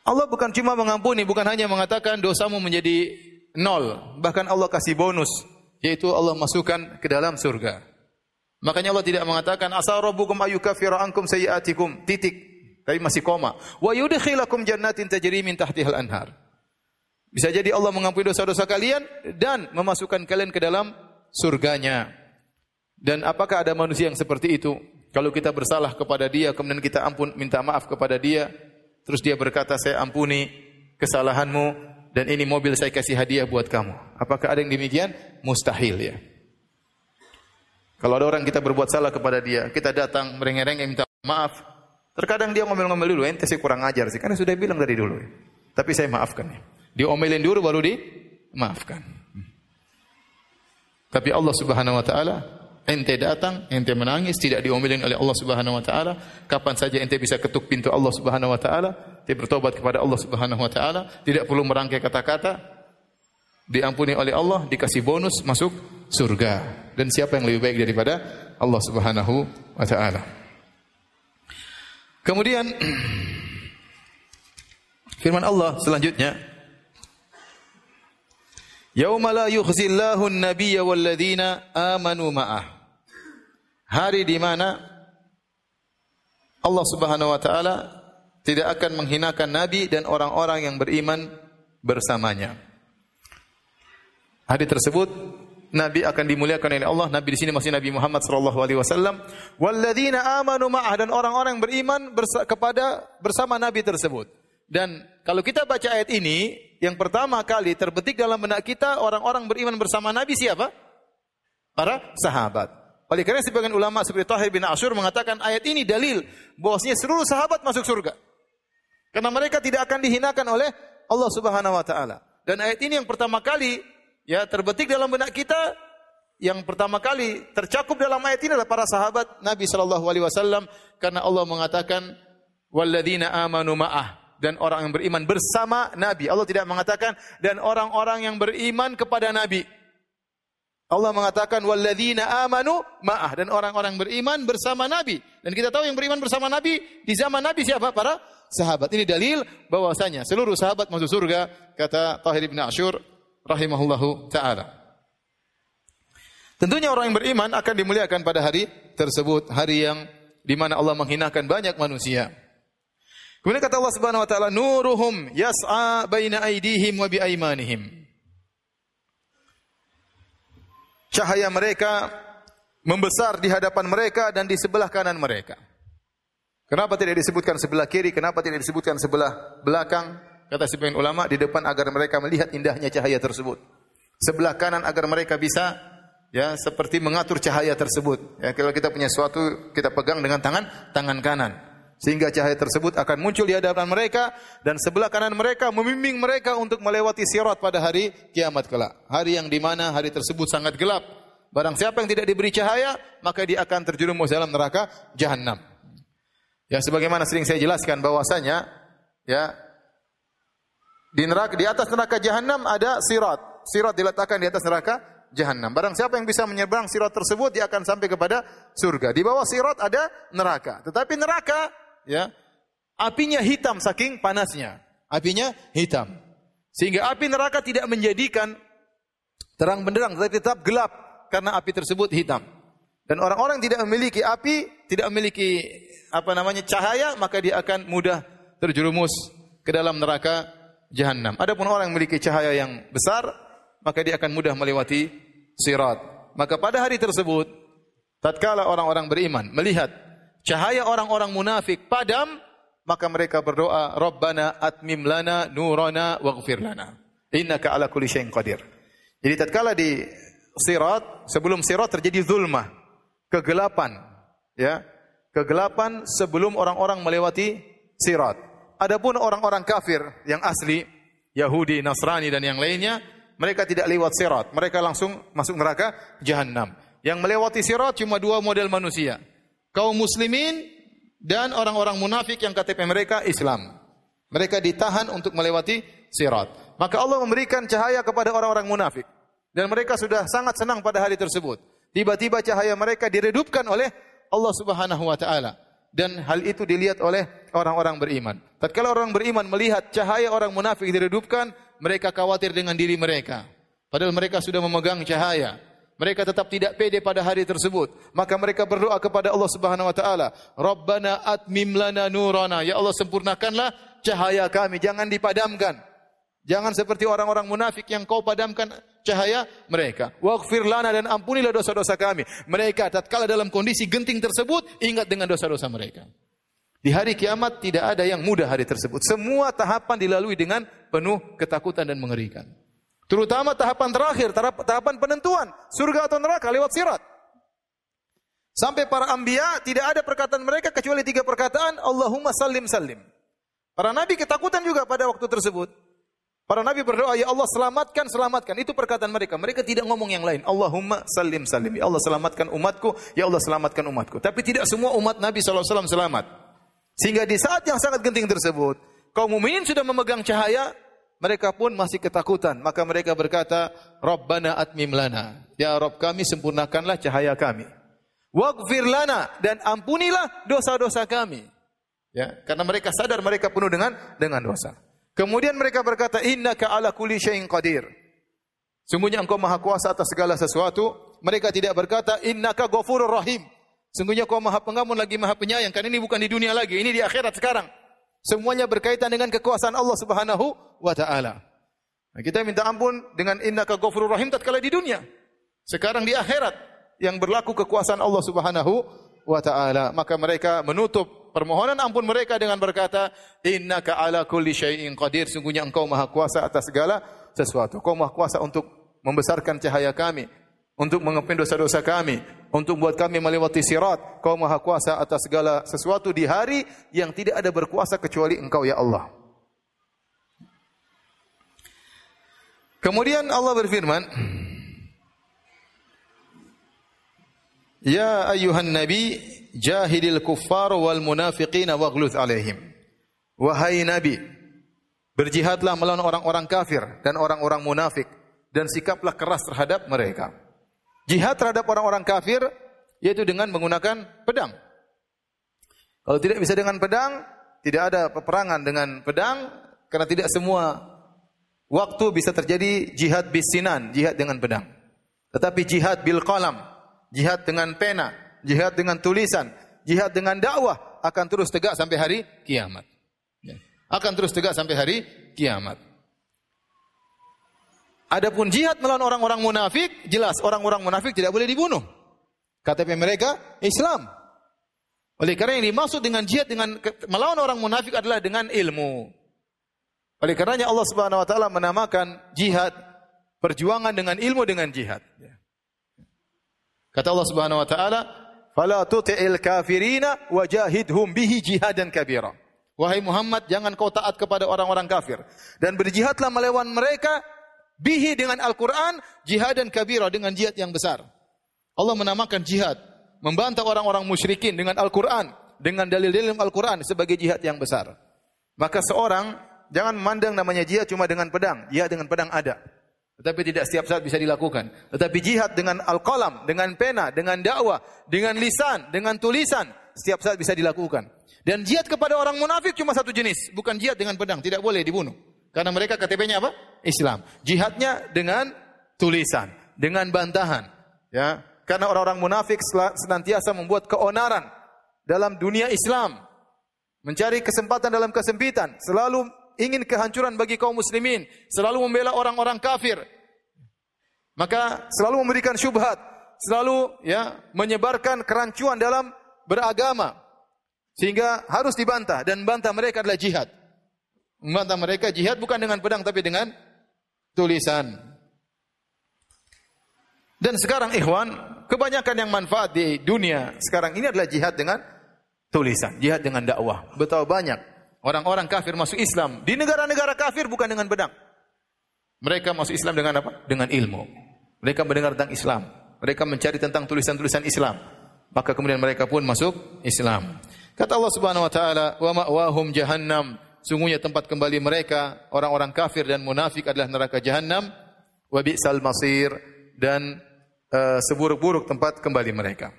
Allah bukan cuma mengampuni, bukan hanya mengatakan dosamu menjadi nol, bahkan Allah kasih bonus, yaitu Allah masukkan ke dalam surga. Makanya Allah tidak mengatakan asal rabbukum ayyukaffira ankum sayyi'atikum titik tapi masih koma. Wa yudkhilakum jannatin tajri min tahtihal anhar. Bisa jadi Allah mengampuni dosa-dosa kalian dan memasukkan kalian ke dalam surganya. Dan apakah ada manusia yang seperti itu? Kalau kita bersalah kepada dia, kemudian kita ampun minta maaf kepada dia, terus dia berkata, saya ampuni kesalahanmu, dan ini mobil saya kasih hadiah buat kamu. Apakah ada yang demikian? Mustahil ya. Kalau ada orang kita berbuat salah kepada dia, kita datang merengek-rengek minta maaf, Terkadang dia ngomel-ngomel dulu, ente sih kurang ajar sih, karena sudah bilang dari dulu. Ya. Tapi saya maafkan ya. Diomelin dulu baru dimaafkan. Tapi Allah Subhanahu wa taala ente datang, ente menangis, tidak diomelin oleh Allah Subhanahu wa taala, kapan saja ente bisa ketuk pintu Allah Subhanahu wa taala, dia bertobat kepada Allah Subhanahu wa taala, tidak perlu merangkai kata-kata, diampuni oleh Allah, dikasih bonus masuk surga. Dan siapa yang lebih baik daripada Allah Subhanahu wa taala? Kemudian [CLEARS THROAT] firman Allah selanjutnya Yauma la yukhzillahu an-nabiyya walladzina amanu ma'ah. Hari di mana Allah Subhanahu wa taala tidak akan menghinakan nabi dan orang-orang yang beriman bersamanya. Hari tersebut Nabi akan dimuliakan oleh Allah. Nabi di sini masih Nabi Muhammad sallallahu alaihi wasallam. Walladzina amanu ma'ah dan orang-orang beriman bersa kepada bersama Nabi tersebut. Dan kalau kita baca ayat ini, yang pertama kali terbetik dalam benak kita orang-orang beriman bersama Nabi siapa? Para sahabat. Oleh karena sebagian ulama seperti Tahir bin Ashur mengatakan ayat ini dalil bahwasanya seluruh sahabat masuk surga. Karena mereka tidak akan dihinakan oleh Allah Subhanahu wa taala. Dan ayat ini yang pertama kali ya terbetik dalam benak kita yang pertama kali tercakup dalam ayat ini adalah para sahabat Nabi sallallahu alaihi wasallam karena Allah mengatakan walladzina amanu ma'ah dan orang yang beriman bersama Nabi. Allah tidak mengatakan dan orang-orang yang beriman kepada Nabi. Allah mengatakan walladzina amanu ma'ah dan orang-orang beriman bersama Nabi. Dan kita tahu yang beriman bersama Nabi di zaman Nabi siapa? Para sahabat. Ini dalil bahwasanya seluruh sahabat masuk surga kata Tahir bin Ashur rahimahullahu taala. Tentunya orang yang beriman akan dimuliakan pada hari tersebut, hari yang di mana Allah menghinakan banyak manusia. Kemudian kata Allah Subhanahu wa taala, "Nuruhum yas'a baina aydihim wa biaimanihim." Cahaya mereka membesar di hadapan mereka dan di sebelah kanan mereka. Kenapa tidak disebutkan sebelah kiri? Kenapa tidak disebutkan sebelah belakang? Kata sebagian ulama di depan agar mereka melihat indahnya cahaya tersebut. Sebelah kanan agar mereka bisa ya seperti mengatur cahaya tersebut. Ya, kalau kita punya sesuatu kita pegang dengan tangan tangan kanan sehingga cahaya tersebut akan muncul di hadapan mereka dan sebelah kanan mereka membimbing mereka untuk melewati sirat pada hari kiamat kelak. Hari yang di mana hari tersebut sangat gelap. Barang siapa yang tidak diberi cahaya, maka dia akan terjerumus dalam neraka jahanam. Ya sebagaimana sering saya jelaskan bahwasanya ya di neraka di atas neraka jahanam ada sirat. Sirat diletakkan di atas neraka jahanam. Barang siapa yang bisa menyeberang sirat tersebut dia akan sampai kepada surga. Di bawah sirat ada neraka. Tetapi neraka ya apinya hitam saking panasnya. Apinya hitam. Sehingga api neraka tidak menjadikan terang benderang tetapi tetap gelap karena api tersebut hitam. Dan orang-orang tidak memiliki api, tidak memiliki apa namanya cahaya, maka dia akan mudah terjerumus ke dalam neraka jahanam. Adapun orang yang memiliki cahaya yang besar, maka dia akan mudah melewati sirat. Maka pada hari tersebut, tatkala orang-orang beriman melihat cahaya orang-orang munafik padam, maka mereka berdoa, Rabbana atmim lana nurana waghfir lana. Innaka ala kulli syai'in qadir. Jadi tatkala di sirat, sebelum sirat terjadi zulmah, kegelapan, ya. Kegelapan sebelum orang-orang melewati sirat. Adapun orang-orang kafir yang asli, Yahudi, Nasrani dan yang lainnya, mereka tidak lewat sirat, mereka langsung masuk neraka jahanam. Yang melewati sirat cuma dua model manusia. Kaum muslimin dan orang-orang munafik yang KTP mereka Islam. Mereka ditahan untuk melewati sirat. Maka Allah memberikan cahaya kepada orang-orang munafik. dan mereka sudah sangat senang pada hari tersebut. Tiba-tiba cahaya mereka diredupkan oleh Allah Subhanahu wa taala dan hal itu dilihat oleh orang-orang beriman. Tatkala orang beriman melihat cahaya orang munafik diredupkan, mereka khawatir dengan diri mereka. Padahal mereka sudah memegang cahaya. Mereka tetap tidak pede pada hari tersebut. Maka mereka berdoa kepada Allah Subhanahu wa taala, "Rabbana atmim lana nurana." Ya Allah sempurnakanlah cahaya kami, jangan dipadamkan. Jangan seperti orang-orang munafik yang kau padamkan cahaya mereka. Waghfir lana dan ampunilah dosa-dosa kami. Mereka tatkala dalam kondisi genting tersebut ingat dengan dosa-dosa mereka. Di hari kiamat tidak ada yang mudah hari tersebut. Semua tahapan dilalui dengan penuh ketakutan dan mengerikan. Terutama tahapan terakhir, tahapan penentuan surga atau neraka lewat sirat. Sampai para ambia tidak ada perkataan mereka kecuali tiga perkataan Allahumma sallim sallim. Para nabi ketakutan juga pada waktu tersebut. Para nabi berdoa, "Ya Allah, selamatkan, selamatkan." Itu perkataan mereka. Mereka tidak ngomong yang lain. Allahumma salim salim. Ya Allah, selamatkan umatku. Ya Allah, selamatkan umatku. Tapi tidak semua umat Nabi SAW selamat. Sehingga di saat yang sangat genting tersebut, kaum mukminin sudah memegang cahaya, mereka pun masih ketakutan. Maka mereka berkata, "Rabbana atmim lana." Ya Rabb kami, sempurnakanlah cahaya kami. Waghfir lana dan ampunilah dosa-dosa kami. Ya, karena mereka sadar mereka penuh dengan dengan dosa. Kemudian mereka berkata, Innaka ala kulli syai'in qadir. Sungguhnya engkau maha kuasa atas segala sesuatu. Mereka tidak berkata, Innaka ghafurur rahim. Sungguhnya kau maha pengampun lagi maha penyayang. Karena ini bukan di dunia lagi, ini di akhirat sekarang. Semuanya berkaitan dengan kekuasaan Allah Subhanahu wa taala. Nah, kita minta ampun dengan innaka ghafurur rahim tatkala di dunia. Sekarang di akhirat yang berlaku kekuasaan Allah Subhanahu wa taala, maka mereka menutup permohonan ampun mereka dengan berkata, Innaka ala kulli syai'in qadir. Sungguhnya engkau maha kuasa atas segala sesuatu. Engkau maha kuasa untuk membesarkan cahaya kami, untuk mengepin dosa-dosa kami, untuk buat kami melewati sirat. Kau maha kuasa atas segala sesuatu di hari yang tidak ada berkuasa kecuali engkau ya Allah. Kemudian Allah berfirman, Ya ayuhan nabi jahidil kuffar wal munafiqin waghluz alaihim. Wahai Nabi, berjihadlah melawan orang-orang kafir dan orang-orang munafik dan sikaplah keras terhadap mereka. Jihad terhadap orang-orang kafir yaitu dengan menggunakan pedang. Kalau tidak bisa dengan pedang, tidak ada peperangan dengan pedang karena tidak semua waktu bisa terjadi jihad bisinan, jihad dengan pedang. Tetapi jihad bil qalam, jihad dengan pena, jihad dengan tulisan, jihad dengan dakwah akan terus tegak sampai hari kiamat. Ya. Akan terus tegak sampai hari kiamat. Adapun jihad melawan orang-orang munafik, jelas orang-orang munafik tidak boleh dibunuh. KTP mereka Islam. Oleh karena yang dimaksud dengan jihad dengan melawan orang munafik adalah dengan ilmu. Oleh karenanya Allah Subhanahu wa taala menamakan jihad perjuangan dengan ilmu dengan jihad. Kata Allah Subhanahu wa taala, Fala tuti'il kafirina wajahidhum bihi jihadan kabira. Wahai Muhammad, jangan kau taat kepada orang-orang kafir dan berjihadlah melawan mereka bihi dengan Al-Qur'an jihadan kabira dengan jihad yang besar. Allah menamakan jihad membantah orang-orang musyrikin dengan Al-Qur'an dengan dalil-dalil Al-Qur'an sebagai jihad yang besar. Maka seorang jangan memandang namanya jihad cuma dengan pedang. Jihad dengan pedang ada. Tetapi tidak setiap saat bisa dilakukan. Tetapi jihad dengan al-qalam, dengan pena, dengan dakwah, dengan lisan, dengan tulisan, setiap saat bisa dilakukan. Dan jihad kepada orang munafik cuma satu jenis, bukan jihad dengan pedang, tidak boleh dibunuh. Karena mereka KTP-nya apa? Islam. Jihadnya dengan tulisan, dengan bantahan. Ya, karena orang-orang munafik senantiasa membuat keonaran dalam dunia Islam. Mencari kesempatan dalam kesempitan, selalu ingin kehancuran bagi kaum muslimin, selalu membela orang-orang kafir. Maka selalu memberikan syubhat, selalu ya menyebarkan kerancuan dalam beragama. Sehingga harus dibantah dan bantah mereka adalah jihad. Membantah mereka jihad bukan dengan pedang tapi dengan tulisan. Dan sekarang ikhwan, kebanyakan yang manfaat di dunia sekarang ini adalah jihad dengan tulisan, jihad dengan dakwah. Betapa banyak Orang-orang kafir masuk Islam di negara-negara kafir bukan dengan pedang. Mereka masuk Islam dengan apa? Dengan ilmu. Mereka mendengar tentang Islam. Mereka mencari tentang tulisan-tulisan Islam. Maka kemudian mereka pun masuk Islam. Kata Allah Subhanahu wa taala, "Wa ma'wahum jahannam." Sungguhnya tempat kembali mereka orang-orang kafir dan munafik adalah neraka jahanam. wa bi'sal masir dan uh, seburuk-buruk tempat kembali mereka.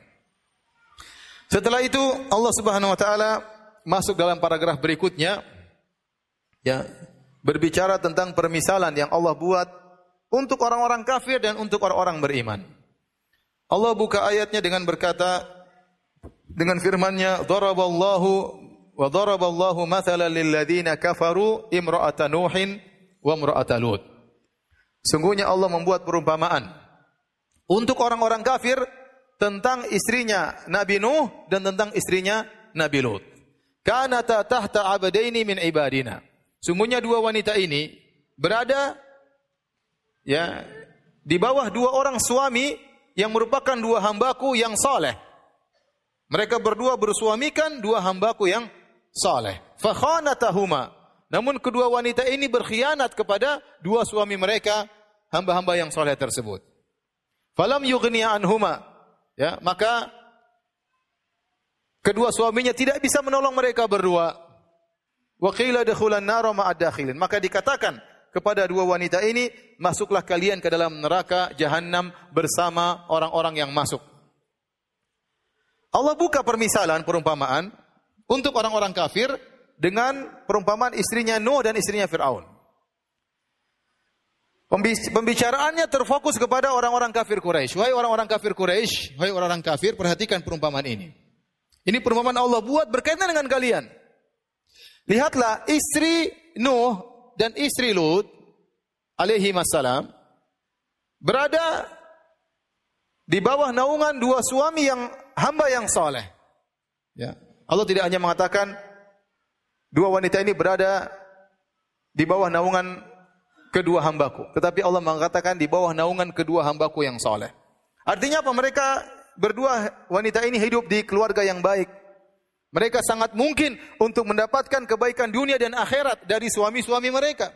Setelah itu Allah Subhanahu wa taala masuk dalam paragraf berikutnya ya berbicara tentang permisalan yang Allah buat untuk orang-orang kafir dan untuk orang-orang beriman. Allah buka ayatnya dengan berkata dengan firman-Nya daraballahu wa daraballahu mathalan lil ladzina kafaru imra'ata nuhin wa. Sungguhnya Allah membuat perumpamaan untuk orang-orang kafir tentang istrinya Nabi Nuh dan tentang istrinya Nabi Lut. Kanata tahta abadaini min ibadina. Sungguhnya dua wanita ini berada ya di bawah dua orang suami yang merupakan dua hambaku yang saleh. Mereka berdua bersuamikan dua hambaku yang saleh. Fakhanatahuma. Namun kedua wanita ini berkhianat kepada dua suami mereka, hamba-hamba yang saleh tersebut. Falam yughni anhuma. Ya, maka kedua suaminya tidak bisa menolong mereka berdua. Wa qila dakhulan nar ma'ad dakhilin. Maka dikatakan kepada dua wanita ini, masuklah kalian ke dalam neraka jahanam bersama orang-orang yang masuk. Allah buka permisalan perumpamaan untuk orang-orang kafir dengan perumpamaan istrinya Nuh dan istrinya Firaun. Pembicaraannya terfokus kepada orang-orang kafir Quraisy. Wahai orang-orang kafir Quraisy, wahai orang-orang kafir, perhatikan perumpamaan ini. Ini perumpamaan Allah buat berkaitan dengan kalian. Lihatlah istri Nuh dan istri Lut alaihi wassalam berada di bawah naungan dua suami yang hamba yang saleh. Ya. Allah tidak hanya mengatakan dua wanita ini berada di bawah naungan kedua hambaku. Tetapi Allah mengatakan di bawah naungan kedua hambaku yang soleh. Artinya apa? Mereka berdua wanita ini hidup di keluarga yang baik. Mereka sangat mungkin untuk mendapatkan kebaikan dunia dan akhirat dari suami-suami mereka.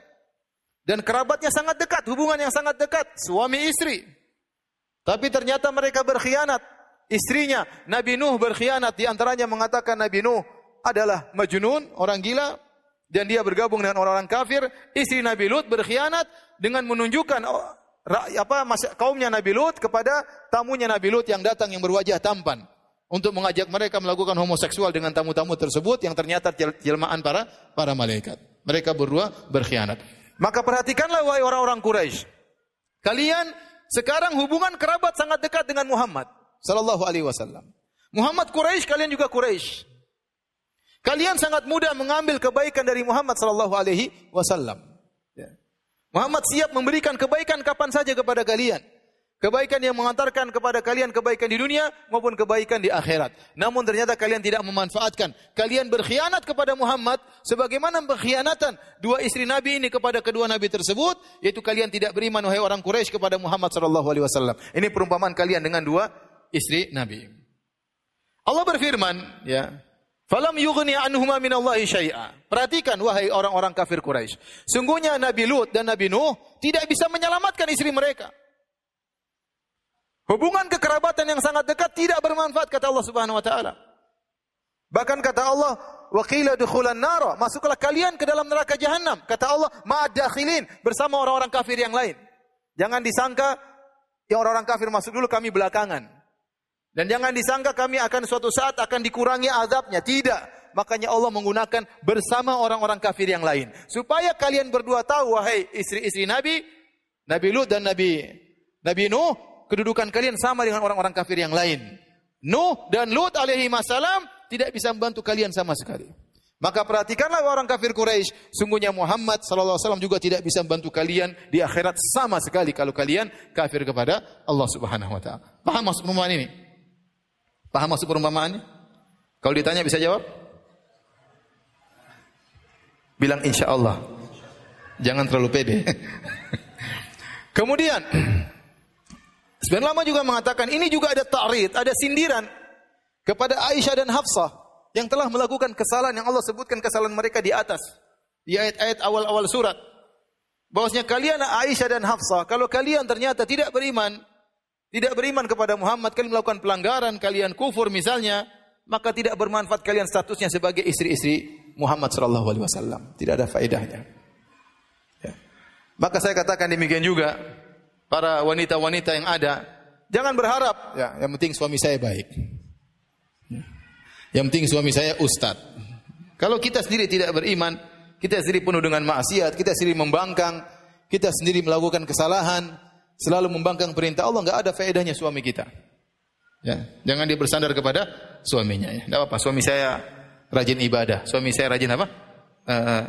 Dan kerabatnya sangat dekat, hubungan yang sangat dekat, suami istri. Tapi ternyata mereka berkhianat. Istrinya, Nabi Nuh berkhianat. Di antaranya mengatakan Nabi Nuh adalah majnun, orang gila dan dia bergabung dengan orang-orang kafir, istri Nabi Lut berkhianat dengan menunjukkan oh, apa kaumnya Nabi Lut kepada tamunya Nabi Lut yang datang yang berwajah tampan untuk mengajak mereka melakukan homoseksual dengan tamu-tamu tersebut yang ternyata jelmaan para para malaikat. Mereka berdua berkhianat. Maka perhatikanlah wahai orang-orang Quraisy. Kalian sekarang hubungan kerabat sangat dekat dengan Muhammad sallallahu alaihi wasallam. Muhammad Quraisy, kalian juga Quraisy. Kalian sangat mudah mengambil kebaikan dari Muhammad sallallahu alaihi wasallam. Ya. Muhammad siap memberikan kebaikan kapan saja kepada kalian. Kebaikan yang mengantarkan kepada kalian kebaikan di dunia maupun kebaikan di akhirat. Namun ternyata kalian tidak memanfaatkan. Kalian berkhianat kepada Muhammad sebagaimana berkhianatan dua istri Nabi ini kepada kedua Nabi tersebut, yaitu kalian tidak beriman wahai orang Quraisy kepada Muhammad sallallahu alaihi wasallam. Ini perumpamaan kalian dengan dua istri Nabi. Allah berfirman, ya, Falam yughni anhuma minallahi syai'a. Perhatikan wahai orang-orang kafir Quraisy. Sungguhnya Nabi Lut dan Nabi Nuh tidak bisa menyelamatkan istri mereka. Hubungan kekerabatan yang sangat dekat tidak bermanfaat kata Allah Subhanahu wa taala. Bahkan kata Allah, "Wa qila dukhulan nara," masuklah kalian ke dalam neraka jahanam. Kata Allah, "Ma'adakhilin," bersama orang-orang kafir yang lain. Jangan disangka yang orang-orang kafir masuk dulu kami belakangan. Dan jangan disangka kami akan suatu saat akan dikurangi azabnya. Tidak. Makanya Allah menggunakan bersama orang-orang kafir yang lain. Supaya kalian berdua tahu, wahai istri-istri Nabi, Nabi Lut dan Nabi Nabi Nuh, kedudukan kalian sama dengan orang-orang kafir yang lain. Nuh dan Lut alaihi masalam tidak bisa membantu kalian sama sekali. Maka perhatikanlah orang kafir Quraisy, sungguhnya Muhammad sallallahu alaihi wasallam juga tidak bisa membantu kalian di akhirat sama sekali kalau kalian kafir kepada Allah Subhanahu wa taala. Paham maksud perumpamaan ini? Paham maksud perumpamaannya? Kalau ditanya bisa jawab? Bilang insya Allah. Jangan terlalu pede. [LAUGHS] Kemudian, [CLEARS THROAT] sebenarnya lama juga mengatakan ini juga ada ta'rid, ada sindiran kepada Aisyah dan Hafsah yang telah melakukan kesalahan yang Allah sebutkan kesalahan mereka di atas di ayat-ayat awal-awal surat. Bahwasanya kalian Aisyah dan Hafsah, kalau kalian ternyata tidak beriman tidak beriman kepada Muhammad, kalian melakukan pelanggaran, kalian kufur misalnya, maka tidak bermanfaat kalian statusnya sebagai istri-istri Muhammad sallallahu alaihi wasallam. Tidak ada faedahnya. Ya. Maka saya katakan demikian juga, para wanita-wanita yang ada, jangan berharap ya, yang penting suami saya baik. Yang penting suami saya ustadz. Kalau kita sendiri tidak beriman, kita sendiri penuh dengan maksiat, kita sendiri membangkang, kita sendiri melakukan kesalahan, selalu membangkang perintah Allah, nggak ada faedahnya suami kita. Ya, jangan dia bersandar kepada suaminya. Ya. Tidak apa, suami saya rajin ibadah, suami saya rajin apa? Uh,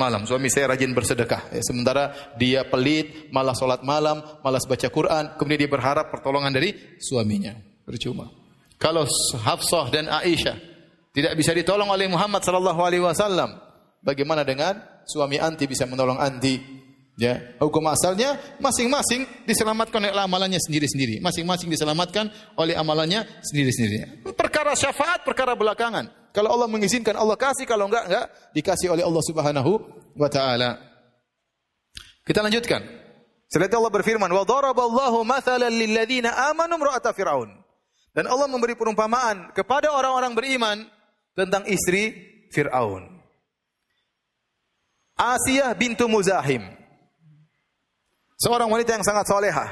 malam, suami saya rajin bersedekah. Ya, sementara dia pelit, malah solat malam, malas baca Quran, kemudian dia berharap pertolongan dari suaminya. Percuma. Kalau Hafsah dan Aisyah tidak bisa ditolong oleh Muhammad sallallahu alaihi wasallam, bagaimana dengan suami anti bisa menolong anti? Ya, hukum asalnya masing-masing diselamatkan oleh amalannya sendiri-sendiri. Masing-masing diselamatkan oleh amalannya sendiri-sendiri. Perkara syafaat, perkara belakangan. Kalau Allah mengizinkan Allah kasih, kalau enggak enggak dikasih oleh Allah Subhanahu wa taala. Kita lanjutkan. Itu Allah berfirman, "Wa daraballahu mathalan lil ladzina amanu fir'aun." Dan Allah memberi perumpamaan kepada orang-orang beriman tentang istri Fir'aun. Asiyah bintu Muzahim. Seorang wanita yang sangat solehah.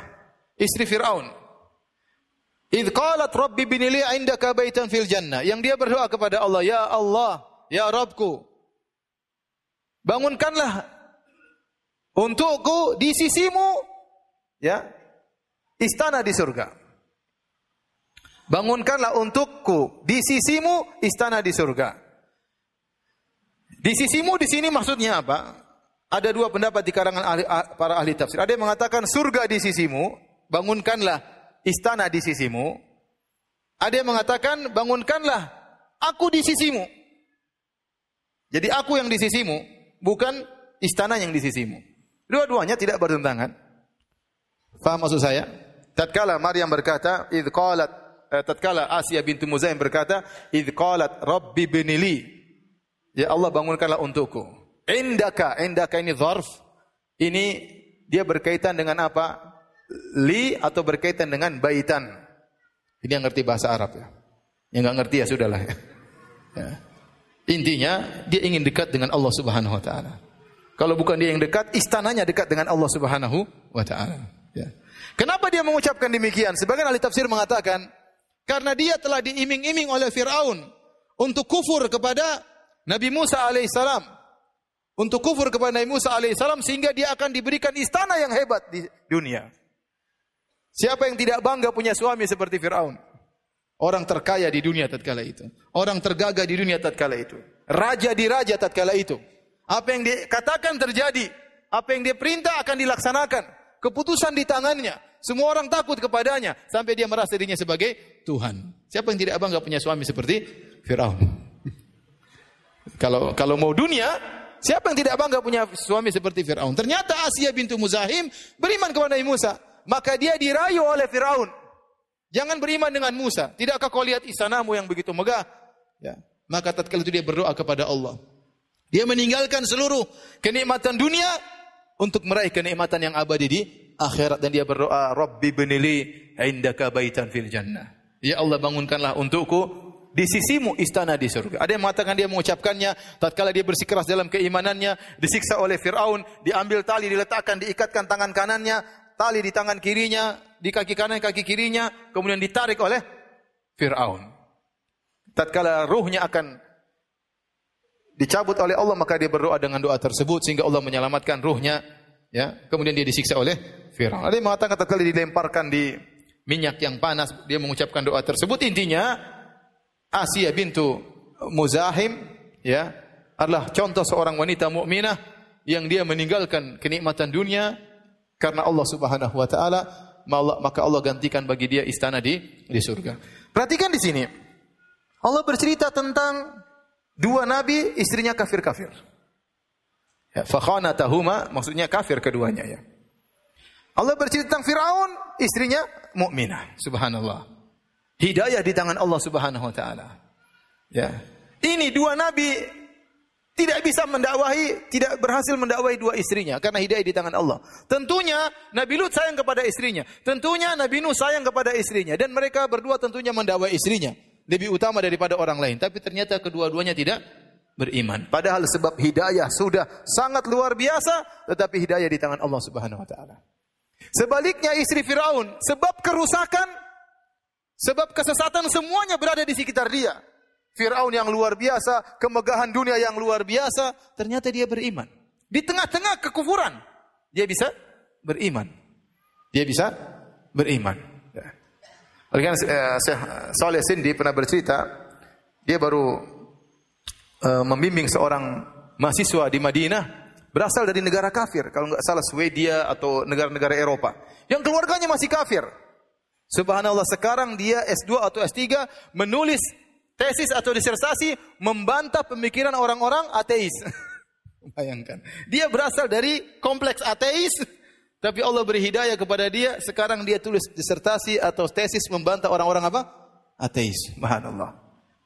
Istri Fir'aun. Idh qalat rabbi binili indaka baitan fil jannah. Yang dia berdoa kepada Allah, Ya Allah, Ya Rabbku. Bangunkanlah untukku di sisimu ya istana di surga. Bangunkanlah untukku di sisimu istana di surga. Di sisimu di sini maksudnya apa? Ada dua pendapat di karangan ahli, ah, para ahli tafsir. Ada yang mengatakan surga di sisimu, bangunkanlah istana di sisimu. Ada yang mengatakan bangunkanlah aku di sisimu. Jadi aku yang di sisimu, bukan istana yang di sisimu. Dua-duanya tidak bertentangan. Faham maksud saya? Tatkala Maryam berkata, "Idz qalat eh, tatkala Asia bintu Muzaim berkata, "Idz qalat rabbi binili." Ya Allah bangunkanlah untukku. Indaka, indaka ini dzarf. Ini dia berkaitan dengan apa? Li atau berkaitan dengan baitan. Ini yang ngerti bahasa Arab ya. Yang enggak ngerti ya sudahlah ya. ya. Intinya dia ingin dekat dengan Allah Subhanahu wa taala. Kalau bukan dia yang dekat, istananya dekat dengan Allah Subhanahu wa taala. Ya. Kenapa dia mengucapkan demikian? Sebagian ahli tafsir mengatakan karena dia telah diiming-iming oleh Fir'aun untuk kufur kepada Nabi Musa alaihissalam. Untuk kufur kepada Nabi Musa alaihissalam sehingga dia akan diberikan istana yang hebat di dunia. Siapa yang tidak bangga punya suami seperti Fir'aun? Orang terkaya di dunia tatkala itu. Orang tergagah di dunia tatkala itu. Raja di raja tatkala itu. Apa yang dikatakan terjadi. Apa yang dia perintah akan dilaksanakan. Keputusan di tangannya. Semua orang takut kepadanya sampai dia merasa dirinya sebagai Tuhan. Siapa yang tidak bangga punya suami seperti Firaun? [LAUGHS] kalau kalau mau dunia, siapa yang tidak bangga punya suami seperti Firaun? Ternyata Asia bintu Muzahim beriman kepada Nabi Musa, maka dia dirayu oleh Firaun. Jangan beriman dengan Musa. Tidakkah kau lihat istanamu yang begitu megah? Ya. Maka tatkala itu dia berdoa kepada Allah. Dia meninggalkan seluruh kenikmatan dunia untuk meraih kenikmatan yang abadi di akhirat dan dia berdoa, Rabbi benili indaka baitan fil jannah. Ya Allah bangunkanlah untukku di sisimu istana di surga. Ada yang mengatakan dia mengucapkannya tatkala dia bersikeras dalam keimanannya, disiksa oleh Firaun, diambil tali diletakkan, diikatkan tangan kanannya, tali di tangan kirinya, di kaki kanan kaki kirinya, kemudian ditarik oleh Firaun. Tatkala ruhnya akan dicabut oleh Allah maka dia berdoa dengan doa tersebut sehingga Allah menyelamatkan ruhnya ya kemudian dia disiksa oleh Firaun. Ada yang mengatakan tatkala dilemparkan di minyak yang panas, dia mengucapkan doa tersebut. Intinya Asia bintu Muzahim ya adalah contoh seorang wanita mukminah yang dia meninggalkan kenikmatan dunia karena Allah Subhanahu wa taala maka Allah gantikan bagi dia istana di di surga. Perhatikan di sini. Allah bercerita tentang dua nabi istrinya kafir-kafir. Ya, tahuma maksudnya kafir keduanya ya. Allah bercerita tentang Firaun, istrinya mukminah. Subhanallah. Hidayah di tangan Allah Subhanahu wa taala. Ya. Ini dua nabi tidak bisa mendakwahi, tidak berhasil mendakwahi dua istrinya karena hidayah di tangan Allah. Tentunya Nabi Lut sayang kepada istrinya. Tentunya Nabi Nuh sayang kepada istrinya dan mereka berdua tentunya mendakwahi istrinya lebih utama daripada orang lain. Tapi ternyata kedua-duanya tidak beriman. Padahal sebab hidayah sudah sangat luar biasa, tetapi hidayah di tangan Allah Subhanahu wa taala. Sebaliknya istri Firaun, sebab kerusakan, sebab kesesatan semuanya berada di sekitar dia. Firaun yang luar biasa, kemegahan dunia yang luar biasa, ternyata dia beriman. Di tengah-tengah kekufuran, dia bisa beriman. Dia bisa beriman. Ya. Oleh karena Saleh Sindi pernah bercerita, dia baru uh, membimbing seorang mahasiswa di Madinah berasal dari negara kafir, kalau nggak salah Swedia atau negara-negara Eropa. Yang keluarganya masih kafir. Subhanallah sekarang dia S2 atau S3 menulis tesis atau disertasi membantah pemikiran orang-orang ateis. [LAUGHS] Bayangkan. Dia berasal dari kompleks ateis, tapi Allah beri hidayah kepada dia. Sekarang dia tulis disertasi atau tesis membantah orang-orang apa? Ateis. Subhanallah.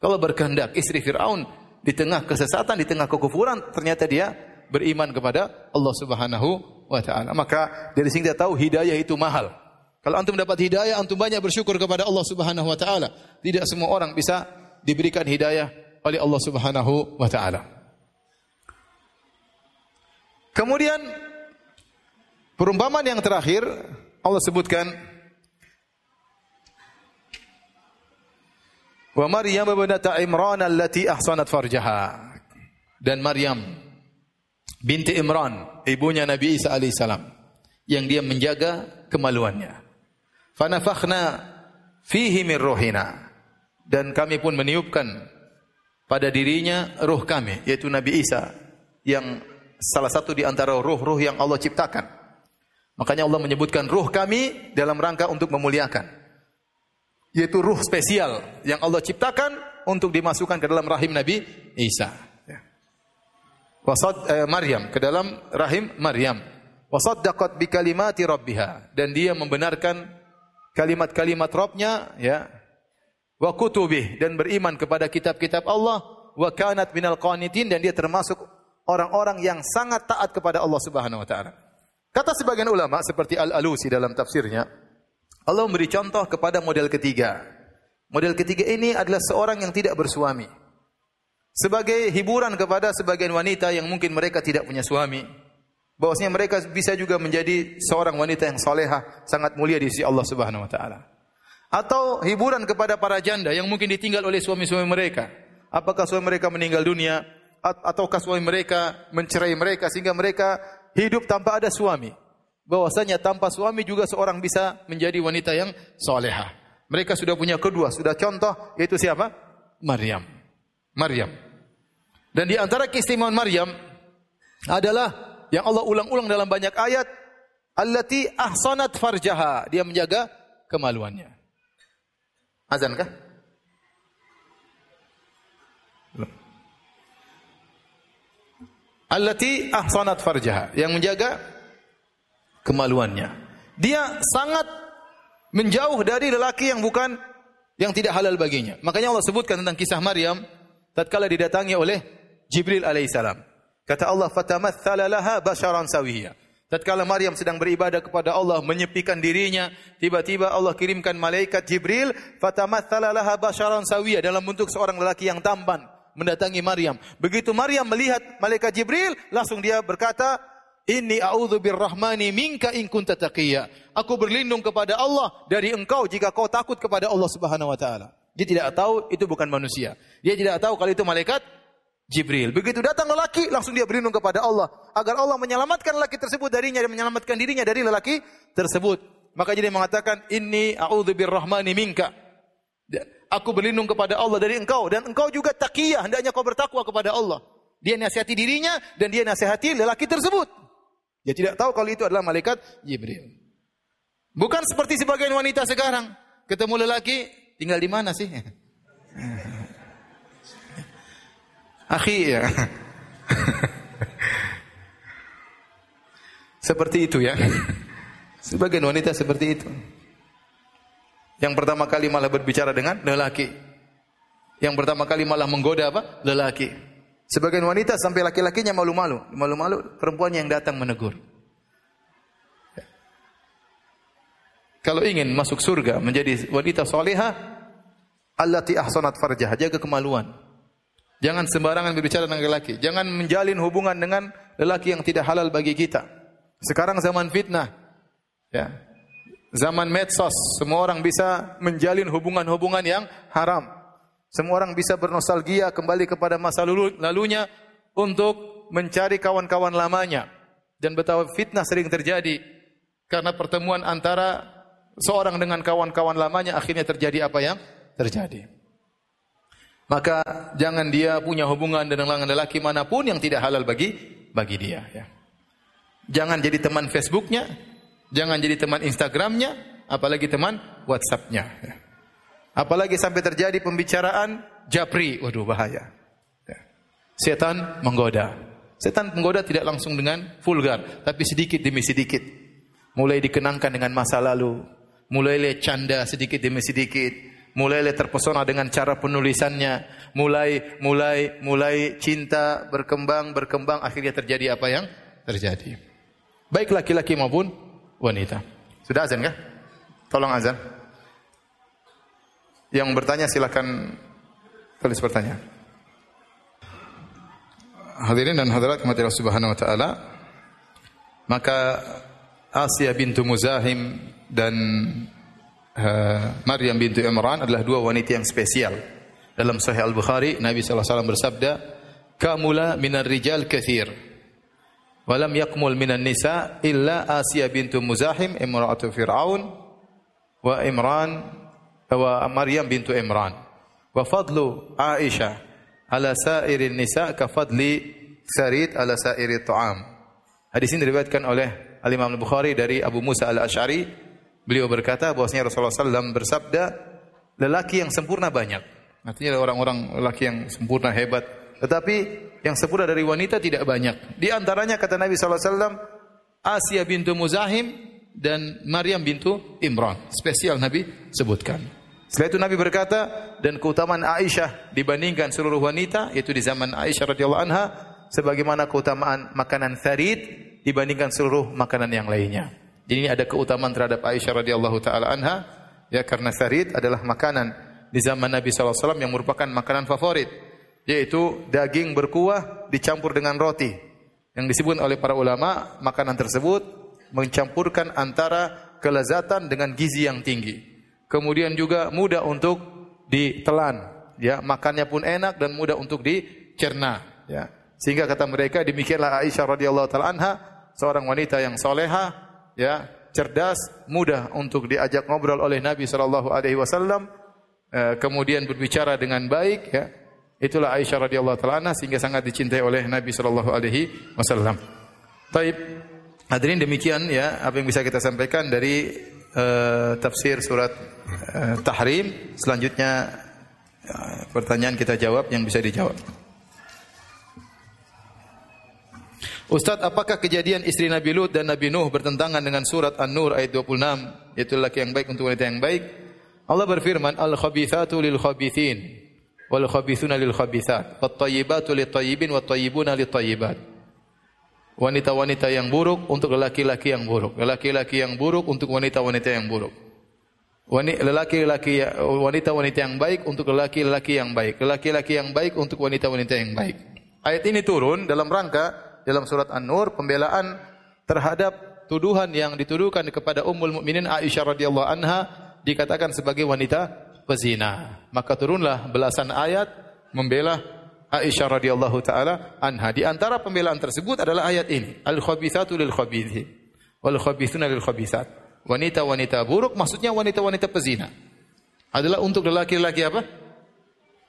Kalau berkehendak istri Fir'aun di tengah kesesatan, di tengah kekufuran, ternyata dia beriman kepada Allah Subhanahu wa taala. Maka dari sini kita tahu hidayah itu mahal. Kalau antum dapat hidayah, antum banyak bersyukur kepada Allah Subhanahu wa taala. Tidak semua orang bisa diberikan hidayah oleh Allah Subhanahu wa taala. Kemudian perumpamaan yang terakhir Allah sebutkan Wa Maryam ibnata Imran allati ahsanat farjaha. Dan Maryam binti Imran, ibunya Nabi Isa alaihissalam yang dia menjaga kemaluannya. Fanafakhna fihi min ruhina dan kami pun meniupkan pada dirinya ruh kami yaitu Nabi Isa yang salah satu di antara ruh-ruh yang Allah ciptakan. Makanya Allah menyebutkan ruh kami dalam rangka untuk memuliakan. Yaitu ruh spesial yang Allah ciptakan untuk dimasukkan ke dalam rahim Nabi Isa. Ya. Wasad eh, Maryam ke dalam rahim Maryam. Wasaddaqat bi kalimati rabbiha dan dia membenarkan kalimat-kalimat Rabbnya ya wa kutubih dan beriman kepada kitab-kitab Allah wa kanat minal qanitin dan dia termasuk orang-orang yang sangat taat kepada Allah Subhanahu wa taala. Kata sebagian ulama seperti Al-Alusi dalam tafsirnya, Allah memberi contoh kepada model ketiga. Model ketiga ini adalah seorang yang tidak bersuami. Sebagai hiburan kepada sebagian wanita yang mungkin mereka tidak punya suami. Bahwasanya mereka bisa juga menjadi seorang wanita yang soleha, sangat mulia di sisi Allah Subhanahu wa taala atau hiburan kepada para janda yang mungkin ditinggal oleh suami-suami mereka. Apakah suami mereka meninggal dunia ataukah suami mereka mencerai mereka sehingga mereka hidup tanpa ada suami. Bahwasanya tanpa suami juga seorang bisa menjadi wanita yang solehah. Mereka sudah punya kedua, sudah contoh yaitu siapa? Maryam. Maryam. Dan di antara keistimewaan Maryam adalah yang Allah ulang-ulang dalam banyak ayat, allati ahsanat farjaha, dia menjaga kemaluannya. Azan kah? Allati ahsanat farjaha, yang menjaga kemaluannya. Dia sangat menjauh dari lelaki yang bukan yang tidak halal baginya. Makanya Allah sebutkan tentang kisah Maryam tatkala didatangi oleh Jibril alaihissalam. Kata Allah, "Fatamathala laha basharan sawiyya." Tatkala Maryam sedang beribadah kepada Allah, menyepikan dirinya, tiba-tiba Allah kirimkan malaikat Jibril, fatamatsala laha basharan sawiya dalam bentuk seorang lelaki yang tampan mendatangi Maryam. Begitu Maryam melihat malaikat Jibril, langsung dia berkata, "Inni a'udzu birrahmani minka in kunta taqiyya." Aku berlindung kepada Allah dari engkau jika kau takut kepada Allah Subhanahu wa taala. Dia tidak tahu itu bukan manusia. Dia tidak tahu kalau itu malaikat Jibril. Begitu datang lelaki, langsung dia berlindung kepada Allah. Agar Allah menyelamatkan lelaki tersebut darinya dan menyelamatkan dirinya dari lelaki tersebut. Maka jadi mengatakan, Inni a'udhu birrahmani minka. Aku berlindung kepada Allah dari engkau. Dan engkau juga taqiyah. Hendaknya kau bertakwa kepada Allah. Dia nasihati dirinya dan dia nasihati lelaki tersebut. Dia tidak tahu kalau itu adalah malaikat Jibril. Bukan seperti sebagian wanita sekarang. Ketemu lelaki, tinggal di mana sih? [LAUGHS] Akhi ya. [LAUGHS] seperti itu ya. Sebagian wanita seperti itu. Yang pertama kali malah berbicara dengan lelaki. Yang pertama kali malah menggoda apa? Lelaki. Sebagian wanita sampai laki-lakinya malu-malu. Malu-malu perempuan yang datang menegur. Kalau ingin masuk surga menjadi wanita soleha, allati ahsanat farjah, jaga kemaluan. Jangan sembarangan berbicara dengan lelaki. Jangan menjalin hubungan dengan lelaki yang tidak halal bagi kita. Sekarang zaman fitnah. Ya. Zaman medsos, semua orang bisa menjalin hubungan-hubungan yang haram. Semua orang bisa bernostalgia kembali kepada masa lalu, lalunya untuk mencari kawan-kawan lamanya. Dan betapa fitnah sering terjadi karena pertemuan antara seorang dengan kawan-kawan lamanya akhirnya terjadi apa yang terjadi. Maka jangan dia punya hubungan dengan lelaki mana pun yang tidak halal bagi bagi dia. Ya. Jangan jadi teman Facebooknya, jangan jadi teman Instagramnya, apalagi teman WhatsAppnya. Ya. Apalagi sampai terjadi pembicaraan japri, waduh bahaya. Ya. Setan menggoda. Setan menggoda tidak langsung dengan vulgar, tapi sedikit demi sedikit. Mulai dikenangkan dengan masa lalu, mulai canda sedikit demi sedikit, mulai terpesona dengan cara penulisannya, mulai mulai mulai cinta berkembang berkembang akhirnya terjadi apa yang terjadi. Baik laki-laki maupun wanita. Sudah azan kah? Tolong azan. Yang bertanya silakan tulis pertanyaan. Hadirin dan hadirat kematian Subhanahu wa taala. Maka Asia bintu Muzahim dan uh, Maryam bintu Imran adalah dua wanita yang spesial. Dalam Sahih Al-Bukhari, Nabi SAW bersabda, Kamula minar rijal kathir. Walam yakmul minan nisa illa Asia bintu Muzahim imra'atu Fir'aun wa Imran wa Maryam bintu Imran. Wa fadlu Aisyah ala sairin nisa ka fadli sarid ala sairi ta'am. Hadis ini diriwayatkan oleh Al-Imam Al-Bukhari dari Abu Musa Al-Asy'ari, beliau berkata bahwasanya Rasulullah SAW bersabda, lelaki yang sempurna banyak. Artinya orang-orang lelaki yang sempurna hebat, tetapi yang sempurna dari wanita tidak banyak. Di antaranya kata Nabi SAW, Asia bintu Muzahim dan Maryam bintu Imran. Spesial Nabi sebutkan. Setelah itu Nabi berkata, dan keutamaan Aisyah dibandingkan seluruh wanita, yaitu di zaman Aisyah radhiyallahu anha, sebagaimana keutamaan makanan farid dibandingkan seluruh makanan yang lainnya. Ini ada keutamaan terhadap Aisyah radhiyallahu taala anha ya karena sarid adalah makanan di zaman Nabi SAW yang merupakan makanan favorit yaitu daging berkuah dicampur dengan roti. Yang disebut oleh para ulama makanan tersebut mencampurkan antara kelezatan dengan gizi yang tinggi. Kemudian juga mudah untuk ditelan ya makannya pun enak dan mudah untuk dicerna ya. Sehingga kata mereka demikianlah Aisyah radhiyallahu taala anha seorang wanita yang soleha, ya, cerdas, mudah untuk diajak ngobrol oleh Nabi sallallahu alaihi wasallam, eh, kemudian berbicara dengan baik, ya. Itulah Aisyah radhiyallahu taala sehingga sangat dicintai oleh Nabi sallallahu alaihi wasallam. Taib. Hadirin demikian ya apa yang bisa kita sampaikan dari uh, tafsir surat uh, Tahrim. Selanjutnya uh, pertanyaan kita jawab yang bisa dijawab. Ustaz, apakah kejadian istri Nabi Lut dan Nabi Nuh bertentangan dengan surat An-Nur ayat 26, yaitu laki yang baik untuk wanita yang baik? Allah berfirman, "Al-khabithatu lil khabithin wal khabithuna lil khabithat, wat tayyibatu lit tayyibin wat tayyibuna lit tayyibat." Wanita-wanita yang buruk untuk lelaki-laki yang buruk, lelaki-laki yang buruk untuk wanita-wanita yang buruk. Lelaki-laki wanita-wanita yang baik untuk lelaki-lelaki yang baik, lelaki-laki yang baik untuk wanita-wanita yang baik. Ayat ini turun dalam rangka dalam surat An-Nur pembelaan terhadap tuduhan yang dituduhkan kepada Ummul Mukminin Aisyah radhiyallahu anha dikatakan sebagai wanita pezina. Maka turunlah belasan ayat membela Aisyah radhiyallahu taala anha. Di antara pembelaan tersebut adalah ayat ini, al-khabithatu lil khabithin wal khabithuna lil khabithat. Wanita-wanita buruk maksudnya wanita-wanita pezina. Adalah untuk lelaki-lelaki apa?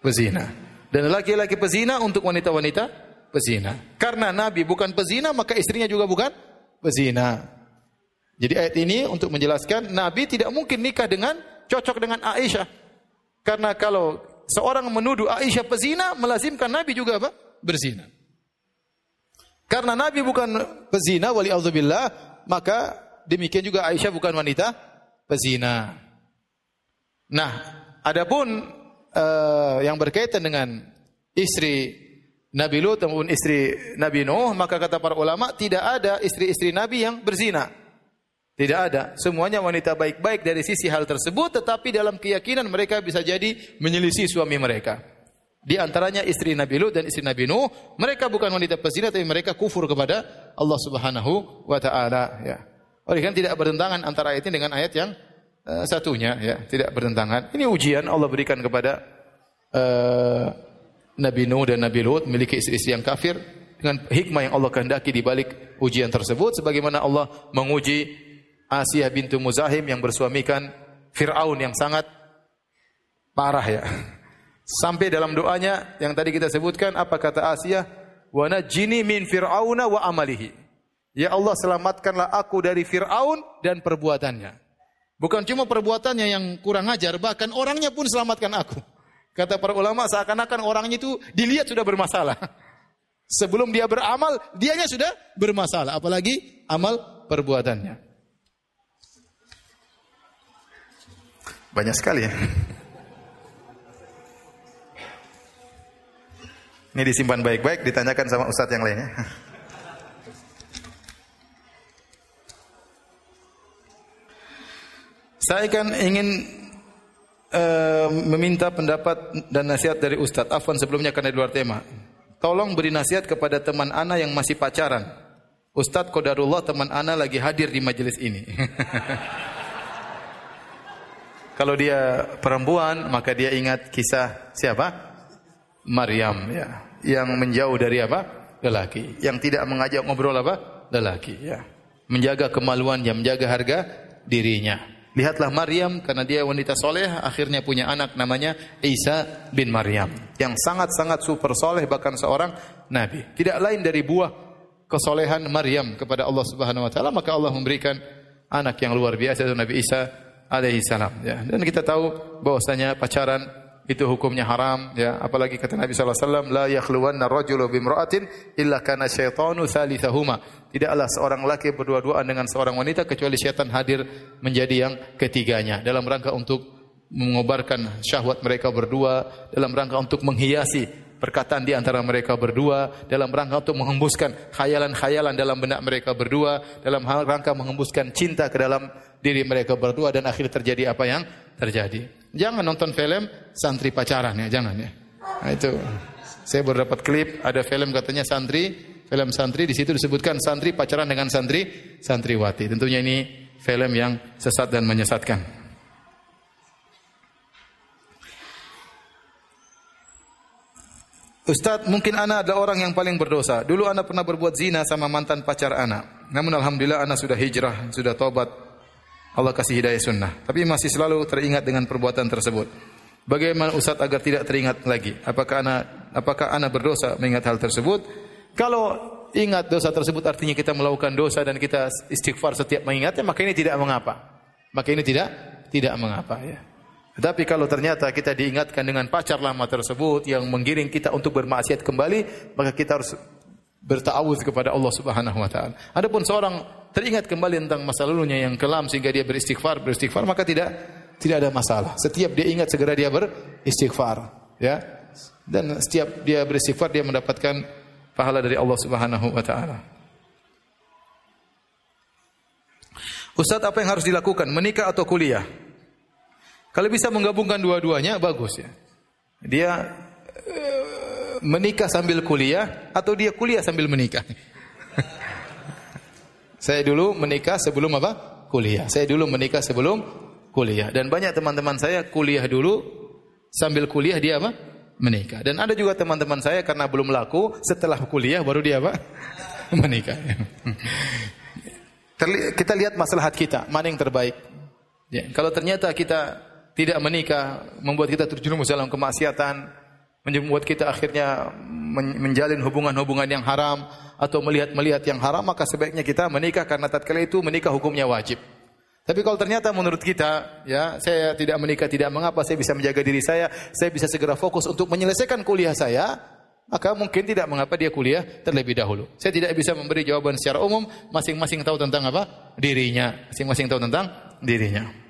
Pezina. Dan lelaki-lelaki pezina untuk wanita-wanita pezina. Karena Nabi bukan pezina, maka istrinya juga bukan pezina. Jadi ayat ini untuk menjelaskan Nabi tidak mungkin nikah dengan cocok dengan Aisyah. Karena kalau seorang menuduh Aisyah pezina, melazimkan Nabi juga apa? Berzina. Karena Nabi bukan pezina, wali maka demikian juga Aisyah bukan wanita pezina. Nah, adapun uh, yang berkaitan dengan istri Nabi Lut maupun istri Nabi Nuh, maka kata para ulama tidak ada istri-istri Nabi yang berzina. Tidak ada. Semuanya wanita baik-baik dari sisi hal tersebut, tetapi dalam keyakinan mereka bisa jadi menyelisih suami mereka. Di antaranya istri Nabi Lut dan istri Nabi Nuh, mereka bukan wanita pezina tapi mereka kufur kepada Allah Subhanahu wa taala ya. Oleh karena tidak bertentangan antara ayat ini dengan ayat yang uh, satunya ya, tidak bertentangan. Ini ujian Allah berikan kepada uh, Nabi Nuh dan Nabi Lut memiliki istri-istri yang kafir dengan hikmah yang Allah kehendaki di balik ujian tersebut sebagaimana Allah menguji Asia bintu Muzahim yang bersuamikan Firaun yang sangat parah ya. Sampai dalam doanya yang tadi kita sebutkan apa kata Asia? Wa najini min fir'auna wa amalihi. Ya Allah selamatkanlah aku dari Fir'aun dan perbuatannya. Bukan cuma perbuatannya yang kurang ajar, bahkan orangnya pun selamatkan aku. Kata para ulama seakan-akan orangnya itu dilihat sudah bermasalah. [LAUGHS] Sebelum dia beramal, dianya sudah bermasalah. Apalagi amal perbuatannya. Banyak sekali ya. Ini disimpan baik-baik, ditanyakan sama ustadz yang lainnya. [LAUGHS] Saya kan ingin uh, meminta pendapat dan nasihat dari Ustadz. Afwan sebelumnya karena di luar tema. Tolong beri nasihat kepada teman ana yang masih pacaran. Ustadz Kodarullah teman ana lagi hadir di majelis ini. [LAUGHS] Kalau dia perempuan, maka dia ingat kisah siapa? Maryam ya, yang menjauh dari apa? lelaki, yang tidak mengajak ngobrol apa? lelaki ya. Menjaga kemaluannya, menjaga harga dirinya. Lihatlah Maryam karena dia wanita soleh akhirnya punya anak namanya Isa bin Maryam yang sangat-sangat super soleh bahkan seorang nabi. Tidak lain dari buah kesolehan Maryam kepada Allah Subhanahu wa taala maka Allah memberikan anak yang luar biasa itu Nabi Isa alaihi salam ya. Dan kita tahu bahwasanya pacaran itu hukumnya haram ya. Apalagi kata Nabi sallallahu alaihi wasallam la yakhluwanna rajulu bimra'atin illa kana syaitanu thalithahuma tidaklah seorang laki berdua-duaan dengan seorang wanita kecuali syaitan hadir menjadi yang ketiganya. Dalam rangka untuk mengobarkan syahwat mereka berdua dalam rangka untuk menghiasi perkataan di antara mereka berdua dalam rangka untuk menghembuskan khayalan-khayalan dalam benak mereka berdua dalam rangka menghembuskan cinta ke dalam diri mereka berdua dan akhirnya terjadi apa yang terjadi Jangan nonton film santri pacaran ya, jangan ya. Nah, itu saya baru dapat klip ada film katanya santri, film santri di situ disebutkan santri pacaran dengan santri santriwati. Tentunya ini film yang sesat dan menyesatkan. Ustadz, mungkin anak adalah orang yang paling berdosa. Dulu anak pernah berbuat zina sama mantan pacar anak. Namun alhamdulillah anak sudah hijrah, sudah tobat, Allah kasih hidayah sunnah. Tapi masih selalu teringat dengan perbuatan tersebut. Bagaimana Ustaz agar tidak teringat lagi? Apakah anak apakah anak berdosa mengingat hal tersebut? Kalau ingat dosa tersebut artinya kita melakukan dosa dan kita istighfar setiap mengingatnya, maka ini tidak mengapa. Maka ini tidak tidak mengapa ya. Tetapi kalau ternyata kita diingatkan dengan pacar lama tersebut yang menggiring kita untuk bermaksiat kembali, maka kita harus bertawuz kepada Allah Subhanahu wa taala. Adapun seorang teringat kembali tentang masa lalunya yang kelam sehingga dia beristighfar, beristighfar maka tidak tidak ada masalah. Setiap dia ingat segera dia beristighfar, ya. Dan setiap dia beristighfar dia mendapatkan pahala dari Allah Subhanahu wa taala. Ustaz, apa yang harus dilakukan? Menikah atau kuliah? Kalau bisa menggabungkan dua-duanya bagus ya. Dia menikah sambil kuliah atau dia kuliah sambil menikah? [LAUGHS] Saya dulu menikah sebelum apa? Kuliah. Saya dulu menikah sebelum kuliah. Dan banyak teman-teman saya kuliah dulu sambil kuliah dia apa? Menikah. Dan ada juga teman-teman saya karena belum laku setelah kuliah baru dia apa? [LAUGHS] menikah. kita lihat maslahat kita, mana yang terbaik. Ya, kalau ternyata kita tidak menikah membuat kita terjerumus dalam kemaksiatan, membuat kita akhirnya menjalin hubungan-hubungan yang haram atau melihat-melihat yang haram maka sebaiknya kita menikah karena tatkala itu menikah hukumnya wajib. Tapi kalau ternyata menurut kita ya saya tidak menikah tidak mengapa saya bisa menjaga diri saya, saya bisa segera fokus untuk menyelesaikan kuliah saya, maka mungkin tidak mengapa dia kuliah terlebih dahulu. Saya tidak bisa memberi jawaban secara umum, masing-masing tahu tentang apa? dirinya, masing-masing tahu tentang dirinya.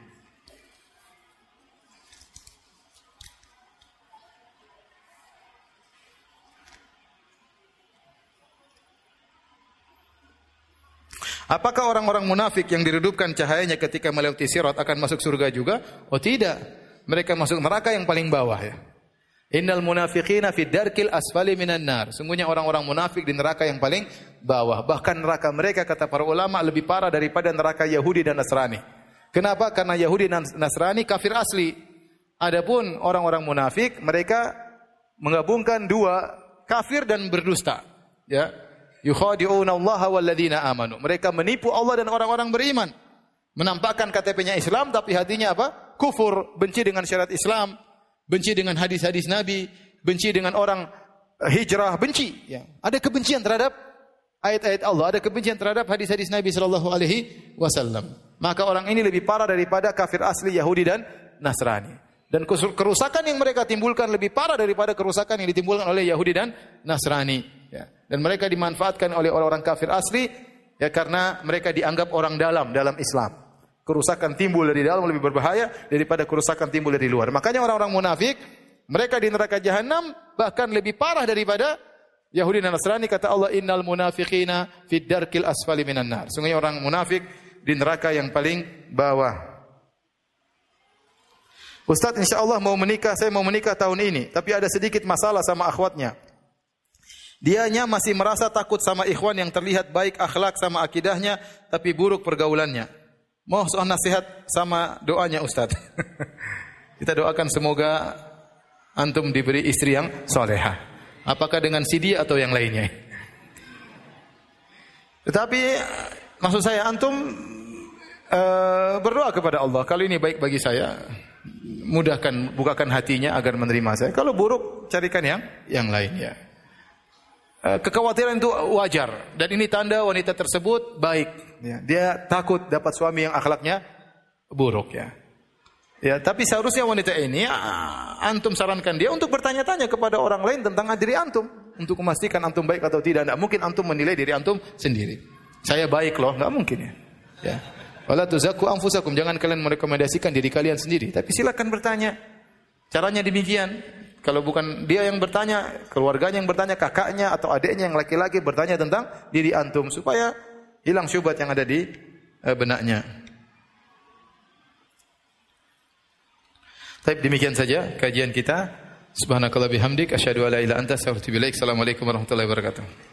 Apakah orang-orang munafik yang diredupkan cahayanya ketika melewati sirat akan masuk surga juga? Oh tidak. Mereka masuk neraka yang paling bawah ya. Innal munafiqina fi darkil asfali minan nar. Sungguhnya orang-orang munafik di neraka yang paling bawah. Bahkan neraka mereka kata para ulama lebih parah daripada neraka Yahudi dan Nasrani. Kenapa? Karena Yahudi dan Nasrani kafir asli. Adapun orang-orang munafik mereka menggabungkan dua kafir dan berdusta. Ya. Yukhadi'una Allah wal ladzina amanu. Mereka menipu Allah dan orang-orang beriman. Menampakkan KTP-nya Islam tapi hatinya apa? Kufur, benci dengan syariat Islam, benci dengan hadis-hadis Nabi, benci dengan orang eh, hijrah, benci. Ya. Ada kebencian terhadap ayat-ayat Allah, ada kebencian terhadap hadis-hadis Nabi Shallallahu Alaihi Wasallam. Maka orang ini lebih parah daripada kafir asli Yahudi dan Nasrani. Dan kerusakan yang mereka timbulkan lebih parah daripada kerusakan yang ditimbulkan oleh Yahudi dan Nasrani. Dan mereka dimanfaatkan oleh orang-orang kafir asli ya karena mereka dianggap orang dalam dalam Islam. Kerusakan timbul dari dalam lebih berbahaya daripada kerusakan timbul dari luar. Makanya orang-orang munafik, mereka di neraka jahanam bahkan lebih parah daripada Yahudi dan Nasrani kata Allah innal munafiqina fid darkil asfali minan nar. Sungguhnya orang munafik di neraka yang paling bawah. Ustaz insya Allah mau menikah, saya mau menikah tahun ini, tapi ada sedikit masalah sama akhwatnya. Dianya masih merasa takut sama ikhwan yang terlihat baik akhlak sama akidahnya, tapi buruk pergaulannya. Mau soal nasihat sama doanya Ustaz. [LAUGHS] Kita doakan semoga antum diberi istri yang soleha. Apakah dengan CD atau yang lainnya? Tetapi maksud saya antum uh, berdoa kepada Allah. Kalau ini baik bagi saya, mudahkan bukakan hatinya agar menerima saya. Kalau buruk carikan yang yang lainnya. Uh, kekhawatiran itu wajar dan ini tanda wanita tersebut baik Ya, dia takut dapat suami yang akhlaknya buruk ya. Ya, tapi seharusnya wanita ini antum sarankan dia untuk bertanya-tanya kepada orang lain tentang diri antum untuk memastikan antum baik atau tidak. Tidak mungkin antum menilai diri antum sendiri. Saya baik loh, nggak mungkin ya. Ya. Wala tuzakku anfusakum, jangan kalian merekomendasikan diri kalian sendiri, tapi silakan bertanya. Caranya demikian. Kalau bukan dia yang bertanya, keluarganya yang bertanya, kakaknya atau adiknya yang laki-laki bertanya tentang diri antum supaya hilang syubhat yang ada di uh, benaknya. Baik, demikian saja kajian kita. Subhanakallah bihamdik asyhadu an la ilaha anta. Assalamualaikum warahmatullahi wabarakatuh.